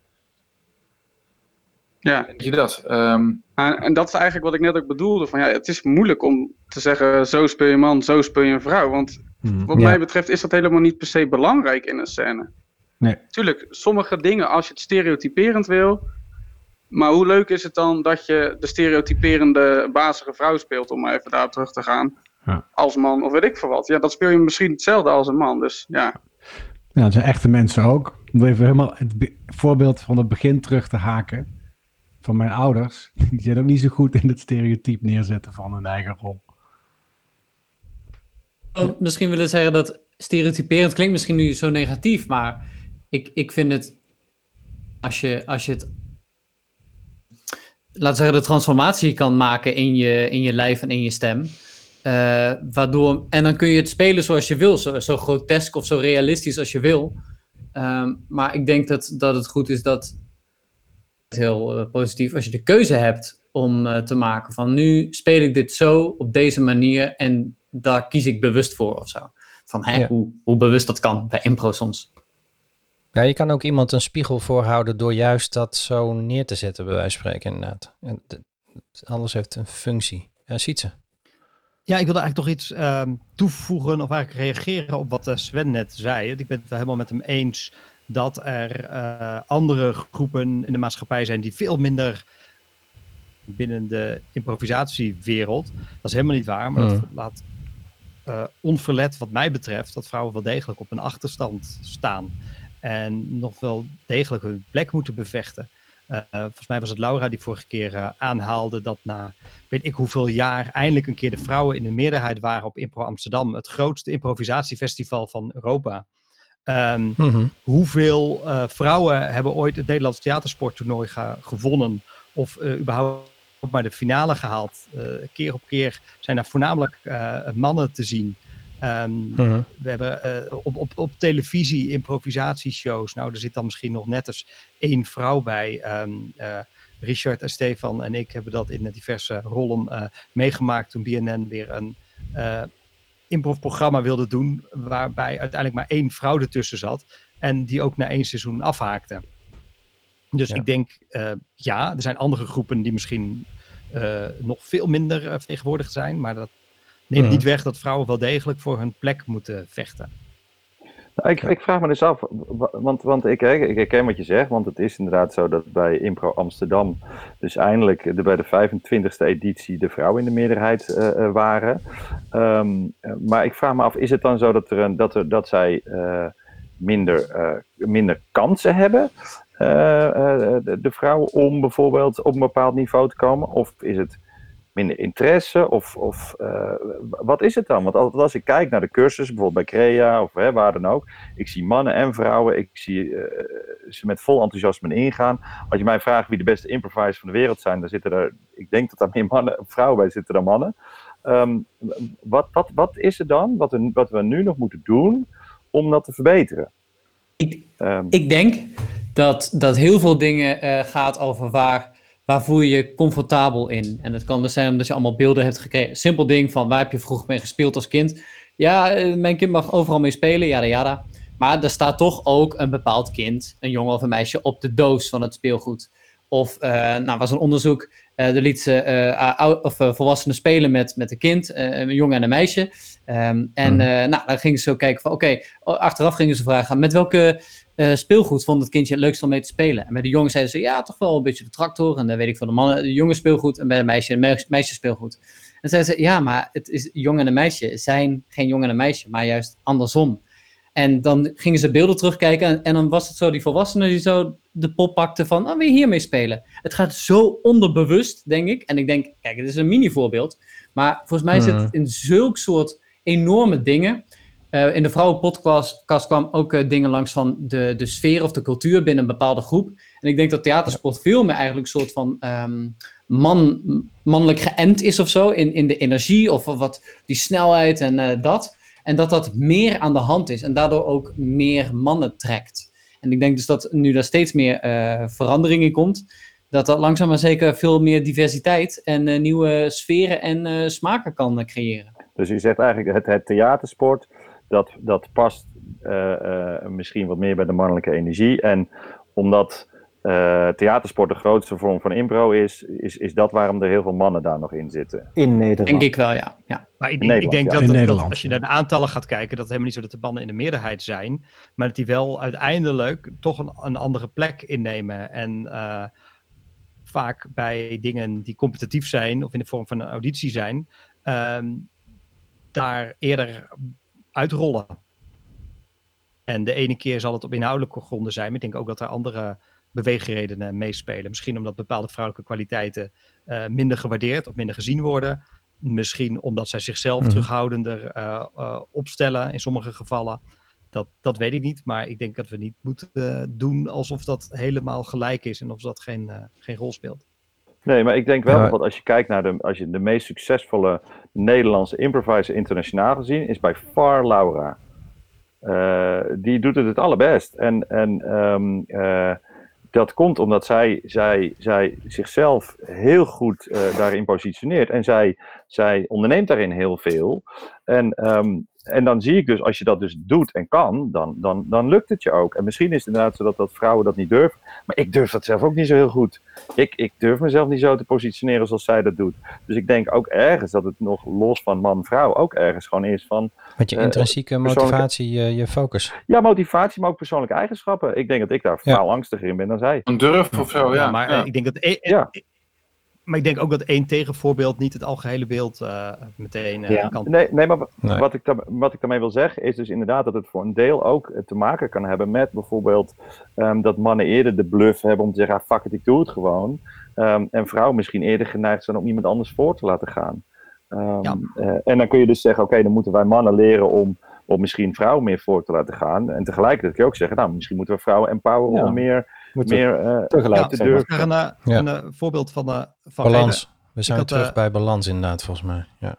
ja. Je dat? Um... En, en, dat is eigenlijk wat ik net ook bedoelde. Van, ja, het is moeilijk om te zeggen, zo speel je man, zo speel je een vrouw. Want hmm, wat ja. mij betreft is dat helemaal niet per se belangrijk in een scène. Nee. Tuurlijk, sommige dingen, als je het stereotyperend wil... Maar hoe leuk is het dan dat je de stereotyperende bazige vrouw speelt, om maar even daar terug te gaan, ja. als man of weet ik veel wat. Ja, dat speel je misschien hetzelfde als een man, dus ja. Ja, dat zijn echte mensen ook. Om even helemaal het voorbeeld van het begin terug te haken van mijn ouders, die zijn ook niet zo goed in het stereotype neerzetten van hun eigen rol. Oh, misschien willen zeggen dat stereotyperend klinkt misschien nu zo negatief, maar ik, ik vind het, als je, als je het, laat zeggen, de transformatie kan maken in je, in je lijf en in je stem, eh, waardoor, en dan kun je het spelen zoals je wil, zo, zo grotesk of zo realistisch als je wil. Ehm, maar ik denk dat, dat het goed is dat, heel uh, positief, als je de keuze hebt om uh, te maken van nu speel ik dit zo op deze manier en daar kies ik bewust voor of zo. Van hè, ja. hoe, hoe bewust dat kan bij impro soms. Ja, je kan ook iemand een spiegel voorhouden door juist dat zo neer te zetten, bij wijze van spreken, inderdaad. En alles heeft een functie. Ja, ziet ze. Ja, ik wilde eigenlijk nog iets um, toevoegen of eigenlijk reageren op wat uh, Sven net zei. Ik ben het helemaal met hem eens dat er uh, andere groepen in de maatschappij zijn die veel minder binnen de improvisatiewereld. Dat is helemaal niet waar, maar mm. dat laat uh, onverlet wat mij betreft dat vrouwen wel degelijk op een achterstand staan. En nog wel degelijk hun plek moeten bevechten. Uh, volgens mij was het Laura die vorige keer uh, aanhaalde dat na weet ik hoeveel jaar eindelijk een keer de vrouwen in de meerderheid waren op Impro Amsterdam. Het grootste improvisatiefestival van Europa. Um, mm-hmm. Hoeveel uh, vrouwen hebben ooit het Nederlands theatersporttoernooi ge- gewonnen? Of überhaupt maar de finale gehaald? keer op keer zijn er voornamelijk mannen te zien. Um, uh-huh. We hebben uh, op, op, op televisie improvisatieshows. Nou, er zit dan misschien nog net eens één vrouw bij. Um, uh, Richard en Stefan en ik hebben dat in diverse rollen uh, meegemaakt toen BNN weer een improv-programma wilde doen. Waarbij uiteindelijk maar één vrouw ertussen zat. En die ook na één seizoen afhaakte. Dus ja. ik denk, ja, er zijn andere groepen die misschien nog veel minder vertegenwoordigd zijn. Maar dat neemt niet weg dat vrouwen wel degelijk voor hun plek moeten vechten. Nou, ik, ik, vraag me dus af, want, want ik, ik herken wat je zegt, want het is inderdaad zo dat bij Impro Amsterdam dus eindelijk de, bij de 25e editie de vrouwen in de meerderheid uh, waren. Um, maar ik vraag me af, is het dan zo dat, er een, dat, er, dat zij uh, minder, minder kansen hebben, de, de vrouwen, om bijvoorbeeld op een bepaald niveau te komen? Of is het minder interesse? Of, of uh, wat is het dan? Want als ik kijk naar de cursus, bijvoorbeeld bij Crea of hè, waar dan ook, ik zie mannen en vrouwen, ik zie uh, ze met vol enthousiasme ingaan. Als je mij vraagt wie de beste improvisers van de wereld zijn, dan zitten er, ik denk dat er meer mannen, vrouwen bij zitten dan mannen. Um, wat, wat, wat is het dan, wat we, wat we nu nog moeten doen om dat te verbeteren? Ik, um, ik denk dat, dat heel veel dingen uh, gaat over waar waar voel je je comfortabel in? En het kan dus zijn omdat je allemaal beelden hebt gekregen. Simpel ding van waar heb je vroeger mee gespeeld als kind? Ja, mijn kind mag overal mee spelen, jada jada. Maar er staat toch ook een bepaald kind, een jongen of een meisje, op de doos van het speelgoed. Of, uh, nou, was een onderzoek, uh, er liet ze uh, of, volwassenen spelen met, met een kind, een jongen en een meisje. Um, en mm. nou, dan gingen ze zo kijken van, oké, okay, achteraf gingen ze vragen, met welke uh, speelgoed vond het kindje het leukst om mee te spelen. En bij de jongen zeiden ze, ja, toch wel een beetje de tractor. En dan weet ik van de mannen, de jongen speelgoed. En bij de meisje, de meisje speelgoed. En zeiden ze, ja, maar het is jongen en een meisje zijn geen jongen en een meisje, maar juist andersom. En dan gingen ze beelden terugkijken en, en dan was het zo, die volwassenen die zo de pop pakten van, oh, wil je hiermee spelen? Het gaat zo onderbewust, denk ik. En ik denk, kijk, het is een mini voorbeeld. Maar volgens mij zit het in zulk soort enorme dingen in de vrouwenpodcast kwam ook uh, dingen langs van de, de sfeer of de cultuur binnen een bepaalde groep. En ik denk dat theatersport veel meer eigenlijk een soort van um, man, mannelijk geënt is of zo. In, in de energie of wat die snelheid en uh, dat. En dat dat meer aan de hand is en daardoor ook meer mannen trekt. En ik denk dus dat nu daar steeds meer verandering in komt. Dat dat langzaam maar zeker veel meer diversiteit en nieuwe sferen en smaken kan creëren. Dus je zegt eigenlijk het, het theatersport dat, dat past uh, uh, misschien wat meer bij de mannelijke energie. En omdat uh, theatersport de grootste vorm van impro is, is, is dat waarom er heel veel mannen daar nog in zitten. In Nederland. Denk ik wel, ja. ja. Maar ik, ik denk ja. dat, dat, dat, als je naar de aantallen gaat kijken, dat het helemaal niet zo dat de mannen in de meerderheid zijn, maar dat die wel uiteindelijk toch een, een andere plek innemen. En vaak bij dingen die competitief zijn, of in de vorm van een auditie zijn, um, daar eerder uitrollen. En de ene keer zal het op inhoudelijke gronden zijn. Maar ik denk ook dat er andere beweegredenen meespelen. Misschien omdat bepaalde vrouwelijke kwaliteiten uh, minder gewaardeerd of minder gezien worden. Misschien omdat zij zichzelf Mhm. terughoudender eh, eh, opstellen in sommige gevallen. Dat, dat weet ik niet, maar ik denk dat we niet moeten eh, doen alsof dat helemaal gelijk is en of dat geen, eh, geen rol speelt. Nee, maar ik denk wel Ja. dat als je kijkt naar de, als je de meest succesvolle Nederlandse improviser internationaal gezien, is bij far Laura. Eh, die doet het het allerbest. En, en ehm, eh, dat komt omdat zij, zij, zij zichzelf heel goed eh, daarin positioneert. En zij, zij onderneemt daarin heel veel. En, ehm, en dan zie ik dus, als je dat dus doet en kan, dan, dan, dan lukt het je ook. En misschien is het inderdaad zo dat, dat vrouwen dat niet durven. Maar ik durf dat zelf ook niet zo heel goed. Ik, ik durf mezelf niet zo te positioneren zoals zij dat doet. Dus ik denk ook ergens dat het nog los van man-vrouw ook ergens gewoon is van... Met je Eh, intrinsieke motivatie, je, je focus. Ja, motivatie, maar ook persoonlijke eigenschappen. Ik denk dat ik daar Ja. veel angstiger in ben dan zij. Een durf of zo, ja. maar ja. eh, ik denk dat e- Ja. Maar ik denk ook dat één tegenvoorbeeld niet het algehele beeld eh, meteen eh, Ja. kan. Nee, nee maar Nee. Wat, ik daar, wat ik daarmee wil zeggen is dus inderdaad dat het voor een deel ook eh, te maken kan hebben met bijvoorbeeld ehm, dat mannen eerder de bluff hebben om te zeggen, ah, fuck it, ik doe het gewoon. Ehm, en vrouwen misschien eerder geneigd zijn om iemand anders voor te laten gaan. Ehm, Ja. eh, en dan kun je dus zeggen, oké, dan moeten wij mannen leren om, om misschien vrouwen meer voor te laten gaan. En tegelijkertijd kun je ook zeggen, nou, misschien moeten we vrouwen empoweren Ja. om meer, Moeten we meer eh, tegelijk Ja, te durven. Ik een, Ja. een eh, voorbeeld van, eh van Balans. We zijn had, terug bij balans inderdaad, volgens mij. Ja.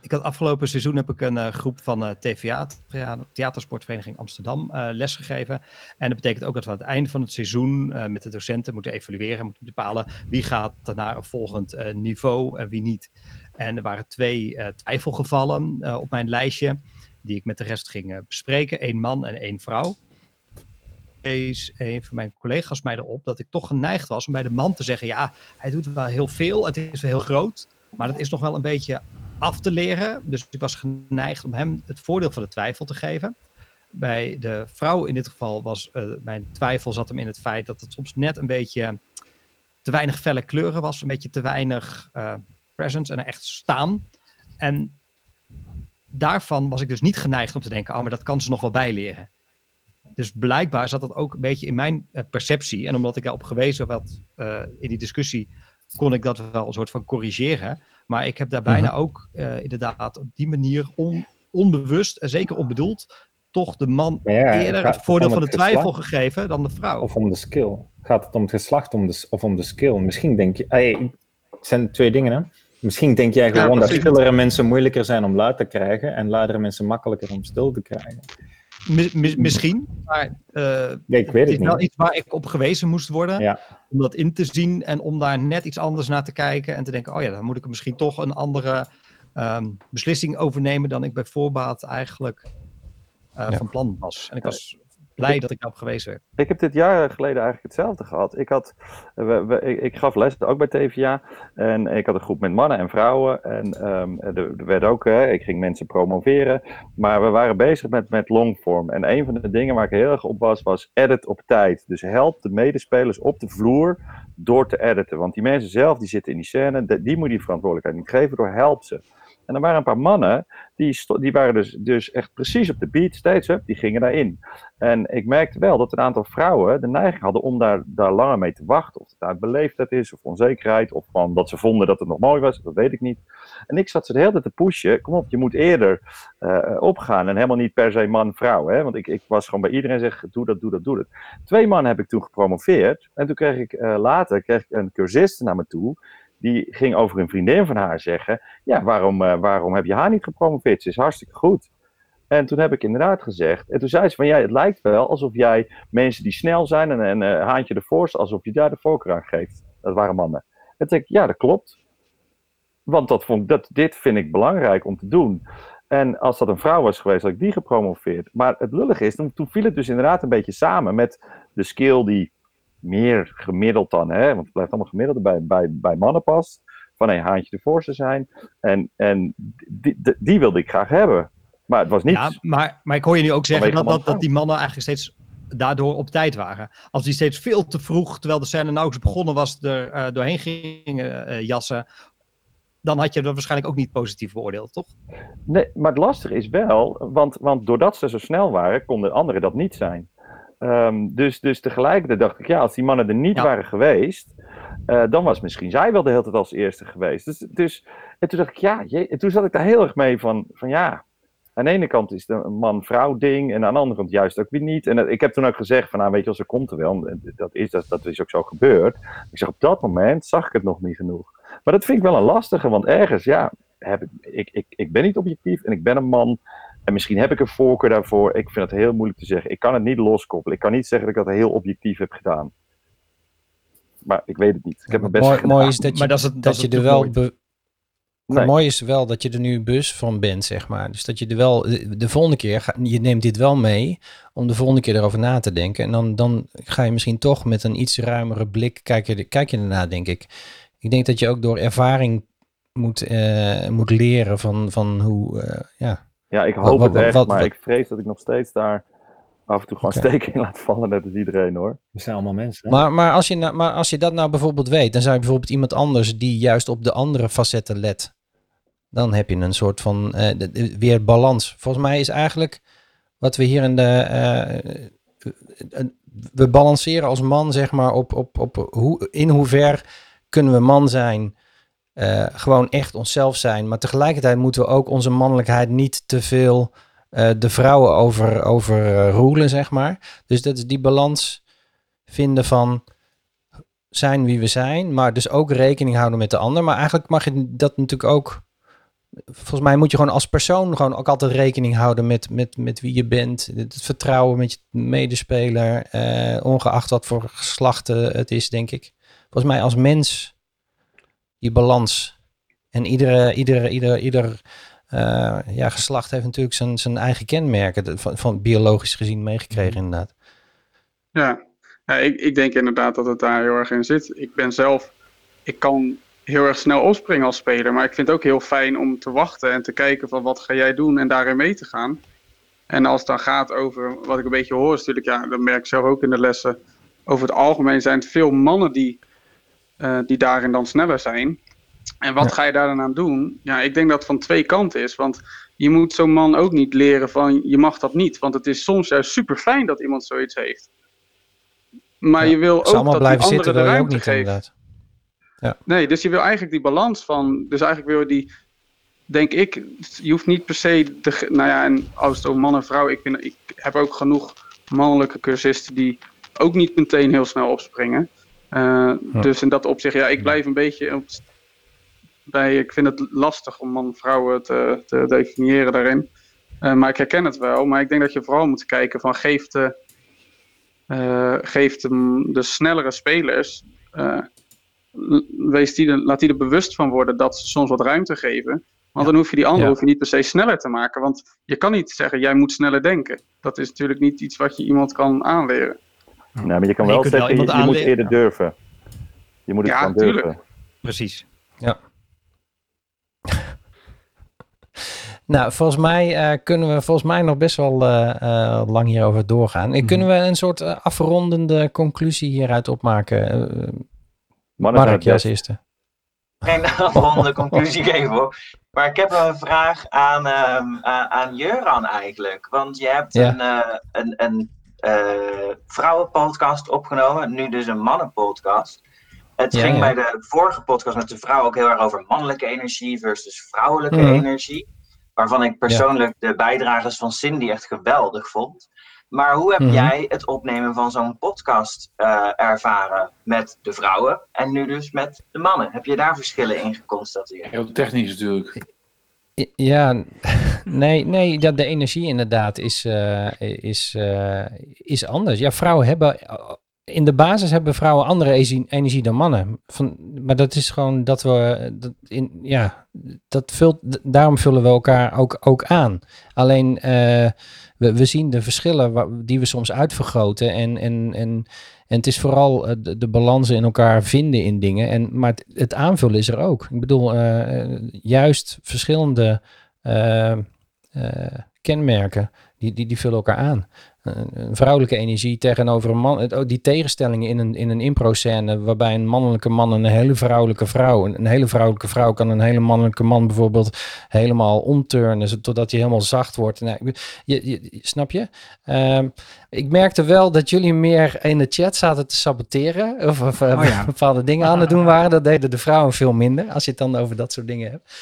Ik had afgelopen seizoen heb ik een eh, groep van eh, TVA, Thea- Theatersportvereniging Amsterdam, eh lesgegeven. En dat betekent ook dat we aan het einde van het seizoen eh, met de docenten moeten evalueren, moeten bepalen wie gaat naar een volgend eh, niveau en wie niet. En er waren twee eh, twijfelgevallen eh, op mijn lijstje, die ik met de rest ging bespreken. Eén man en één vrouw. Wees een van mijn collega's mij erop dat ik toch geneigd was om bij de man te zeggen: ja, hij doet wel heel veel, het is wel heel groot, maar dat is nog wel een beetje af te leren. Dus ik was geneigd om hem het voordeel van de twijfel te geven. Bij de vrouw in dit geval was eh, mijn twijfel zat hem in het feit dat het soms net een beetje te weinig felle kleuren was, een beetje te weinig eh, presence en echt staan. En daarvan was ik dus niet geneigd om te denken, oh, maar dat kan ze nog wel bijleren. Dus blijkbaar zat dat ook een beetje in mijn eh, perceptie. En omdat ik daarop gewezen had eh, in die discussie, kon ik dat wel een soort van corrigeren. Maar ik heb daar bijna ook eh, inderdaad op die manier on- onbewust en zeker onbedoeld toch de man ja, eerder het voordeel van de twijfel gegeven dan de vrouw. Of om de skill? Gaat het om het geslacht om de, of om de skill? Misschien denk je... Hey, het zijn twee dingen, hè? Misschien denk jij Ja, gewoon dat stillere mensen moeilijker zijn om luid te krijgen en luidere mensen makkelijker om stil te krijgen. Mi- mi- misschien, maar eh, Nee, ik weet het het is wel iets waar ik op gewezen moest worden. Ja. Om dat in te zien en om daar net iets anders naar te kijken. En te denken, oh ja, dan moet ik er misschien toch een andere ehm, beslissing over nemen dan ik bij voorbaat eigenlijk eh, Ja. van plan was. En ik was blij dat ik daarop gewezen werd. Ik heb dit jaar geleden eigenlijk hetzelfde gehad. Ik, had, we, we- ik, ik gaf les ook bij TVA. En ik had een groep met mannen en vrouwen. En ehm, er, er werd ook, hè, ik ging mensen promoveren. Maar we waren bezig met, met longform. En een van de dingen waar ik heel erg op was, was edit op tijd. Dus help de medespelers op de vloer door te editen. Want die mensen zelf, die zitten in die scène, die, die moet je die verantwoordelijkheid niet geven, door help ze. En er waren een paar mannen, die, die waren dus, dus echt precies op de beat, steeds up, die gingen daarin. En ik merkte wel dat een aantal vrouwen de neiging hadden om daar, daar langer mee te wachten. Of het uit beleefdheid is, of onzekerheid, of gewoon dat ze vonden dat het nog mooi was, dat weet ik niet. En ik zat ze de hele tijd te pushen, kom op, je moet eerder eh, opgaan. En helemaal niet per se man-vrouw, hè? want ik, ik was gewoon bij iedereen zeggen, doe dat, doe dat, doe dat. Twee mannen heb ik toen gepromoveerd. En toen kreeg ik eh, later kreeg ik een cursist naar me toe. Die ging over een vriendin van haar zeggen: Ja, waarom, eh, waarom heb je haar niet gepromoveerd? Ze is hartstikke goed. En toen heb ik inderdaad gezegd. En toen zei ze: van ja, het lijkt wel alsof jij mensen die snel zijn en een eh, haantje ervoor, alsof je daar de voorkeur aan geeft. Dat waren mannen. En toen ik: Ja, dat klopt. Want dat vond, dat, dit vind ik belangrijk om te doen. En als dat een vrouw was geweest, had ik die gepromoveerd. Maar het lullige is, toen viel het dus inderdaad een beetje samen met de skill die meer gemiddeld dan, hè, want het blijft allemaal gemiddeld, bij, bij, bij mannen past. Van een haantje de voorste zijn. En, en die, die, die wilde ik graag hebben. Maar het was niet. Ja, maar, maar ik hoor je nu ook zeggen dat, dat, dat die mannen eigenlijk steeds daardoor op tijd waren. Als die steeds veel te vroeg, terwijl de scène nauwelijks begonnen was, er eh, doorheen gingen eh, jassen, dan had je dat waarschijnlijk ook niet positief beoordeeld, toch? Nee, maar het lastige is wel, want, want doordat ze zo snel waren, konden anderen dat niet zijn. Ehm, dus, dus tegelijkertijd dacht ik, ja, als die mannen er niet Ja. waren geweest, eh, dan was misschien zij wel de hele tijd als eerste geweest. Dus, dus, en toen dacht ik, ja, en toen zat ik daar heel erg mee van, van ja, aan de ene kant is het een man-vrouw ding en aan de andere kant juist ook weer niet. En dat- ik heb toen ook gezegd van, nou weet je wel, ze komt er wel. En dat is, dat, dat is ook zo gebeurd. Ik zeg, op dat moment zag ik het nog niet genoeg. Maar dat vind ik wel een lastige, want ergens, ja, heb ik, ik, ik, ik ben niet objectief en ik ben een man. En misschien heb ik een voorkeur daarvoor. Ik vind het heel moeilijk te zeggen. Ik kan het niet loskoppelen. Ik kan niet zeggen dat ik dat heel objectief heb gedaan. Maar ik weet het niet. Ik heb mijn best mooi, gedaan. mooi is dat je, Maar dat is het- dat dat je er wel. mooi. be- Nee. Mooi is wel dat je er nu bus van bent, zeg maar. Dus dat je er wel. De, de volgende keer. Ga, je neemt dit wel mee. Om de volgende keer erover na te denken. En dan, dan ga je misschien toch met een iets ruimere blik. Kijk je, kijk je ernaar, denk ik. Ik denk dat je ook door ervaring moet, eh, moet leren van, van hoe. eh, ja. Ja, ik hoop Wat- het wat- echt, wat- maar wat- ik vrees dat ik nog steeds daar af en toe gewoon steken in laat vallen, net als iedereen hoor. We zijn allemaal mensen. hè? Maar, maar, als je nou, maar als je dat nou bijvoorbeeld weet, dan zou je bijvoorbeeld iemand anders die juist op de andere facetten let. Dan heb je een soort van eh, weer balans. Volgens mij is eigenlijk wat we hier in de. eh, eh, we balanceren als man, zeg maar, op, op, op hoe, in hoever kunnen we man zijn. Eh, gewoon echt onszelf zijn. Maar tegelijkertijd moeten we ook onze mannelijkheid niet te veel eh, de vrouwen over, over eh, zeg maar. Dus dat is die balans vinden van zijn wie we zijn, maar dus ook rekening houden met de ander. Maar eigenlijk mag je dat natuurlijk ook. Volgens mij moet je gewoon als persoon gewoon ook altijd rekening houden met, met, met wie je bent. Het vertrouwen met je medespeler, ongeacht wat voor geslacht eh, het is, denk ik. Volgens mij als mens die balans. En iedere, iedere, ieder, ieder eh, ja, geslacht heeft natuurlijk zijn, zijn eigen kenmerken, van, van biologisch gezien meegekregen inderdaad. Ja, ja ik, ik denk inderdaad dat het daar heel erg in zit. Ik ben zelf, ik kan heel erg snel opspringen als speler, maar ik vind het ook heel fijn om te wachten en te kijken van wat ga jij doen en daarin mee te gaan. En als het dan gaat over, wat ik een beetje hoor, is natuurlijk, ja, dat merk ik zelf ook in de lessen, over het algemeen zijn het veel mannen die, eh, die daarin dan sneller zijn. En wat Ja. ga je daar dan aan doen? Ja, ik denk dat het van twee kanten is, want je moet zo'n man ook niet leren van je mag dat niet, want het is soms juist super fijn dat iemand zoiets heeft. Maar Ja, je wil ook dat die blijven anderen zitten, de je ook ruimte niet geven. inderdaad. Nee, dus je wil eigenlijk die balans van. Dus eigenlijk wil je die. Denk ik, je hoeft niet per se. De, nou ja, en als het over man en vrouw. Ik, ik heb ook genoeg mannelijke cursisten die ook niet meteen heel snel opspringen. Eh, Ja. Dus in dat opzicht, ja, ik blijf een beetje. Op, bij, ik vind het lastig om man en vrouwen te, te definiëren daarin. Eh, maar ik herken het wel. Maar ik denk dat je vooral moet kijken van geeft de, eh, geeft de, de snellere spelers. wees die laat die er bewust van worden dat ze soms wat ruimte geven. Want dan hoef je die andere Ja. hoef je niet per se sneller te maken. Want je kan niet zeggen, jij moet sneller denken. Dat is natuurlijk niet iets wat je iemand kan aanleren. Nee, maar je kan Maar je wel zeggen, je, moet eerder ja. durven. Je moet het Ja, tuurlijk. durven. Precies. Nou, volgens mij eh, kunnen we volgens mij nog best wel eh, eh, lang hierover doorgaan. En Kunnen we een soort afrondende conclusie hieruit opmaken? Mannen Mark, jij als eerste. geen afrondende conclusie geven hoor. Maar ik heb wel een vraag aan, ehm, aan, aan Jöran eigenlijk. Want je hebt Ja. een, eh, een, een vrouwenpodcast opgenomen, nu dus een mannenpodcast. Het Ja, ging ja. bij de vorige podcast met de vrouw ook heel erg over mannelijke energie versus vrouwelijke Mhm. energie. Waarvan ik persoonlijk de bijdragers van Cindy echt geweldig vond. Maar hoe heb Mhm. jij het opnemen van zo'n podcast eh, ervaren met de vrouwen en nu dus met de mannen? Heb je daar verschillen in geconstateerd? Heel technisch natuurlijk. Ja, nee, nee ja, de energie inderdaad is, eh, is, eh, is anders. Ja, vrouwen hebben, in de basis hebben vrouwen andere energie dan mannen. Van, maar dat is gewoon dat we, dat in, ja, dat vult, daarom vullen we elkaar ook, ook aan. Alleen, eh, we, we zien de verschillen die we soms uitvergroten en, en, en, en het is vooral eh, de, de balansen in elkaar vinden in dingen. En, maar het, aanvullen is er ook. Ik bedoel, eh, juist verschillende eh, kenmerken, die, die, die vullen elkaar aan. Een, vrouwelijke energie tegenover een man. Het- ook die tegenstellingen in een, in een impro-scène, waarbij een mannelijke man en een hele vrouwelijke vrouw. Een, een hele vrouwelijke vrouw kan een hele mannelijke man bijvoorbeeld helemaal omturnen, totdat hij helemaal zacht wordt. Nou, je, snap je? Ehm, ik merkte wel dat jullie meer in de chat zaten te saboteren. Of, of eh, Oh ja. bepaalde dingen aan het doen waren. Dat deden de vrouwen veel minder. Als je het dan over dat soort dingen hebt.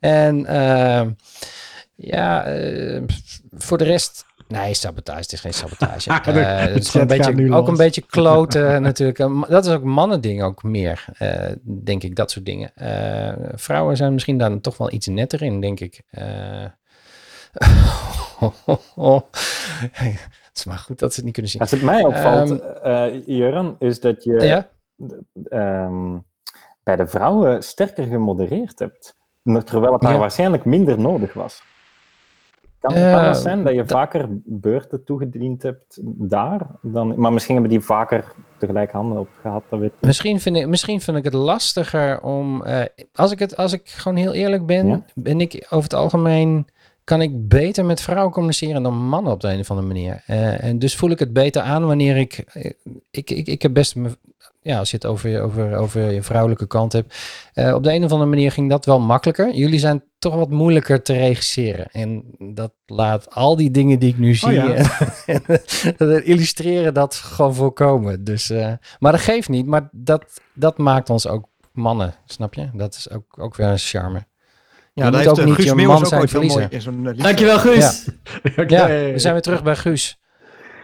En ehm, ja, eh, voor de rest. Nee, sabotage. Het is geen sabotage. Eh, het is gewoon een beetje, ook een beetje kloten natuurlijk. Eh, Dat is ook mannending ook meer, eh, denk ik, dat soort dingen. Eh, vrouwen zijn misschien daar toch wel iets netter in, denk ik. Eh, het is maar goed dat ze het niet kunnen zien. Als het mij opvalt, Ehm, eh Jurgen, is dat je Ja? ehm, bij de vrouwen sterker gemodereerd hebt. Terwijl het daar Ja. waarschijnlijk minder nodig was. Kan, het zijn dat je vaker beurten toegediend hebt daar? Dan, maar misschien hebben die vaker tegelijk handen op gehad, dat weet ik. Misschien vind ik, misschien vind ik het lastiger om. eh, als, ik het, als ik gewoon heel eerlijk ben, Ja. ben ik over het algemeen. Kan ik beter met vrouwen communiceren dan mannen op de een of andere manier. Eh, en dus voel ik het beter aan wanneer ik. ik, ik, ik heb best. Ja, als je het over, je- over, over je vrouwelijke kant hebt. eh, op de een of andere manier ging dat wel makkelijker. Jullie zijn toch wat moeilijker te regisseren. En dat laat al die dingen die ik nu zie. ja. en- dat illustreren dat gewoon voorkomen. Dus, eh, maar dat geeft niet. Maar dat, dat maakt ons ook mannen, snap je? Dat is ook, ook weer een charme. Ja, moet daar heeft ook eh, niet Guus je man ook zijn mooi verliezen. zo'n eh, liedje. Dankjewel, Guus. Ja, we zijn weer terug bij Guus.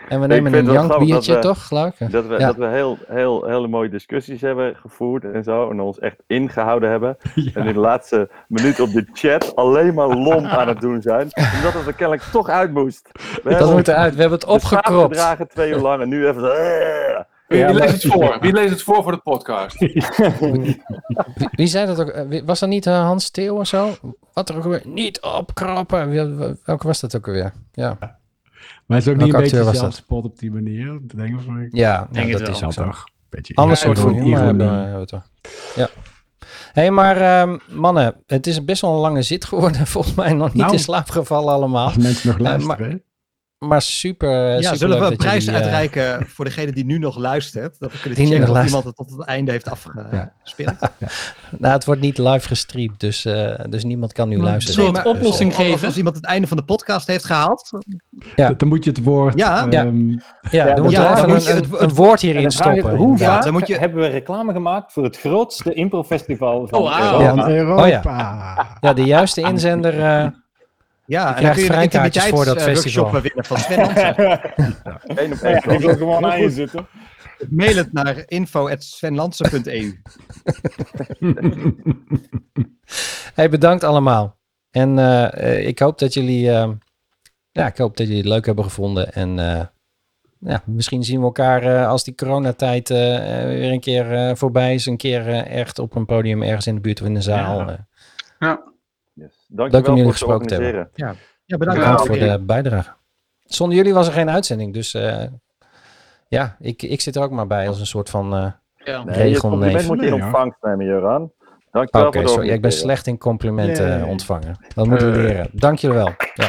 En we Ik nemen vind een het wel grappig jankbiertje, dat we- toch? Geloof ik? Dat we, Ja. dat we heel, heel, hele mooie discussies hebben gevoerd en zo. En ons echt ingehouden hebben. En in de laatste minuut op de chat alleen maar lomp aan het doen zijn. Omdat het er kennelijk toch uit moest. We Dat moet eruit. We hebben het opgekropt. gedragen twee uur lang en nu even... Wie, Ja, wie maar- leest het voor? Wie leest het voor voor de podcast? Wie, wie zei dat ook? Eh, Was dat niet eh, Hans Theo of zo? Wat er ook weer? Niet opkrappen. Welke was dat ook alweer? Ja, Maar het is ook niet Welke een beetje was dat? zelfspot op die manier. Denk ik ja Denk dat is ook zo. toch? Beetje Ander ja, soort van ironie. humor hebben we- hebben we toch. Ja. Hé, hey, maar ehm, mannen, het is best wel een lange zit geworden. Volgens mij nog niet Nou. in slaap gevallen allemaal. Als mensen nog Eh, luisteren. Maar super, eh, Ja, super zullen we een prijs jullie, eh, uitreiken voor degene die nu nog luistert? Dat we kunnen Die checken of iemand het tot het einde heeft afgespeeld. Nou, het wordt niet live gestreamd, dus, eh, dus niemand kan nu Maar luisteren. een soort Dus, oplossing Als- geven. Als iemand het einde van de podcast heeft gehaald. Ja. Dan moet je het woord... Ja. Ja. ehm, ja, dan we ja, even moet je een, het- een, een woord hierin stoppen. hoe vaak dan moet je- hebben we reclame gemaakt voor het grootste improfestival van Oh. Europa? Van Europa. Ja, de juiste inzender. Ja, en dan kun je een vrijkaartjes voor dat festival. winnen van Sven Hansen. Eén op Ja, één. die wil gewoon aan je zitten. Mail het naar info.svenlansen.eu. hey, bedankt allemaal. En eh, ik hoop dat jullie, eh, ja, ik hoop dat jullie het leuk hebben gevonden. En eh, ja, misschien zien we elkaar eh, als die coronatijd weer een keer eh, voorbij is. Een keer echt op een podium ergens in de buurt of in de zaal. Ja. Eh, Leuk om Dankjewel jullie voor het gesproken te organiseren. Ja, bedankt. bedankt voor voor de bijdrage. Zonder jullie was er geen uitzending. Dus eh, ja, ik, ik zit er ook maar bij als een soort van... eh, Ja. Nee, je moet je in ontvangst nemen, Joran. Oké, Dankjewel voor het sorry. Ja, ik ben slecht in complimenten Yay. ontvangen. Dat moeten we Eh. leren. Dank jullie wel. Ja.